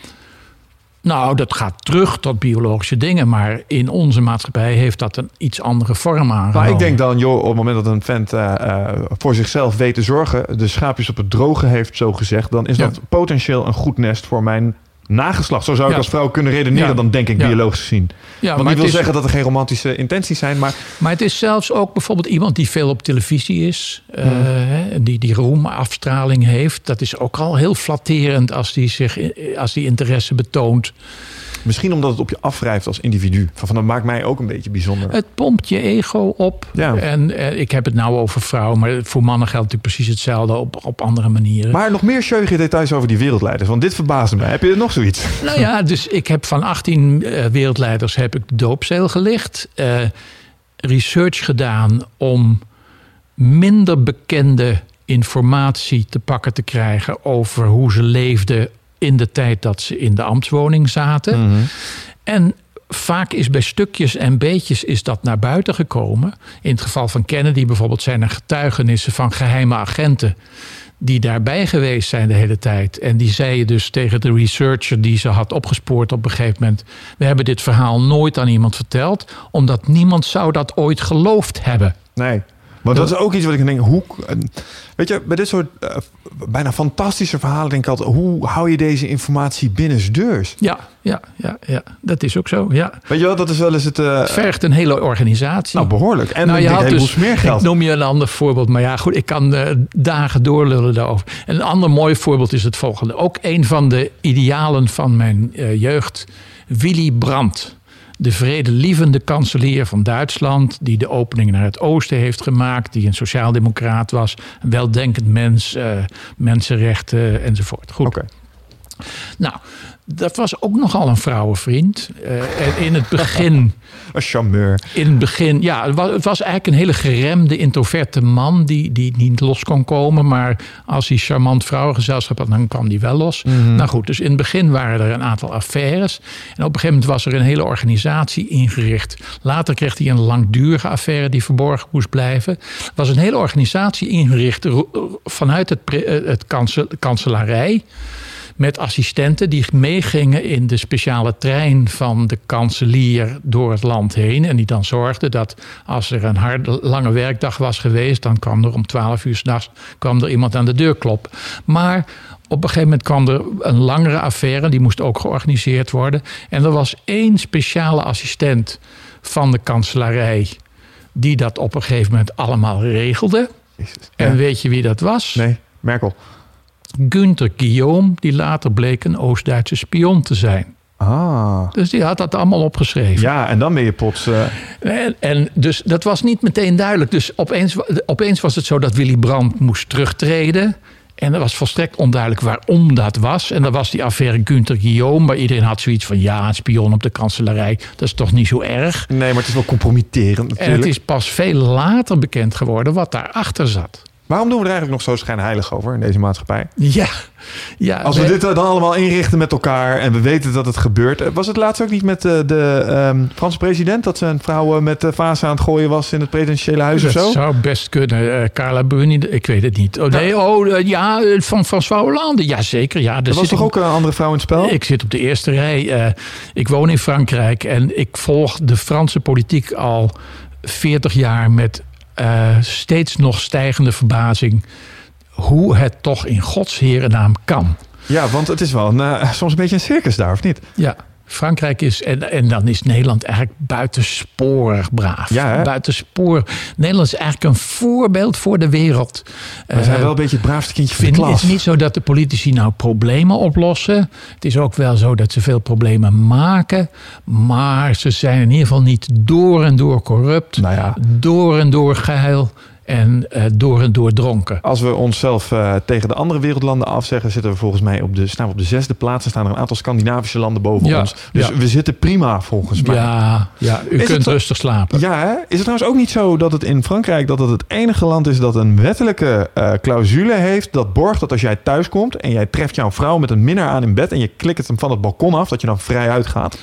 Nou, dat gaat terug tot biologische dingen, maar in onze maatschappij heeft dat een iets andere vorm aangenomen. Nou, ik denk dan, joh, op het moment dat een vent eh, eh, voor zichzelf weet te zorgen, de schaapjes op het droge heeft, zo gezegd, dan is Ja. dat potentieel een goed nest voor mijn nageslacht. Zo zou ik Ja. als vrouw kunnen redeneren, Ja. dan denk ik biologisch gezien. ja, Want maar, ik wil is, zeggen dat er geen romantische intenties zijn, maar maar het is zelfs ook bijvoorbeeld iemand die veel op televisie is, eh, hè, die die roemafstraling heeft. Dat is ook al heel flatterend als die, zich, als die interesse betoont. Misschien omdat het op je afwrijft als individu. Van, dat maakt mij ook een beetje bijzonder. Het pompt je ego op. Ja. En eh, ik heb het nou over vrouwen, maar voor mannen geldt natuurlijk precies hetzelfde op, op andere manieren. Maar nog meer scheuige details over die wereldleiders, want dit verbaasde me. Heb je er nog zoiets? Nou ja, dus ik heb van 18 eh, wereldleiders heb ik de doopzeel gelicht. eh, research gedaan om minder bekende informatie te pakken te krijgen over hoe ze leefden in de tijd dat ze in de ambtswoning zaten. En vaak is bij stukjes en beetjes is dat naar buiten gekomen. In het geval van Kennedy bijvoorbeeld zijn er getuigenissen van geheime agenten die daarbij geweest zijn de hele tijd. En die zeiden dus tegen de researcher die ze had opgespoord op een gegeven moment... we hebben dit verhaal nooit aan iemand verteld... omdat niemand zou dat ooit geloofd hebben. Nee. Want dat is ook iets wat ik denk, hoe... eh, Weet je, bij dit soort eh, bijna fantastische verhalen denk ik altijd... hoe hou je deze informatie binnensdeurs? Ja, ja, ja, ja. dat is ook zo, ja. Weet je wel, dat is wel eens het... Het vergt een hele organisatie. nou, behoorlijk. En Nou, je had dus, smeergeld. ik noem je een ander voorbeeld, maar ja, goed, ik kan dagen doorlullen daarover. En een ander mooi voorbeeld is het volgende. Ook een van de idealen van mijn jeugd, Willy Brandt. De vredelievende kanselier van Duitsland, die de opening naar het oosten heeft gemaakt, die een sociaaldemocraat was, een weldenkend mens, eh, mensenrechten enzovoort. Goed. Nou, dat was ook nogal een vrouwenvriend. Eh, en in het begin Een charmeur. in het begin, ja, het was, het was eigenlijk een hele geremde, introverte man die, die niet los kon komen. Maar als hij charmant vrouwengezelschap had, dan kwam die wel los. Nou goed, dus in het begin waren er een aantal affaires. En op een gegeven moment was er een hele organisatie ingericht. Later kreeg hij een langdurige affaire die verborgen moest blijven. Er was een hele organisatie ingericht vanuit het, eh, het kansel, kanselarij met assistenten die meegingen in de speciale trein van de kanselier door het land heen. En die dan zorgden dat als er een harde, lange werkdag was geweest, dan kwam er om 12 uur s'nachts kwam er iemand aan de deur kloppen. Maar op een gegeven moment kwam er een langere affaire, die moest ook georganiseerd worden. En er was één speciale assistent van de kanselarij die dat op een gegeven moment allemaal regelde. Jezus. En weet je wie dat was? Nee, Merkel. Günther Guillaume, die later bleek een Oost-Duitse spion te zijn. Ah. Dus die had dat allemaal opgeschreven. Ja, en dan ben je plots... eh, En, en dus dat was niet meteen duidelijk. Dus opeens, opeens was het zo dat Willy Brandt moest terugtreden. En er was volstrekt onduidelijk waarom dat was. En dan was die affaire Günther Guillaume. Maar iedereen had zoiets van... ja, een spion op de kanselarij, dat is toch niet zo erg. nee, maar het is wel compromitterend En natuurlijk. het is pas veel later bekend geworden wat daarachter zat. Waarom doen we er eigenlijk nog zo schijnheilig over in deze maatschappij? Ja, ja Als we dit dan allemaal inrichten met elkaar en we weten dat het gebeurt. Eh, Was het laatst ook niet met eh, de ehm, Franse president... dat zijn vrouw eh, met de vaas aan het gooien was in het presidentiële huis of Dat zo? zou best kunnen. Carla Bruni, ik weet het niet. Oh, nee, oh, ja, eh, van François Hollande. Jazeker, ja. Er was toch ik- ook een andere vrouw in het spel? Ik zit op de eerste rij. Ik woon in Frankrijk en ik volg de Franse politiek al 40 jaar met eh, steeds nog stijgende verbazing. Hoe het toch in Gods naam kan. Ja, want het is wel een, eh, soms een beetje een circus daar, of niet? Ja, Frankrijk is, en, en dan is Nederland eigenlijk buitensporig braaf. Ja? Buitensporig. Nederland is eigenlijk een voorbeeld voor de wereld. We zijn Eh, wel een beetje het braafste kindje van de vind, het klas. is niet zo dat de politici nou problemen oplossen. Het is ook wel zo dat ze veel problemen maken. Maar ze zijn in ieder geval niet door en door corrupt. Nou ja, Door en door geil. En eh, door en door dronken. als we onszelf eh, tegen de andere wereldlanden afzeggen, zitten we volgens mij op de, staan we op de zesde plaats. Er staan er een aantal Scandinavische landen boven Ja, ons. Dus ja. we zitten prima volgens mij. Ja, ja, u Is kunt het- rustig slapen. Ja, hè? is het trouwens ook niet zo dat het in Frankrijk dat het het enige land is dat een wettelijke eh, clausule heeft dat borgt dat als jij thuis komt en jij treft jouw vrouw met een minnaar aan in bed en je klikt hem van het balkon af, dat je dan vrij uitgaat?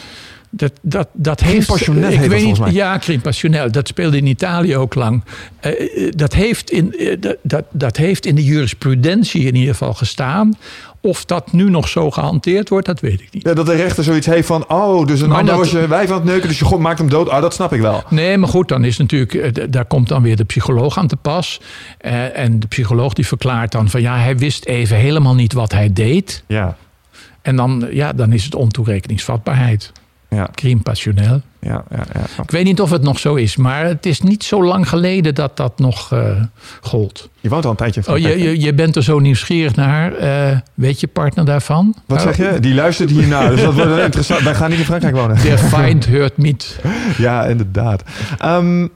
Dat, dat, dat heeft. ik heet weet niet, mij. Ja, crime passionnel. Dat speelde in Italië ook lang. Eh, eh, dat, heeft in, eh, dat, dat, heeft in de jurisprudentie in ieder geval gestaan. Of dat nu nog zo gehanteerd wordt, dat weet ik niet. Ja, dat de rechter zoiets heeft van, oh, dus een Maar ander dat- was je wijf aan het neuken, dus je god maakt hem dood. Ah, dat snap ik wel. Nee, maar goed, dan is natuurlijk, daar komt dan weer de psycholoog aan te pas. En de psycholoog die verklaart dan van ja, hij wist even helemaal niet wat hij deed. Ja, En dan, ja, dan is het ontoerekeningsvatbaarheid. Ja, Crime passionnel. ja, ja. ja. Ik weet niet of het nog zo is, maar het is niet zo lang geleden dat dat nog eh, gold. Je woont al een tijdje in Oh, Frankrijk. je, je, je bent er zo nieuwsgierig naar. Eh, weet je partner daarvan? Wat zeg je? Die luistert hiernaar, dus dat wordt wel interessant. Wij gaan niet in Frankrijk wonen. Der Feind hört mit. Ja, inderdaad. Ehm,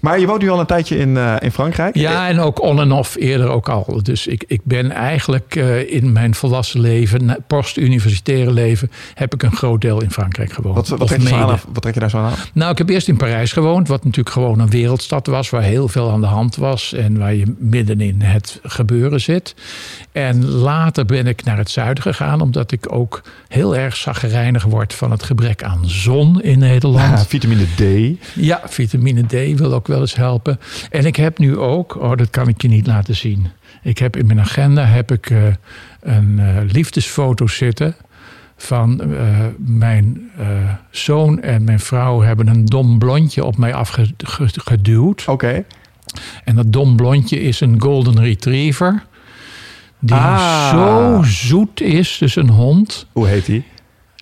maar je woont nu al een tijdje in, eh, in Frankrijk. Ja, en ook on en off eerder ook al. Dus ik, ik ben eigenlijk eh, in mijn volwassen leven, post-universitaire leven, heb ik een groot deel in Frankrijk gewoond. Wat, wat, trek je aan, wat trek je daar zo aan? Nou, ik heb eerst in Parijs gewoond, wat natuurlijk gewoon een wereldstad was, waar heel veel aan de hand was en waar je midden in het gebeuren zit. En later ben ik naar het zuiden gegaan, omdat ik ook heel erg zaggerijnig word van het gebrek aan zon in Nederland. Ja, vitamine D. Ja, vitamine D wil ook wel eens helpen. En ik heb nu ook, oh, dat kan ik je niet laten zien. Ik heb in mijn agenda heb ik, eh, een eh, liefdesfoto zitten van eh, mijn zoon en mijn vrouw hebben een dom blondje op mij afgeduwd. Oké. En dat dom blondje is een golden retriever. Die Ah. zo zoet is, dus een hond. Hoe heet die?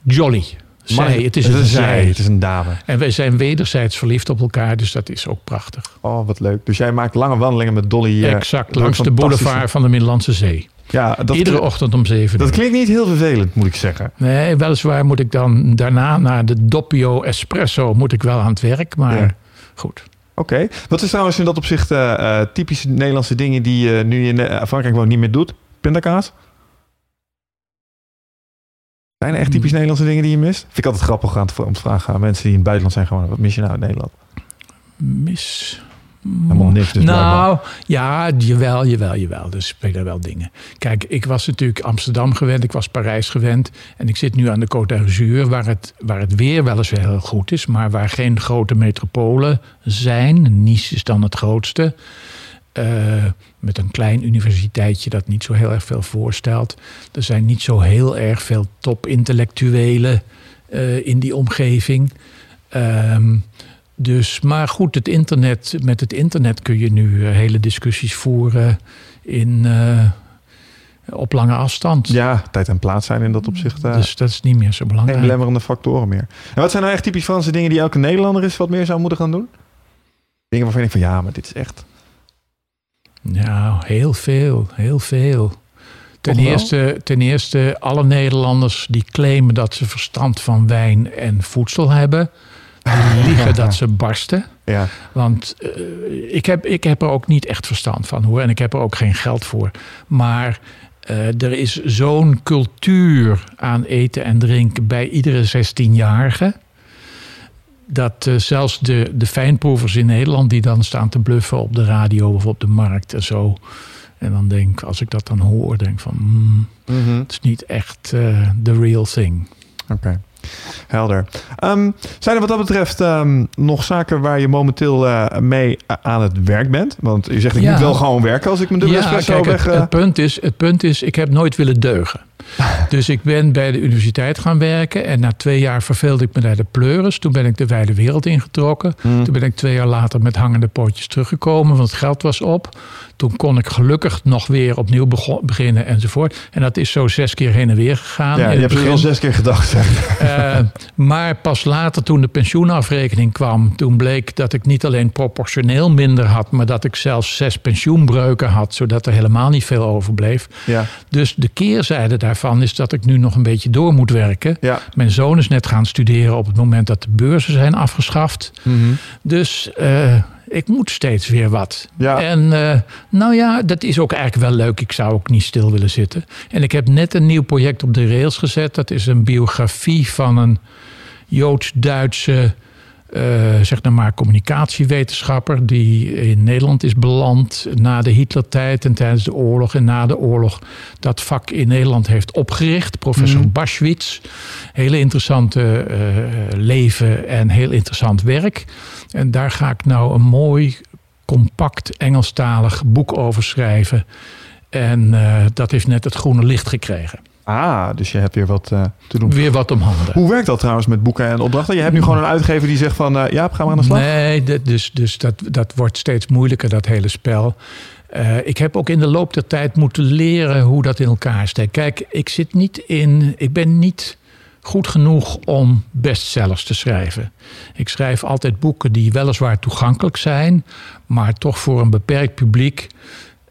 Jolly. Zij, het is een zij. Het is een dame. En wij zijn wederzijds verliefd op elkaar, dus dat is ook prachtig. Oh, wat leuk. Dus jij maakt lange wandelingen met Dolly. eh, exact, langs de boulevard van de Middellandse Zee. Ja, dat, Iedere ochtend om zeven dat uur. klinkt niet heel vervelend, moet ik zeggen. Nee, weliswaar moet ik dan daarna naar de Doppio Espresso moet ik wel aan het werk, maar Ja. goed. Oké. Wat is trouwens in dat opzicht eh, eh, typische Nederlandse dingen die je nu in Frankrijk woont niet meer doet? Pindakaas? Zijn er echt typisch Nederlandse dingen die je mist? Vind ik altijd grappig aan te- om te vragen aan mensen die in het buitenland zijn. Gewoon, wat mis je nou in Nederland? Mis. Helemaal niks dus blijkbaar. nou, ja, jawel, jawel, jawel. Er spelen wel dingen. Kijk, ik was natuurlijk Amsterdam gewend, ik was Parijs gewend. En ik zit nu aan de Côte d'Azur, waar het, waar het weer wel eens heel goed is, maar waar geen grote metropolen zijn. Nice is dan het grootste. Eh, met een klein universiteitje dat niet zo heel erg veel voorstelt. Er zijn niet zo heel erg veel topintellectuelen eh in die omgeving. Ehm, dus, maar goed, het internet, met het internet kun je nu eh, hele discussies voeren in, op lange afstand. Ja, tijd en plaats zijn in dat opzicht. Uh, dus dat is niet meer zo belangrijk. Geen belemmerende factoren meer. En wat zijn nou echt typisch Franse dingen die elke Nederlander is wat meer zou moeten gaan doen? Dingen waarvan je denkt van ja, maar dit is echt... Nou, heel veel, heel veel. Ten eerste, ten eerste, alle Nederlanders die claimen dat ze verstand van wijn en voedsel hebben, die liegen dat ze barsten. Ja. Want uh, ik, heb, ik heb er ook niet echt verstand van hoor. En ik heb er ook geen geld voor. Maar uh, er is zo'n cultuur aan eten en drinken bij iedere 16-jarige. Dat uh, zelfs de, de fijnproevers in Nederland, die dan staan te bluffen op de radio of op de markt en zo. En dan denk als ik dat dan hoor, denk van mm, mm -hmm. het is niet echt the real thing. Oké. Okay. Helder. Um, zijn er wat dat betreft um, nog zaken waar je momenteel uh, mee aan het werk bent? Want je zegt ik ja. moet wel gewoon werken als ik mijn dubbele ja, espresso kijk, weg... Het, het, punt is, het punt is, ik heb nooit willen deugen. Dus ik ben bij de universiteit gaan werken. En na twee jaar verveelde ik me naar de pleuris. Toen ben ik de wijde wereld ingetrokken. Mm. Toen ben ik twee jaar later met hangende pootjes teruggekomen. Want het geld was op. Toen kon ik gelukkig nog weer opnieuw beginnen enzovoort. En dat is zo zes keer heen en weer gegaan. Ja, je hebt er al zes keer gedacht. Uh, maar pas later, toen de pensioenafrekening kwam... toen bleek dat ik niet alleen proportioneel minder had... maar dat ik zelfs zes pensioenbreuken had... zodat er helemaal niet veel overbleef. Ja. Dus de keerzijde daarvan is dat ik nu nog een beetje door moet werken. Ja. Mijn zoon is net gaan studeren op het moment dat de beurzen zijn afgeschaft. Mm -hmm. Dus... Uh, ik moet steeds weer wat. Ja. En uh, nou ja, dat is ook eigenlijk wel leuk. Ik zou ook niet stil willen zitten. En ik heb net een nieuw project op de rails gezet. Dat is een biografie van een Joods-Duitse zeg nou maar communicatiewetenschapper die in Nederland is beland na de Hitlertijd en tijdens de oorlog en na de oorlog dat vak in Nederland heeft opgericht. Professor Mhm. Baschwitz. Hele interessante uh, leven en heel interessant werk. En daar ga ik nou een mooi, compact Engelstalig boek over schrijven. En uh, dat heeft net het groene licht gekregen. Ah, dus je hebt weer wat uh, te doen. Weer wat om handen. Hoe werkt dat trouwens met boeken en opdrachten? Je hebt nu gewoon een uitgever die zegt van... Uh, ja, gaan we aan de slag? Nee, dus, dus dat, dat wordt steeds moeilijker, dat hele spel. Uh, ik heb ook in de loop der tijd moeten leren hoe dat in elkaar steekt. Kijk, ik zit niet in... Ik ben niet goed genoeg om bestsellers te schrijven. Ik schrijf altijd boeken die weliswaar toegankelijk zijn... maar toch voor een beperkt publiek...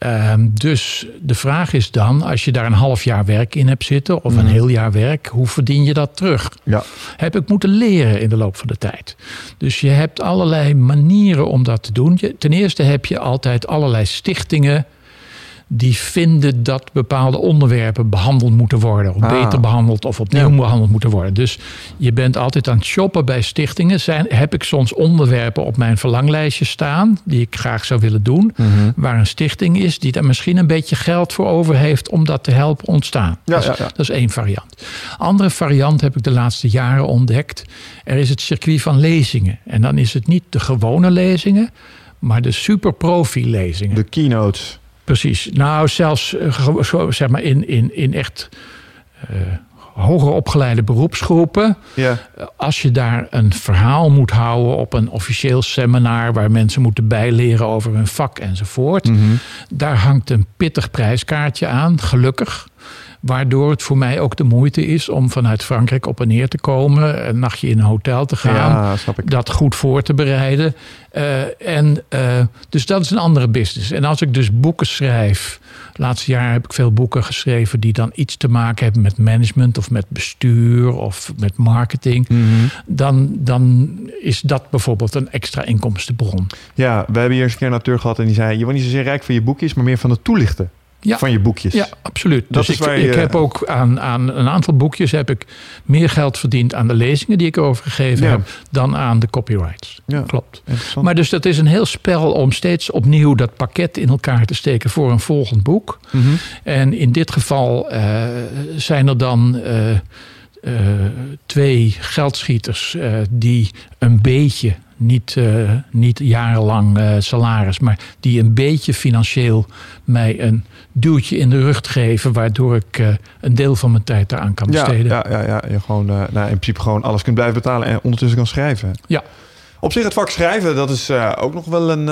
Um, dus de vraag is dan, als je daar een half jaar werk in hebt zitten of een Mhm. heel jaar werk, hoe verdien je dat terug? Ja. Heb ik moeten leren in de loop van de tijd. Dus je hebt allerlei manieren om dat te doen. Je, ten eerste heb je altijd allerlei stichtingen die vinden dat bepaalde onderwerpen behandeld moeten worden. Of Ah. beter behandeld of opnieuw Ja. behandeld moeten worden. Dus je bent altijd aan het shoppen bij stichtingen. Zijn, heb ik soms onderwerpen op mijn verlanglijstje staan... die ik graag zou willen doen. Mhm. Waar een stichting is die daar misschien een beetje geld voor over heeft... om dat te helpen ontstaan. Ja, dat, is, ja. dat is één variant. Andere variant heb ik de laatste jaren ontdekt. Er is het circuit van lezingen. En dan is het niet de gewone lezingen... maar de superprofi lezingen. De keynotes. Precies. Nou, zelfs eh, zeg maar in, in, in echt eh, hoger opgeleide beroepsgroepen. Ja. Eh, Als je daar een verhaal moet houden op een officieel seminar waar mensen moeten bijleren over hun vak enzovoort. Mhm. Daar hangt een pittig prijskaartje aan, gelukkig. Waardoor het voor mij ook de moeite is om vanuit Frankrijk op en neer te komen. Een nachtje in een hotel te gaan Ja, dat goed voor te bereiden. Uh, en, uh, dus dat is een andere business. En als ik dus boeken schrijf. Laatste jaar heb ik veel boeken geschreven die dan iets te maken hebben met management of met bestuur of met marketing. Mhm. Dan, dan is dat bijvoorbeeld een extra inkomstenbron. Ja, we hebben hier eens een keer een auteur gehad en die zei: Je wordt niet zozeer rijk van je boekjes, maar meer van het toelichten Ja. van je boekjes. Ja, absoluut. Dat dus is ik, je- ik heb ook aan, aan een aantal boekjes heb ik meer geld verdiend aan de lezingen die ik overgegeven Ja. heb dan aan de copyrights. Ja. Klopt. Maar dus dat is een heel spel om steeds opnieuw dat pakket in elkaar te steken voor een volgend boek. Mhm. En in dit geval eh, zijn er dan eh, eh, twee geldschieters die een beetje, niet, niet jarenlang salaris, maar die een beetje financieel mij een duwtje in de rug geven, waardoor ik eh, een deel van mijn tijd daaraan kan besteden. ja, ja, ja, je gewoon, eh, nou, in principe gewoon alles kunt blijven betalen en ondertussen kan schrijven. Ja. Op zich het vak schrijven, dat is eh, ook nog wel een,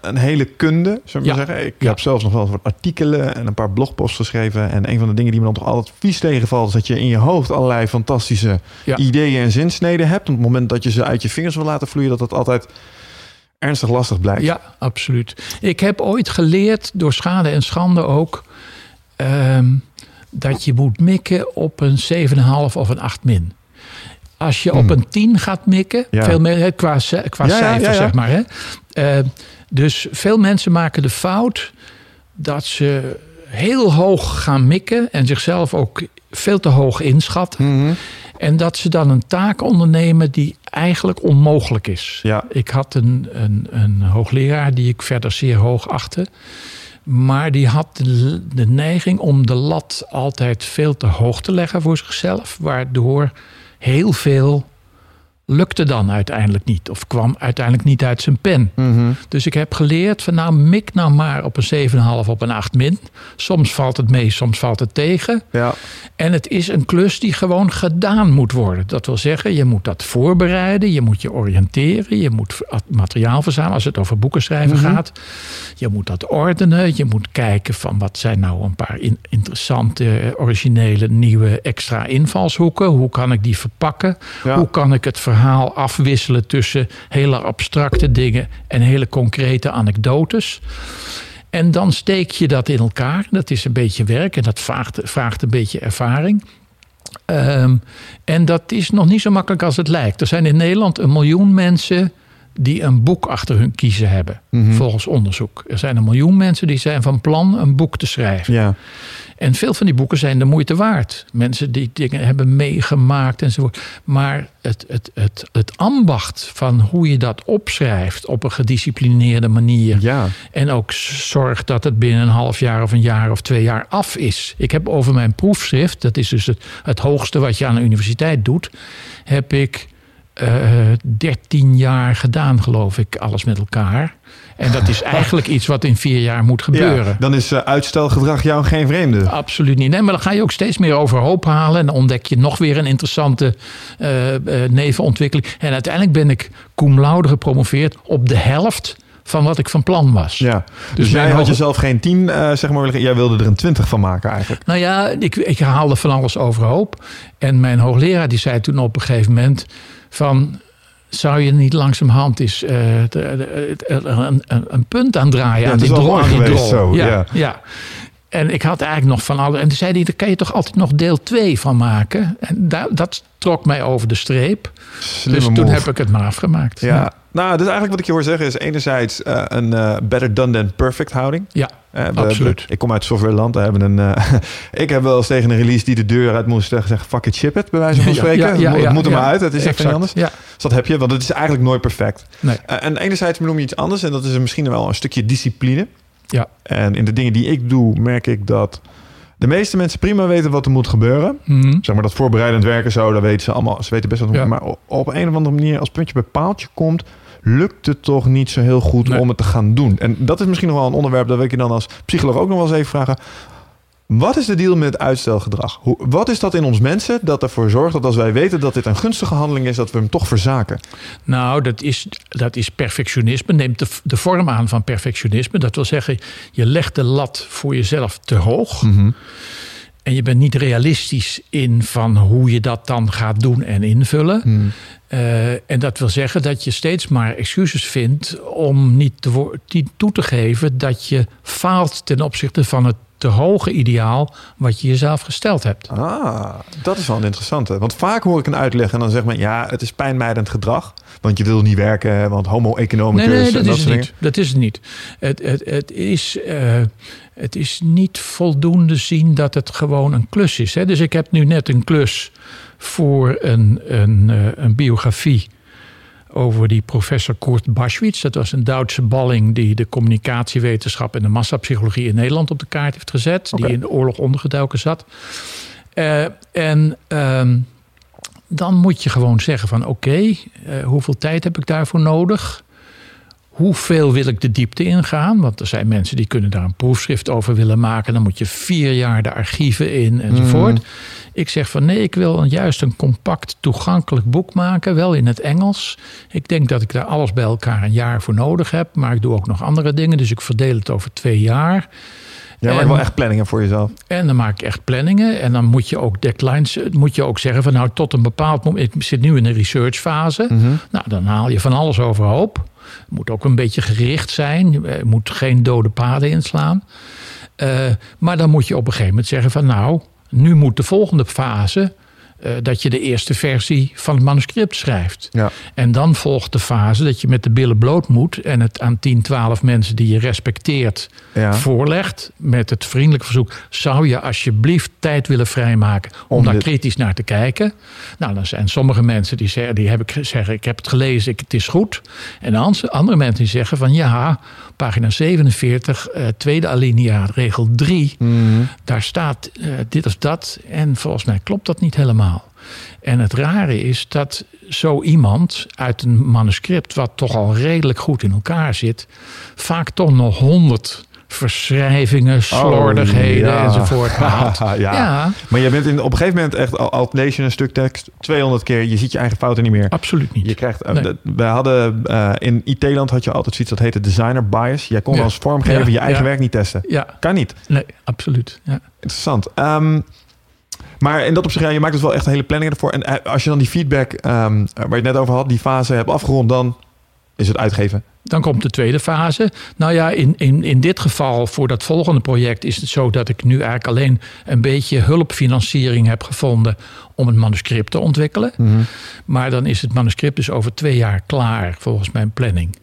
een hele kunde, we Ja. maar zeggen. Ik Ja. heb zelfs nog wel wat artikelen en een paar blogposts geschreven. En een van de dingen die me dan toch altijd vies tegenvalt... is dat je in je hoofd allerlei fantastische Ja. ideeën en zinsneden hebt. Op het moment dat je ze uit je vingers wil laten vloeien... dat dat altijd ernstig lastig blijkt. Ja, absoluut. Ik heb ooit geleerd, door schade en schande ook, ehm, dat je moet mikken op een 7,5 of een 8 min. Als je op een 10 gaat mikken, Hmm. Ja. veel meer, qua, qua Ja, cijfer ja, zeg maar. Hè. Eh, dus veel mensen maken de fout dat ze heel hoog gaan mikken en zichzelf ook veel te hoog inschatten. Mhm. En dat ze dan een taak ondernemen die eigenlijk onmogelijk is. Ja. Ik had een, een, een hoogleraar die ik verder zeer hoog achtte. Maar die had de, de neiging om de lat altijd veel te hoog te leggen voor zichzelf. Waardoor heel veel lukte dan uiteindelijk niet. Of kwam uiteindelijk niet uit zijn pen. Mhm. Dus ik heb geleerd van nou mik nou maar op een 7,5 op een 8 min. Soms valt het mee, soms valt het tegen. Ja. En het is een klus die gewoon gedaan moet worden. Dat wil zeggen, je moet dat voorbereiden, je moet je oriënteren, je moet materiaal verzamelen als het over boeken schrijven gaat. Je moet dat ordenen, je moet kijken van wat zijn nou een paar in- interessante, originele, nieuwe extra invalshoeken. Hoe kan ik die verpakken? Ja. Hoe kan ik het verhaal afwisselen tussen hele abstracte dingen en hele concrete anekdotes? En dan steek je dat in elkaar. Dat is een beetje werk en dat vraagt, vraagt een beetje ervaring. Ehm, en dat is nog niet zo makkelijk als het lijkt. Er zijn in Nederland een miljoen mensen die een boek achter hun kiezen hebben, volgens onderzoek. Er zijn een miljoen mensen die zijn van plan een boek te schrijven. Ja. En veel van die boeken zijn de moeite waard. Mensen die dingen hebben meegemaakt enzovoort. Maar het, het, het, het ambacht van hoe je dat opschrijft op een gedisciplineerde manier. Ja. En ook zorgt dat het binnen een half jaar of een jaar of twee jaar af is. Ik heb over mijn proefschrift, dat is dus het, het hoogste wat je aan een universiteit doet, heb ik eh 13 jaar gedaan, geloof ik, alles met elkaar. En dat is eigenlijk iets wat in vier jaar moet gebeuren. Ja, dan is eh, uitstelgedrag jou geen vreemde. Absoluut niet. Nee, maar dan ga je ook steeds meer overhoop halen. En dan ontdek je nog weer een interessante eh, eh, nevenontwikkeling. En uiteindelijk ben ik cum laude gepromoveerd op de helft van wat ik van plan was. Ja. Dus, mijn jij had hoge- jezelf geen tien, eh, zeg maar, jij wilde er een twintig van maken eigenlijk. Nou ja, ik, ik haalde van alles overhoop. En mijn hoogleraar die zei toen op een gegeven moment van... Zou je niet langzamerhand eens eh, de- de- de- een, punt aan draaien Ja, aan het die drol? mooi aan die geweest drol? zo, ja, ja. ja. En ik had eigenlijk nog van alle. En toen zei hij: daar kan je toch altijd nog deel 2 van maken. En dat trok mij over de streep. Slimme dus toen move. heb ik het maar afgemaakt. Ja. Nou, dus eigenlijk wat ik je hoor zeggen is enerzijds eh, een eh, better done than perfect houding. Ja, Eh, we- Absoluut. we- ik kom uit softwareland. We hebben een, ik heb wel eens tegen een release die de deur uit moest zeggen, fuck it, ship it, bij wijze van spreken. ja, ja, het moet er maar uit, het is echt niet anders. Dus dat heb je, want het is eigenlijk nooit perfect. nee. En enerzijds benoem je iets anders en dat is misschien wel een stukje discipline. Ja. En in de dingen die ik doe, merk ik dat de meeste mensen prima weten wat er moet gebeuren. Mhm. Zeg maar dat voorbereidend werken zo, dat weten ze allemaal. Ze weten best wat er Ja. Maar op een of andere manier, als puntje bij paaltje komt, lukt het toch niet zo heel goed Nee. om het te gaan doen. En dat is misschien nog wel een onderwerp dat wil ik je dan als psycholoog ook nog wel eens even vragen. Wat is de deal met uitstelgedrag? Hoe, wat is dat in ons mensen dat ervoor zorgt dat als wij weten dat dit een gunstige handeling is, dat we hem toch verzaken? Nou, dat is, dat is perfectionisme. Neemt de, de vorm aan van perfectionisme. Dat wil zeggen, je legt de lat voor jezelf te hoog. En je bent niet realistisch in van hoe je dat dan gaat doen en invullen. Eh, en dat wil zeggen dat je steeds maar excuses vindt om niet, te niet toe te geven dat je faalt ten opzichte van het te hoge ideaal wat je jezelf gesteld hebt. Ah, dat is wel een interessante. Want vaak hoor ik een uitleg en dan zegt men... ja, het is pijnmijdend gedrag. Want je wil niet werken, want homo economicus... Nee, nee, en dat is het niet. Dat is het niet. Het, het, het, is, eh, het is niet voldoende zien dat het gewoon een klus is. Hè? Dus ik heb nu net een klus voor een, een, eh, een biografie over die professor Kurt Baschwitz. Dat was een Duitse balling die de communicatiewetenschap en de massapsychologie in Nederland op de kaart heeft gezet. Die in de oorlog ondergedoken zat. Eh, en ehm, dan moet je gewoon zeggen van oké, eh, hoeveel tijd heb ik daarvoor nodig? Hoeveel wil ik de diepte ingaan? Want er zijn mensen die kunnen daar een proefschrift over willen maken. Dan moet je vier jaar de archieven in enzovoort. Mhm. Ik zeg van nee, ik wil juist een compact toegankelijk boek maken. Wel in het Engels. Ik denk dat ik daar alles bij elkaar een jaar voor nodig heb. Maar ik doe ook nog andere dingen. Dus ik verdeel het over twee jaar. Ja, maar wel echt planningen voor jezelf. En dan maak ik echt planningen. En dan moet je ook deadlines, moet je ook zeggen van nou tot een bepaald moment. Ik zit nu in een researchfase. Nou, dan haal je van alles overhoop. Het moet ook een beetje gericht zijn. Je moet geen dode paden inslaan. Eh, maar dan moet je op een gegeven moment zeggen van nou, nu moet de volgende fase. Eh, dat je de eerste versie van het manuscript schrijft. Ja. En dan volgt de fase dat je met de billen bloot moet en het aan 10, 12 mensen die je respecteert Ja. voorlegt met het vriendelijke verzoek: zou je alsjeblieft tijd willen vrijmaken om, Om daar dit- kritisch naar te kijken? Nou, dan zijn sommige mensen die zeggen: die heb ik zeggen, ik heb het gelezen, ik, het is goed. En ans- andere mensen die zeggen van ja, pagina 47, eh, tweede alinea, regel 3, Mhm. daar staat eh, dit of dat. En volgens mij klopt dat niet helemaal. En het rare is dat zo iemand uit een manuscript, wat toch al redelijk goed in elkaar zit, vaak toch nog honderd verschrijvingen, slordigheden Oh, ja. enzovoort ja. ja, Maar je bent in, op een gegeven moment echt, al, al lees je een stuk tekst 200 keer, je ziet je eigen fouten niet meer. absoluut niet. Je krijgt, uh, Nee. wij hadden eh, in IT-land had je altijd zoiets dat heette designer bias. Jij kon Ja. als vormgever je eigen werk niet testen. Ja, Kan niet. nee, absoluut. Ja. Interessant. Ehm, maar in dat opzicht, ja, je maakt dus wel echt hele planningen ervoor. En eh, als je dan die feedback, ehm, waar je het net over had, die fase hebt afgerond, dan is het uitgeven. Dan komt de tweede fase. Nou ja, in, in, in dit geval voor dat volgende project is het zo dat ik nu eigenlijk alleen een beetje hulpfinanciering heb gevonden om het manuscript te ontwikkelen. Maar dan is het manuscript dus over twee jaar klaar volgens mijn planning.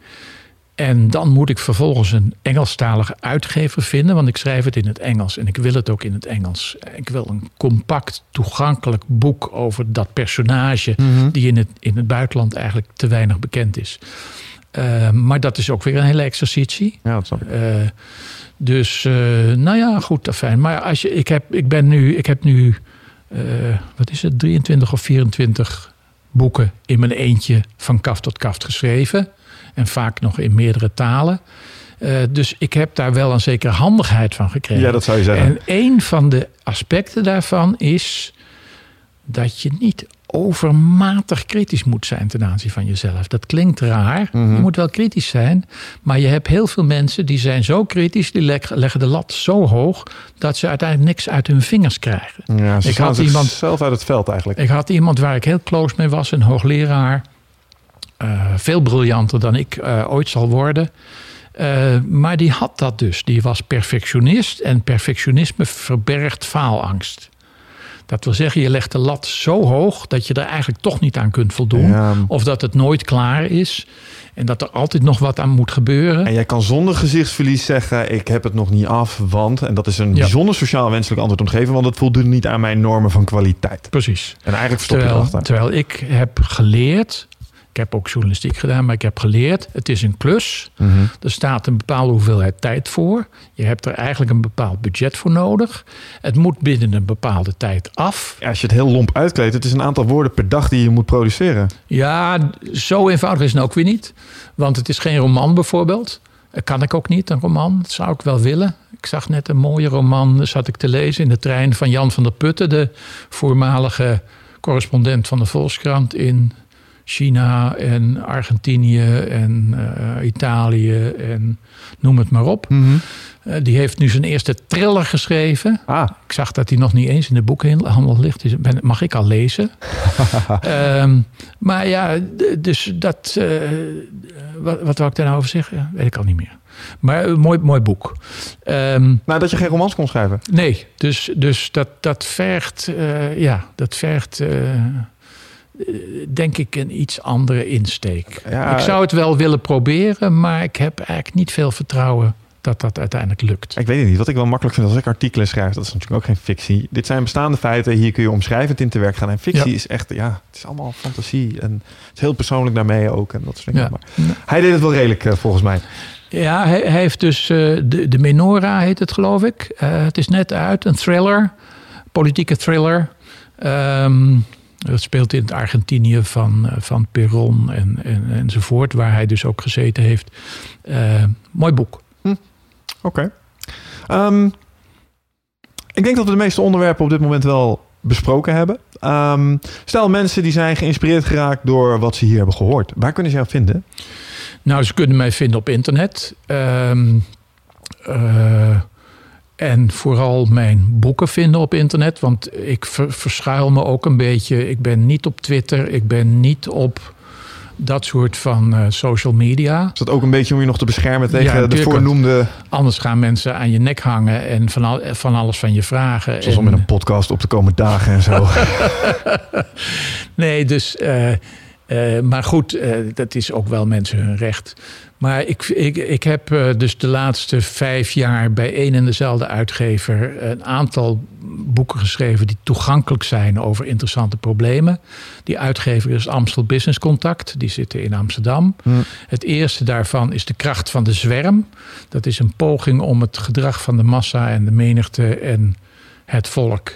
En dan moet ik vervolgens een Engelstalige uitgever vinden, want ik schrijf het in het Engels en ik wil het ook in het Engels. Ik wil een compact, toegankelijk boek over dat personage die in het, in het buitenland eigenlijk te weinig bekend is. Uh, maar dat is ook weer een hele exercitie. Ja, dat snap ik. Uh, dus, uh, nou ja, goed, fijn. Maar als je, ik, heb, ik ben nu, ik heb nu, wat is het, 23 of 24 boeken in mijn eentje van kaft tot kaft geschreven. En vaak nog in meerdere talen. Uh, dus ik heb daar wel een zekere handigheid van gekregen. Ja, dat zou je zeggen. En een van de aspecten daarvan is dat je niet overmatig kritisch moet zijn ten aanzien van jezelf. Dat klinkt raar. Mm -hmm. Je moet wel kritisch zijn. Maar je hebt heel veel mensen die zijn zo kritisch... die leggen de lat zo hoog... dat ze uiteindelijk niks uit hun vingers krijgen. Ja, ze ik had iemand zelf uit het veld eigenlijk. Ik had iemand waar ik heel close mee was. Een hoogleraar. Uh, veel briljanter dan ik uh, ooit zal worden... Uh, maar die had dat dus. Die was perfectionist. En perfectionisme verbergt faalangst. Dat wil zeggen, je legt de lat zo hoog dat je er eigenlijk toch niet aan kunt voldoen. Ja. Of dat het nooit klaar is. En dat er altijd nog wat aan moet gebeuren. En jij kan zonder gezichtsverlies zeggen: Ik heb het nog niet af, want. En dat is een ja. bijzonder sociaal wenselijk antwoord om te geven, want het voldoet niet aan mijn normen van kwaliteit. Precies. En eigenlijk stop terwijl, je erachter. Terwijl ik heb geleerd. Ik heb ook journalistiek gedaan, maar ik heb geleerd: het is een klus. Mm -hmm. Er staat een bepaalde hoeveelheid tijd voor. Je hebt er eigenlijk een bepaald budget voor nodig. Het moet binnen een bepaalde tijd af. Ja, als je het heel lomp uitkleedt, het is een aantal woorden per dag die je moet produceren. Ja, zo eenvoudig is het ook weer niet. Want het is geen roman bijvoorbeeld. Dat kan ik ook niet, een roman. Dat zou ik wel willen. Ik zag net een mooie roman, zat ik te lezen in de trein van Jan van der Putten, de voormalige correspondent van de Volkskrant in China en Argentinië en uh, Italië en noem het maar op. Mm -hmm. uh, die heeft nu zijn eerste thriller geschreven. Ah. Ik zag dat hij nog niet eens in de boekhandel ligt. Dus ben, mag ik al lezen. um, maar ja, dus dat... Uh, wat, wat wou ik daar nou over zeggen? Ja, weet ik al niet meer. Maar een mooi, mooi boek. Um, nou, dat je geen romans kon schrijven? Nee, dus, dus dat, dat vergt... ja, dat vergt denk ik een iets andere insteek. Ja, ik zou het wel willen proberen, maar ik heb eigenlijk niet veel vertrouwen dat dat uiteindelijk lukt. Ik weet het niet. Wat ik wel makkelijk vind als ik artikelen schrijf, dat is natuurlijk ook geen fictie. Dit zijn bestaande feiten. Hier kun je omschrijvend in te werk gaan. En fictie ja. is echt, ja, het is allemaal fantasie. En het is heel persoonlijk daarmee ook. En dat soort dingen. Ja. Maar hij deed het wel redelijk, uh, volgens mij. Ja, hij, hij heeft dus uh, de, de Menora heet het, geloof ik. Uh, het is net uit, een thriller, politieke thriller. Um, Dat speelt in het Argentinië van, eh, van Perón en, en, enzovoort, waar hij dus ook gezeten heeft. Uh, mooi boek. Hm. Oké. Ehm, ik denk dat we de meeste onderwerpen op dit moment wel besproken hebben. Um, stel mensen die zijn geïnspireerd geraakt door wat ze hier hebben gehoord. Waar kunnen ze jou vinden? Nou, ze kunnen mij vinden op internet. Um, uh, en vooral mijn boeken vinden op internet. Want ik verschuil me ook een beetje. Ik ben niet op Twitter. Ik ben niet op dat soort van uh, social media. Is dat ook een beetje om je nog te beschermen tegen de voornoemde... Anders gaan mensen aan je nek hangen en van, al, van alles van je vragen. Zoals om met een podcast op de komende dagen en zo. nee, dus... Uh, uh, maar goed, dat is ook wel mensen hun recht. Maar ik, ik, ik heb eh, dus de laatste vijf jaar bij één en dezelfde uitgever een aantal boeken geschreven die toegankelijk zijn over interessante problemen. Die uitgever is Amstel Business Contact, die zitten in Amsterdam. Hm. Het eerste daarvan is De kracht van de zwerm. Dat is een poging om het gedrag van de massa en de menigte en het volk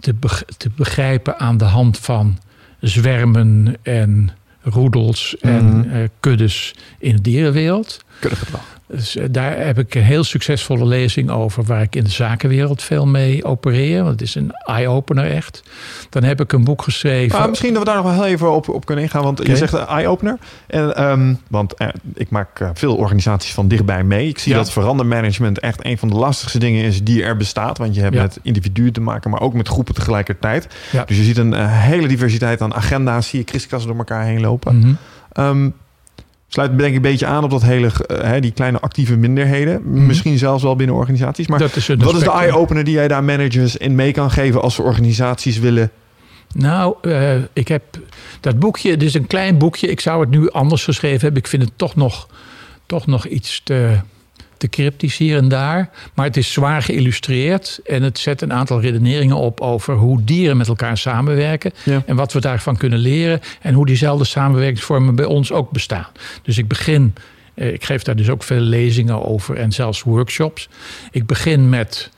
te, te begrijpen aan de hand van zwermen en roedels en mm kuddes in de dierenwereld. Kuddegedrag. Dus eh, daar heb ik een heel succesvolle lezing over, waar ik in de zakenwereld veel mee opereer. Want het is een eye-opener echt. Dan heb ik een boek geschreven. Ah, misschien dat we daar nog wel heel even op, op kunnen ingaan. Want je zegt een eye-opener. En, um, want eh, ik maak uh, veel organisaties van dichtbij mee. Ik zie dat verandermanagement echt een van de lastigste dingen is die er bestaat. Want je hebt met individuen te maken, maar ook met groepen tegelijkertijd. Dus je ziet een hele diversiteit aan agenda's, zie je kriskassen door elkaar heen lopen. Mm -hmm. Sluit denk ik een beetje aan op dat hele, uh, die kleine actieve minderheden. Mhm. Misschien zelfs wel binnen organisaties. Maar dat is wat is de eye-opener die jij daar managers in mee kan geven als ze organisaties willen? Nou, uh, ik heb dat boekje, het is een klein boekje. Ik zou het nu anders geschreven hebben. Ik vind het toch nog, toch nog iets te te cryptisch hier en daar. Maar het is zwaar geïllustreerd. En het zet een aantal redeneringen op over hoe dieren met elkaar samenwerken. En wat we daarvan kunnen leren. En hoe diezelfde samenwerkingsvormen bij ons ook bestaan. Dus ik begin. Eh, ik geef daar dus ook veel lezingen over en zelfs workshops. Ik begin met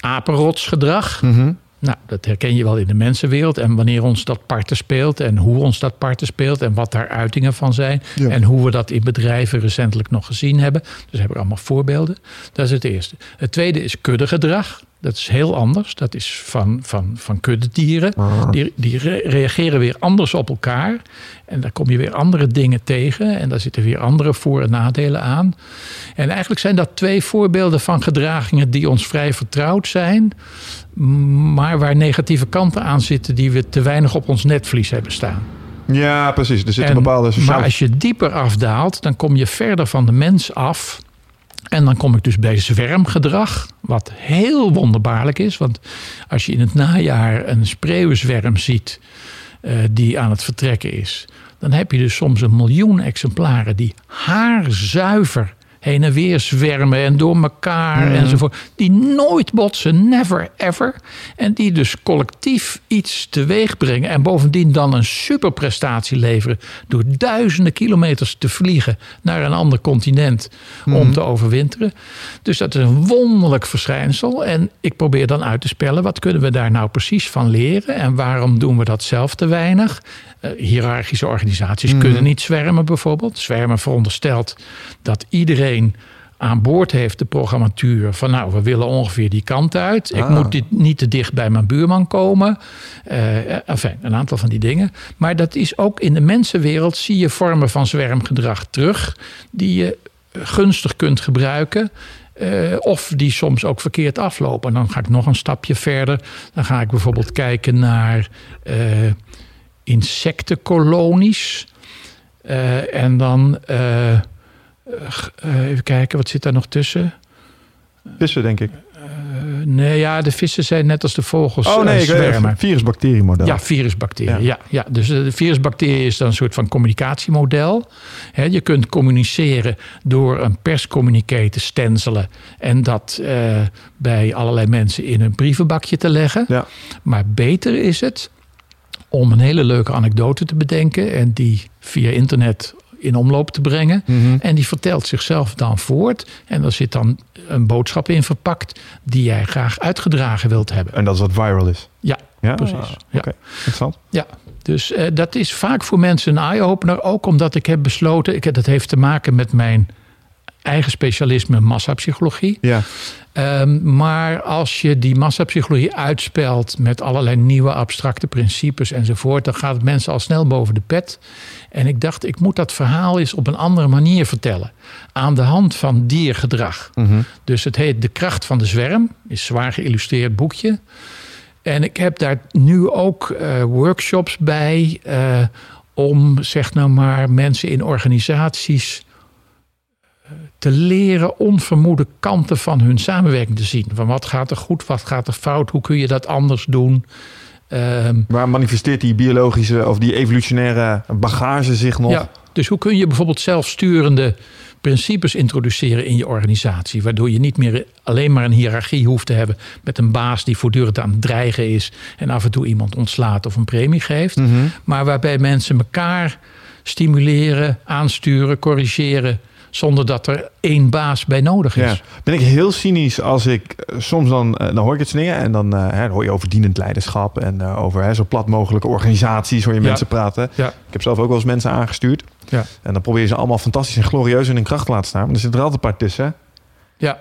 apenrotsgedrag. Mm nou, dat herken je wel in de mensenwereld. En wanneer ons dat parten speelt en hoe ons dat parten speelt en wat daar uitingen van zijn. En hoe we dat in bedrijven recentelijk nog gezien hebben. Dus heb ik allemaal voorbeelden. Dat is het eerste. Het tweede is kuddegedrag. Dat is heel anders. Dat is van, van, van kuddedieren. Ah. Die, die reageren weer anders op elkaar. En daar kom je weer andere dingen tegen. En daar zitten weer andere voor- en nadelen aan. En eigenlijk zijn dat twee voorbeelden van gedragingen die ons vrij vertrouwd zijn. Maar waar negatieve kanten aan zitten die we te weinig op ons netvlies hebben staan. Ja, precies. Er zit een bepaalde sociale... Maar als je dieper afdaalt, dan kom je verder van de mens af. En dan kom ik dus bij zwermgedrag, wat heel wonderbaarlijk is. Want als je in het najaar een spreeuwenzwerm ziet uh, die aan het vertrekken is, dan heb je dus soms een miljoen exemplaren die haarzuiver heen en weer zwermen en door elkaar mm. enzovoort. Die nooit botsen, never ever. En die dus collectief iets teweeg brengen. En bovendien dan een superprestatie leveren. Door duizenden kilometers te vliegen naar een ander continent om mm. te overwinteren. Dus dat is een wonderlijk verschijnsel. En ik probeer dan uit te spellen, wat kunnen we daar nou precies van leren? En waarom doen we dat zelf te weinig? Uh, hiërarchische organisaties mm. kunnen niet zwermen bijvoorbeeld. Zwermen veronderstelt dat iedereen aan boord heeft de programmatuur van nou, we willen ongeveer die kant uit. Ik ah. moet dit niet te dicht bij mijn buurman komen. Uh, enfin, een aantal van die dingen. Maar dat is ook in de mensenwereld zie je vormen van zwermgedrag terug die je gunstig kunt gebruiken. Uh, of die soms ook verkeerd aflopen. En dan ga ik nog een stapje verder. Dan ga ik bijvoorbeeld kijken naar uh, insectenkolonies. Uh, en dan uh, even kijken, wat zit daar nog tussen? Vissen, denk ik. Nee, ja, de vissen zijn net als de vogels. Oh nee, uh, virusbacteriemodel. Ja, virusbacterie. Ja. ja. Ja, Dus de virusbacterie is dan een soort van communicatiemodel. He, je kunt communiceren door een perscommuniqué te stenselen en dat bij allerlei mensen in een brievenbakje te leggen. Ja. Maar beter is het om een hele leuke anekdote te bedenken en die via internet in omloop te brengen. Mhm. En die vertelt zichzelf dan voort. En er zit dan een boodschap in verpakt die jij graag uitgedragen wilt hebben. En dat is wat viral is? Ja, ja? precies. Ja. Oké, interessant. Ja, Dus eh, dat is vaak voor mensen een eye-opener. Ook omdat ik heb besloten, ik, dat heeft te maken met mijn eigen specialisme massapsychologie. Ja. Ehm, maar als je die massapsychologie uitspelt met allerlei nieuwe abstracte principes enzovoort, dan gaat het mensen al snel boven de pet. En ik dacht, ik moet dat verhaal eens op een andere manier vertellen. Aan de hand van diergedrag. Dus het heet De Kracht van de Zwerm, is een zwaar geïllustreerd boekje. En ik heb daar nu ook eh, workshops bij eh, om, zeg nou maar, mensen in organisaties te leren onvermoede kanten van hun samenwerking te zien. Van wat gaat er goed, wat gaat er fout, hoe kun je dat anders doen. Ehm, Waar manifesteert die biologische of die evolutionaire bagage zich nog? ja, dus hoe kun je bijvoorbeeld zelfsturende principes introduceren in je organisatie, waardoor je niet meer alleen maar een hiërarchie hoeft te hebben met een baas die voortdurend aan het dreigen is en af en toe iemand ontslaat of een premie geeft, Mhm. maar waarbij mensen elkaar stimuleren, aansturen, corrigeren, zonder dat er één baas bij nodig is. Ja. Ben ik heel cynisch als ik eh, soms dan, eh, dan hoor ik het dingen en dan, eh, hè, dan hoor je over dienend leiderschap en over hè, zo plat mogelijke organisaties hoor je Ja. mensen praten. Ja. Ik heb zelf ook wel eens mensen aangestuurd Ja. en dan probeer je ze allemaal fantastisch en glorieus in hun kracht te laten staan. Maar er zit er altijd een paar tussen. Ja,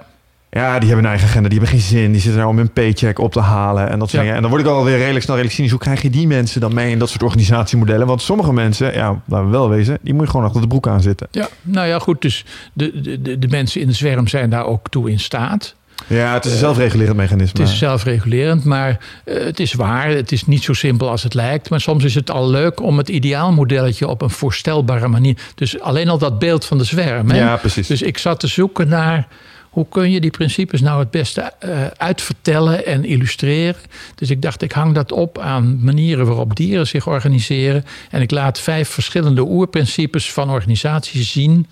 Ja, die hebben een eigen agenda, die hebben geen zin, die zitten daar om hun paycheck op te halen en dat soort Ja. dingen. En dan word ik alweer redelijk snel redelijk cynisch. Hoe krijg je die mensen dan mee in dat soort organisatiemodellen? Want sommige mensen, ja, laten we wel wezen, die moet je gewoon achter de broek aan zitten. ja, nou ja, goed. Dus de, de, de- de mensen in de zwerm zijn daar ook toe in staat. Ja, het is een zelfregulerend mechanisme. Het is zelfregulerend, maar eh, het is waar. Het is niet zo simpel als het lijkt. Maar soms is het al leuk om het ideaalmodelletje op een voorstelbare manier. Dus alleen al dat beeld van de zwerm. Hè? Ja, precies. Dus ik zat te zoeken naar hoe kun je die principes nou het beste eh, uitvertellen en illustreren. Dus ik dacht, ik hang dat op aan manieren waarop dieren zich organiseren. En ik laat vijf verschillende oerprincipes van organisaties zien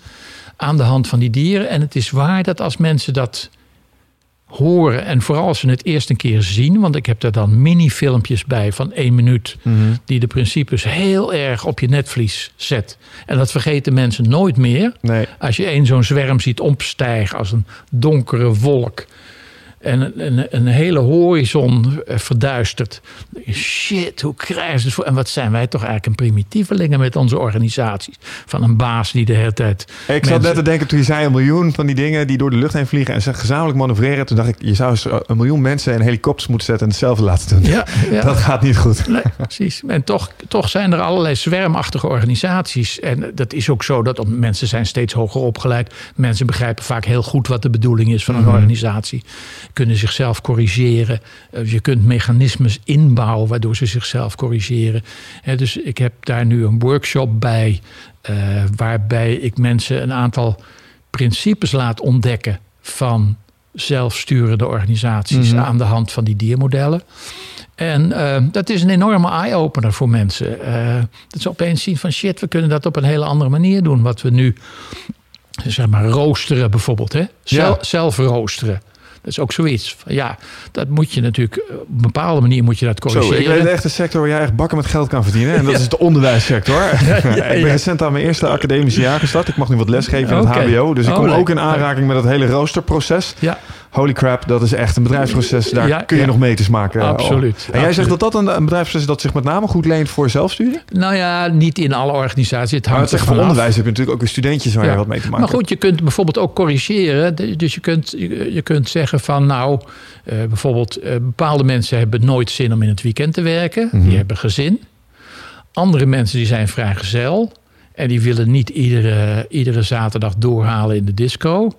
aan de hand van die dieren. En het is waar dat als mensen dat horen en vooral als ze het eerst een keer zien, want ik heb daar dan mini-filmpjes bij van één minuut, Mhm. die de principes heel erg op je netvlies zet. En dat vergeten mensen nooit meer. Nee. Als je een zo'n zwerm ziet opstijgen als een donkere wolk. En een, hele horizon eh, verduistert. Shit, hoe krijgen ze het voor? En wat zijn wij toch eigenlijk een primitievelingen met onze organisaties? Van een baas die de hele tijd. Ik zat mensen- net te denken toen je zei een miljoen van die dingen die door de lucht heen vliegen en ze gezamenlijk manoeuvreren. Toen dacht ik, je zou eens een miljoen mensen in helikopters moeten zetten en hetzelfde laten doen. Ja, ja. Dat gaat niet goed. Nee, precies. En toch, toch zijn er allerlei zwermachtige organisaties. En dat is ook zo dat mensen zijn steeds hoger opgeleid. Mensen begrijpen vaak heel goed wat de bedoeling is van een organisatie. Kunnen zichzelf corrigeren. Eh, Je kunt mechanismes inbouwen waardoor ze zichzelf corrigeren. Dus ik heb daar nu een workshop bij. eh, waarbij ik mensen een aantal principes laat ontdekken van zelfsturende organisaties Mhm. aan de hand van die diermodellen. En eh, dat is een enorme eye-opener voor mensen. Dat ze opeens zien van shit, we kunnen dat op een hele andere manier doen. Wat we nu, zeg maar, roosteren bijvoorbeeld. Hè? Ja. Zelf roosteren. Dat is ook zoiets. Ja, dat moet je natuurlijk, eh, op een bepaalde manier moet je dat Zo, corrigeren. ik weet echt een sector waar jij echt bakken met geld kan verdienen. En dat is de onderwijssector. ik ben recent aan mijn eerste academische jaar gestart. Ik mag nu wat lesgeven in het. HBO. Dus ik Oh, kom leuk. ook in aanraking met het hele roosterproces. Ja, Holy crap, dat is echt een bedrijfsproces. Daar Ja, kun je ja. nog meters maken. Absoluut, En jij zegt dat dat een, een bedrijfsproces is dat zich met name goed leent voor zelfstudie? nou ja, niet in alle organisaties. Het Maar hangt zegt voor onderwijs heb je natuurlijk ook weer studentjes waar Ja. je wat mee te maken Maar goed, je kunt bijvoorbeeld ook corrigeren. Dus je kunt, je je kunt zeggen van nou, eh, bijvoorbeeld eh, bepaalde mensen hebben nooit zin om in het weekend te werken. Mhm. Die hebben gezin. Andere mensen die zijn vrijgezel. En die willen niet iedere, iedere zaterdag doorhalen in de disco.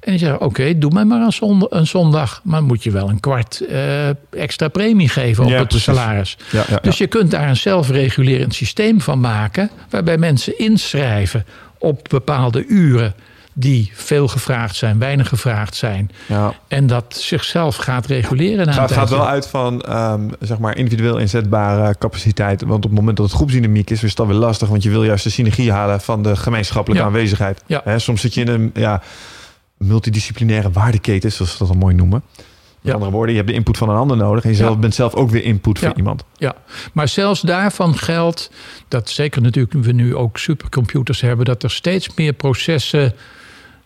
En die zeggen, oké, doe mij maar een, zondag, een zondag. Maar moet je wel een kwart eh, extra premie geven op Ja, het precies. salaris. Ja, ja, Dus je kunt daar een zelfregulerend systeem van maken. Waarbij mensen inschrijven op bepaalde uren die veel gevraagd zijn, weinig gevraagd zijn. ja. En dat zichzelf gaat reguleren. na Het gaat wel uit van ehm, zeg maar individueel inzetbare capaciteit. Want op het moment dat het groepsdynamiek is, is het dan weer lastig. Want je wil juist de synergie halen van de gemeenschappelijke aanwezigheid. Hè, soms zit je in een ja, multidisciplinaire waardeketen, zoals ze dat al mooi noemen. Met Ja. andere woorden, je hebt de input van een ander nodig. En je zelf Ja. bent zelf ook weer input voor Ja. iemand. Ja, maar zelfs daarvan geldt dat zeker natuurlijk we nu ook supercomputers hebben, dat er steeds meer processen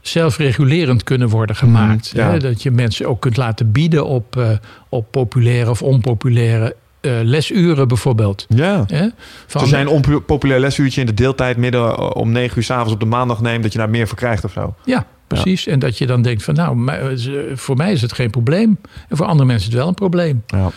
zelfregulerend kunnen worden gemaakt. Mhm, ja. Hè? Dat je mensen ook kunt laten bieden op, eh, op populaire of onpopulaire eh, lesuren bijvoorbeeld. Ja. Van, Als jij een onpopulair lesuurtje in de deeltijd midden om 9 uur s'avonds op de maandag neemt, dat je daar meer voor krijgt of zo. Ja, precies. En dat je dan denkt van nou, eh, voor mij is het geen probleem. En voor andere mensen is het wel een probleem. Ja.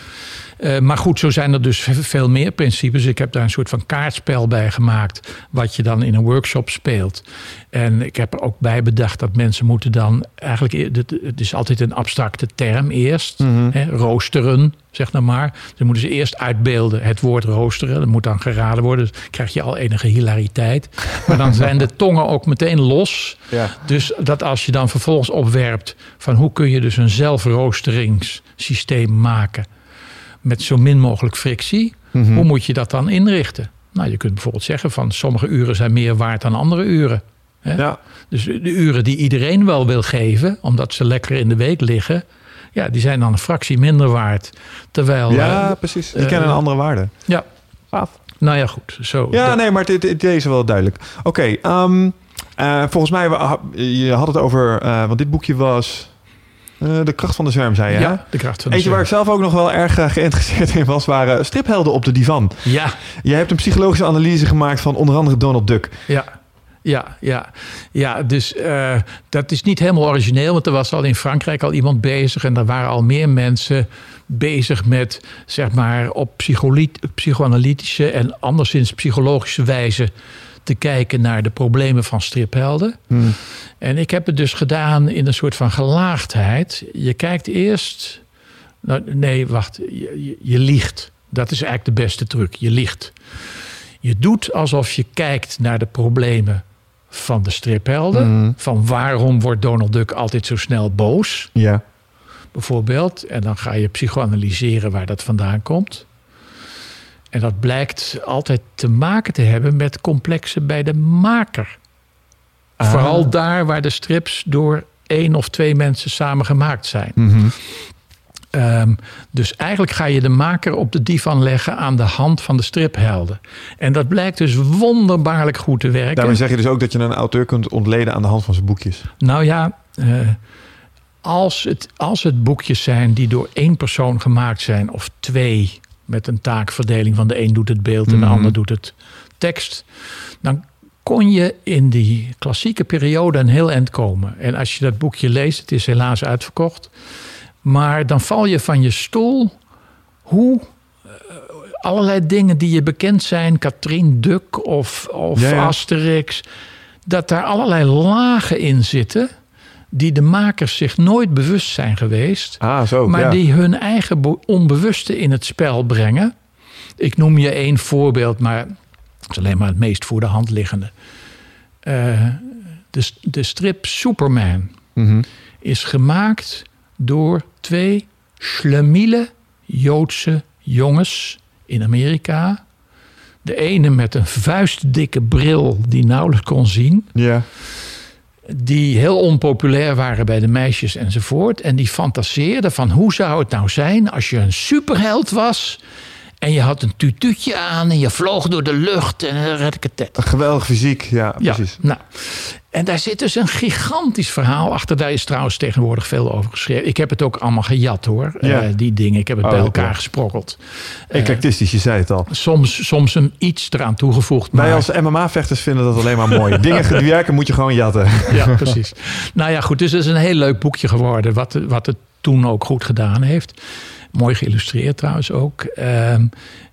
Eh, maar goed, zo zijn er dus ve- veel meer principes. Ik heb daar een soort van kaartspel bij gemaakt. Wat je dan in een workshop speelt. En ik heb er ook bij bedacht dat mensen moeten dan eigenlijk. e- Het is altijd een abstracte term eerst. Hè, roosteren, zeg nou maar. Dan moeten ze eerst uitbeelden het woord roosteren. Dat moet dan geraden worden. Dus krijg je al enige hilariteit. Maar dan zijn de tongen ook meteen los. Ja. Dus dat als je dan vervolgens opwerpt van hoe kun je dus een zelfroosteringssysteem maken met zo min mogelijk frictie, hoe moet je dat dan inrichten? Nou, je kunt bijvoorbeeld zeggen van sommige uren zijn meer waard dan andere uren. Hè? Ja. Dus de uren die iedereen wel wil geven, omdat ze lekker in de week liggen, ja, die zijn dan een fractie minder waard. Terwijl, ja, eh, precies. Die eh, kennen een andere waarde. ja, Gaaf. nou ja, goed. Zo, Ja, dat- nee, maar dit, dit- deze is wel duidelijk. Oké, ehm, eh, volgens mij, we- je had het over, want dit boekje was eh, De kracht van de zwerm, zei je. hè? ja, de kracht van de Eentje waar ik zelf ook nog wel erg eh, geïnteresseerd in was, waren striphelden op de divan. Ja, Jij hebt een psychologische analyse gemaakt van onder andere Donald Duck. Ja, ja, ja. ja dus eh, dat is niet helemaal origineel, want er was al in Frankrijk al iemand bezig en er waren al meer mensen bezig met, zeg maar, op psychoanalytische en anderszins psychologische wijze te kijken naar de problemen van striphelden. En ik heb het dus gedaan in een soort van gelaagdheid. Je kijkt eerst. Nou, nee, wacht. Je, je, je liegt. Dat is eigenlijk de beste truc. Je liegt. Je doet alsof je kijkt naar de problemen van de striphelden. Van waarom wordt Donald Duck altijd zo snel boos, Ja. bijvoorbeeld. En dan ga je psychoanalyseren waar dat vandaan komt. En dat blijkt altijd te maken te hebben met complexen bij de maker. Ah. Vooral daar waar de strips door één of twee mensen samen gemaakt zijn. Mhm. Ehm, dus eigenlijk ga je de maker op de divan leggen aan de hand van de striphelden. En dat blijkt dus wonderbaarlijk goed te werken. Daarmee zeg je dus ook dat je een auteur kunt ontleden aan de hand van zijn boekjes. Nou ja, eh, als, het, als het boekjes zijn die door één persoon gemaakt zijn, of twee met een taakverdeling. Van de een doet het beeld en de Mhm. ander doet het tekst, dan kon je in die klassieke periode een heel eind komen. En als je dat boekje leest, het is helaas uitverkocht, maar dan val je van je stoel. Hoe eh, allerlei dingen die je bekend zijn, Katrien Duk of, of Ja, ja. Asterix, dat daar allerlei lagen in zitten die de makers zich nooit bewust zijn geweest, Ah, zo. maar ja. die hun eigen be- onbewuste in het spel brengen. Ik noem je één voorbeeld, maar het is alleen maar het meest voor de hand liggende. Eh, de, de strip Superman Mhm. is gemaakt door twee schlemiele Joodse jongens in Amerika. De ene met een vuistdikke bril die nauwelijks kon zien. Ja. Die heel onpopulair waren bij de meisjes enzovoort. En die fantaseerden van hoe zou het nou zijn als je een superheld was. En je had een tutuutje aan en je vloog door de lucht en een redketet. Een geweldig fysiek. Ja, Ja, precies. nou. En daar zit dus een gigantisch verhaal achter. Daar is trouwens tegenwoordig veel over geschreven. Ik heb het ook allemaal gejat hoor, Ja. eh, die dingen. Ik heb het Oh, bij elkaar ja. gesprokkeld. Eclectistisch, je zei het al. Soms, soms een iets eraan toegevoegd. Wij maar- als MMA-vechters vinden dat alleen maar mooi. Dingen die werken moet je gewoon jatten. Ja, precies. nou ja, goed. Dus het is een heel leuk boekje geworden. Wat, wat het toen ook goed gedaan heeft. Mooi geïllustreerd trouwens ook. Ehm,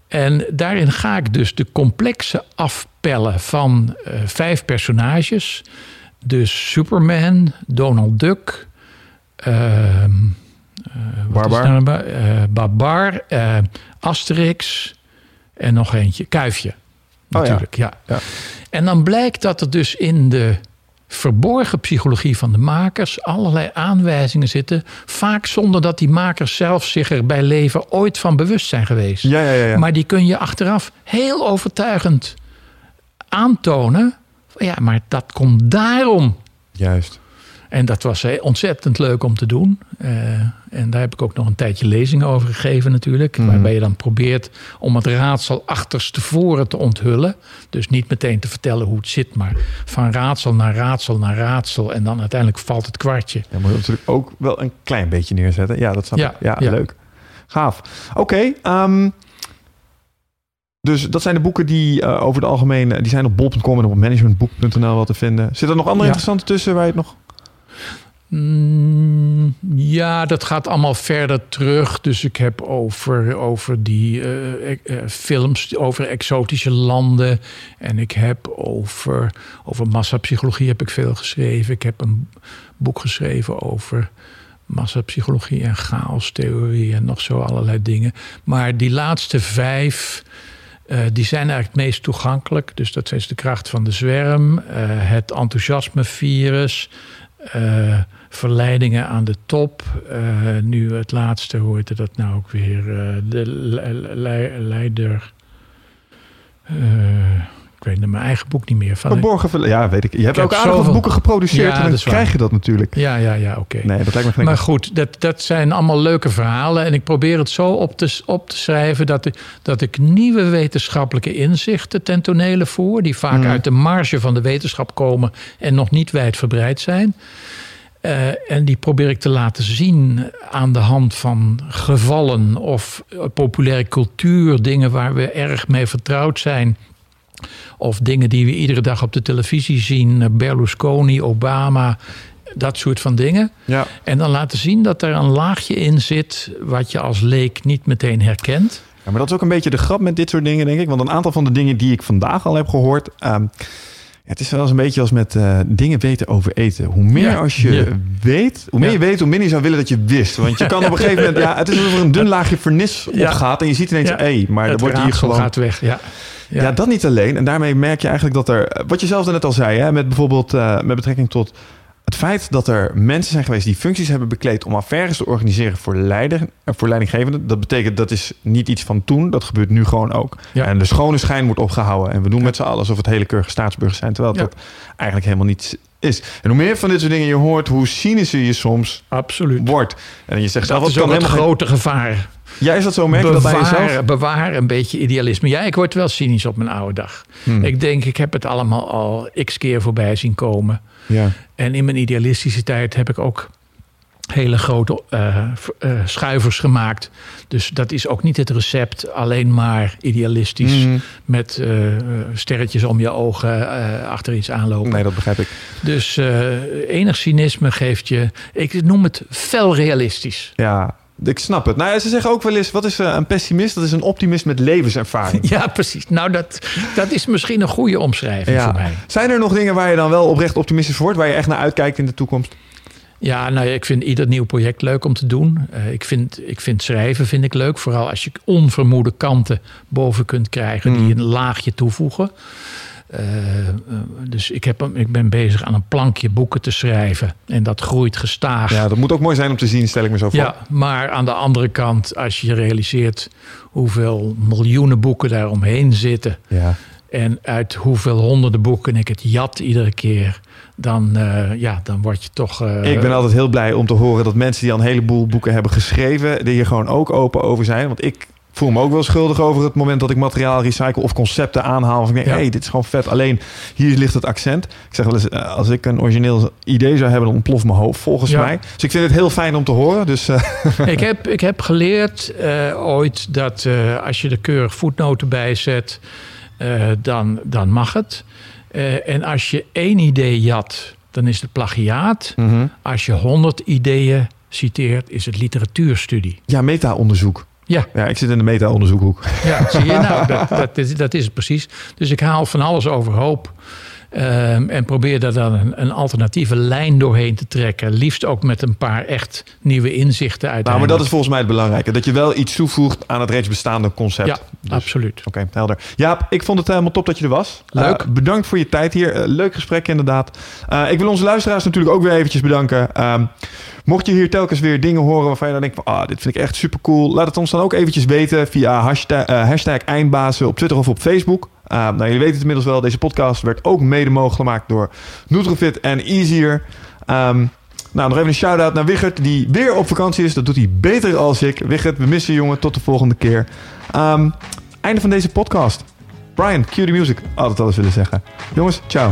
en daarin ga ik dus de complexe afpellen van eh, vijf personages. Dus Superman, Donald Duck, is Barbar. nou Babar, eh, Asterix en nog eentje, Kuifje. Oh ja. Natuurlijk, ja. Ja. En dan blijkt dat er dus in de verborgen psychologie van de makers allerlei aanwijzingen zitten. Vaak zonder dat die makers zelf zich er bij leven ooit van bewust zijn geweest. Ja, ja, ja. Maar die kun je achteraf heel overtuigend aantonen. Ja, maar dat komt daarom. Juist. En dat was ontzettend leuk om te doen. Eh, en daar heb ik ook nog een tijdje lezingen over gegeven natuurlijk. Mhm. Waarbij je dan probeert om het raadsel achterstevoren te onthullen. Dus niet meteen te vertellen hoe het zit. Maar van raadsel naar raadsel naar raadsel. En dan uiteindelijk valt het kwartje. Ja, moet je natuurlijk ook wel een klein beetje neerzetten. Ja, dat snap Ja, ik. Ja, ja. leuk. Gaaf. Oké, ehm, Dus dat zijn de boeken die eh, over het algemeen... eh, die zijn op bol.com en op managementboek.nl wel te vinden. Zit er nog andere Ja. interessante tussen waar je het nog... Mm, ja, dat gaat allemaal verder terug. Dus ik heb over, over die eh, eh, eh, films over exotische landen. En ik heb over, over massapsychologie heb ik veel geschreven. Ik heb een boek geschreven over massapsychologie en chaostheorie en nog zo allerlei dingen. Maar die laatste vijf, die zijn eigenlijk het meest toegankelijk. Dus dat is de kracht van de zwerm, het enthousiasmevirus, eh, verleidingen aan de top. eh, nu het laatste, hoe heette dat nou ook weer? eh, de le- le- leider. eh, ik weet mijn eigen boek niet meer. Van, Verborgen... ver- Ja, weet ik. Je hebt heb ook aardig wat zoveel- boeken geproduceerd Ja, en dan krijg je dat natuurlijk. ja, ja, ja, oké. Nee, dat lijkt me geen... Maar goed, dat, dat zijn allemaal leuke verhalen. En ik probeer het zo op te, op te schrijven dat ik, dat ik nieuwe wetenschappelijke inzichten ten tonele voer. Die vaak Mhm. uit de marge van de wetenschap komen en nog niet wijdverbreid zijn. Eh, en die probeer ik te laten zien aan de hand van gevallen of eh, populaire cultuur, dingen waar we erg mee vertrouwd zijn. Of dingen die we iedere dag op de televisie zien, eh, Berlusconi, Obama, dat soort van dingen. Ja. En dan laten zien dat er een laagje in zit wat je als leek niet meteen herkent. Ja, maar dat is ook een beetje de grap met dit soort dingen, denk ik. Want een aantal van de dingen die ik vandaag al heb gehoord... ehm, het is wel eens een beetje als met eh, dingen weten over eten. Hoe meer Ja, als je ja. weet, hoe meer Ja. je weet, hoe minder je zou willen dat je wist. Want je kan op een gegeven moment... Ja, het is alsof er een dun laagje vernis Ja. opgaat... en je ziet ineens, hé, maar dan het wordt hier gewoon... gaat weg. Ja. Ja. dat niet alleen. En daarmee merk je eigenlijk dat er... Wat je zelf net al zei, hè, met bijvoorbeeld eh, met betrekking tot... Het feit dat er mensen zijn geweest die functies hebben bekleed om affaires te organiseren voor, leider, eh, voor leidinggevenden. Dat betekent dat is niet iets van toen. Dat gebeurt nu gewoon ook. Ja. En de schone schijn wordt opgehouden. En we doen met z'n allen alsof het hele keurige staatsburgers zijn. Terwijl dat eigenlijk helemaal niet is. En hoe meer van dit soort dingen je hoort, hoe cynischer je soms Absoluut. wordt. En je zegt zelf, Dat is kan ook het helemaal geen- grote gevaar. Ja, is dat zo? Merk je dat bij jezelf? Bewaar, bewaar een beetje idealisme. Ja, ik word wel cynisch op mijn oude dag. Hmm. Ik denk, ik heb het allemaal al x keer voorbij zien komen. Ja. En in mijn idealistische tijd heb ik ook hele grote eh, eh, schuivers gemaakt. Dus dat is ook niet het recept, alleen maar idealistisch. Mhm. Met eh, sterretjes om je ogen achter iets aanlopen. Nee, dat begrijp ik. Dus enig cynisme geeft je, ik noem het fel realistisch. Ja, ik snap het. Nou, ja, ze zeggen ook wel eens, wat is eh, een pessimist? Dat is een optimist met levenservaring. Ja, precies. Nou, dat, dat is misschien een goede omschrijving voor mij. Zijn er nog dingen waar je dan wel oprecht optimistisch voor wordt, waar je echt naar uitkijkt in de toekomst? Ja, nou, ja, ik vind ieder nieuw project leuk om te doen. Eh, ik, vind, ik vind schrijven vind ik leuk. Vooral als je onvermoede kanten boven kunt krijgen Mm. die een laagje toevoegen. Eh, eh, dus ik, heb, ik ben bezig aan een plankje boeken te schrijven. En dat groeit gestaag. Ja, dat moet ook mooi zijn om te zien, stel ik me zo voor. Ja, maar aan de andere kant, als je realiseert hoeveel miljoenen boeken daar omheen zitten. Ja. En uit hoeveel honderden boeken ik het jat iedere keer. Dan, eh, ja, dan word je toch. Ik ben altijd heel blij om te horen dat mensen die al een heleboel boeken hebben geschreven, er hier gewoon ook open over zijn. Want ik voel me ook wel schuldig over het moment dat ik materiaal recycle of concepten aanhaal. Of ik denk, Ja. hey, dit is gewoon vet. Alleen hier ligt het accent. Ik zeg wel eens, eh, als ik een origineel idee zou hebben, dan ontploft mijn hoofd volgens Ja. mij. Dus ik vind het heel fijn om te horen. Dus eh, ik, heb, ik heb geleerd eh, ooit dat als je er keurig voetnoten bij zet, eh, dan, dan mag het. En als je één idee jat, dan is het plagiaat. mhm. Als je honderd ideeën citeert, is het literatuurstudie. ja, meta-onderzoek. Ja, Ja, ik zit in de meta-onderzoekhoek. ja zie je nou, dat, dat, is, dat is het precies. Dus ik haal van alles overhoop. Ehm, en probeer daar dan een, een alternatieve lijn doorheen te trekken. Liefst ook met een paar echt nieuwe inzichten uit. Nou, maar dat is volgens mij het belangrijke. Dat je wel iets toevoegt aan het reeds bestaande concept. Ja, Dus- absoluut. Oké, helder. Jaap, ik vond het helemaal top dat je er was. Leuk. Eh, bedankt voor je tijd hier. Eh, leuk gesprek inderdaad. Eh, ik wil onze luisteraars natuurlijk ook weer eventjes bedanken. Ehm, mocht je hier telkens weer dingen horen waarvan je dan denkt van... Ah, dit vind ik echt super cool. Laat het ons dan ook eventjes weten via hashtag, eh, hashtag eindbazen op Twitter of op Facebook. Eh, nou, jullie weten het inmiddels wel. Deze podcast werd ook mede mogelijk gemaakt door Nutrofit en Easier. Ehm, nou, nog even een shout-out naar Wichert, die weer op vakantie is. Dat doet hij beter als ik. Wichert, we missen je, jongen. Tot de volgende keer. Ehm, einde van deze podcast. Brian, cue the music. Altijd alles willen zeggen. Jongens, ciao.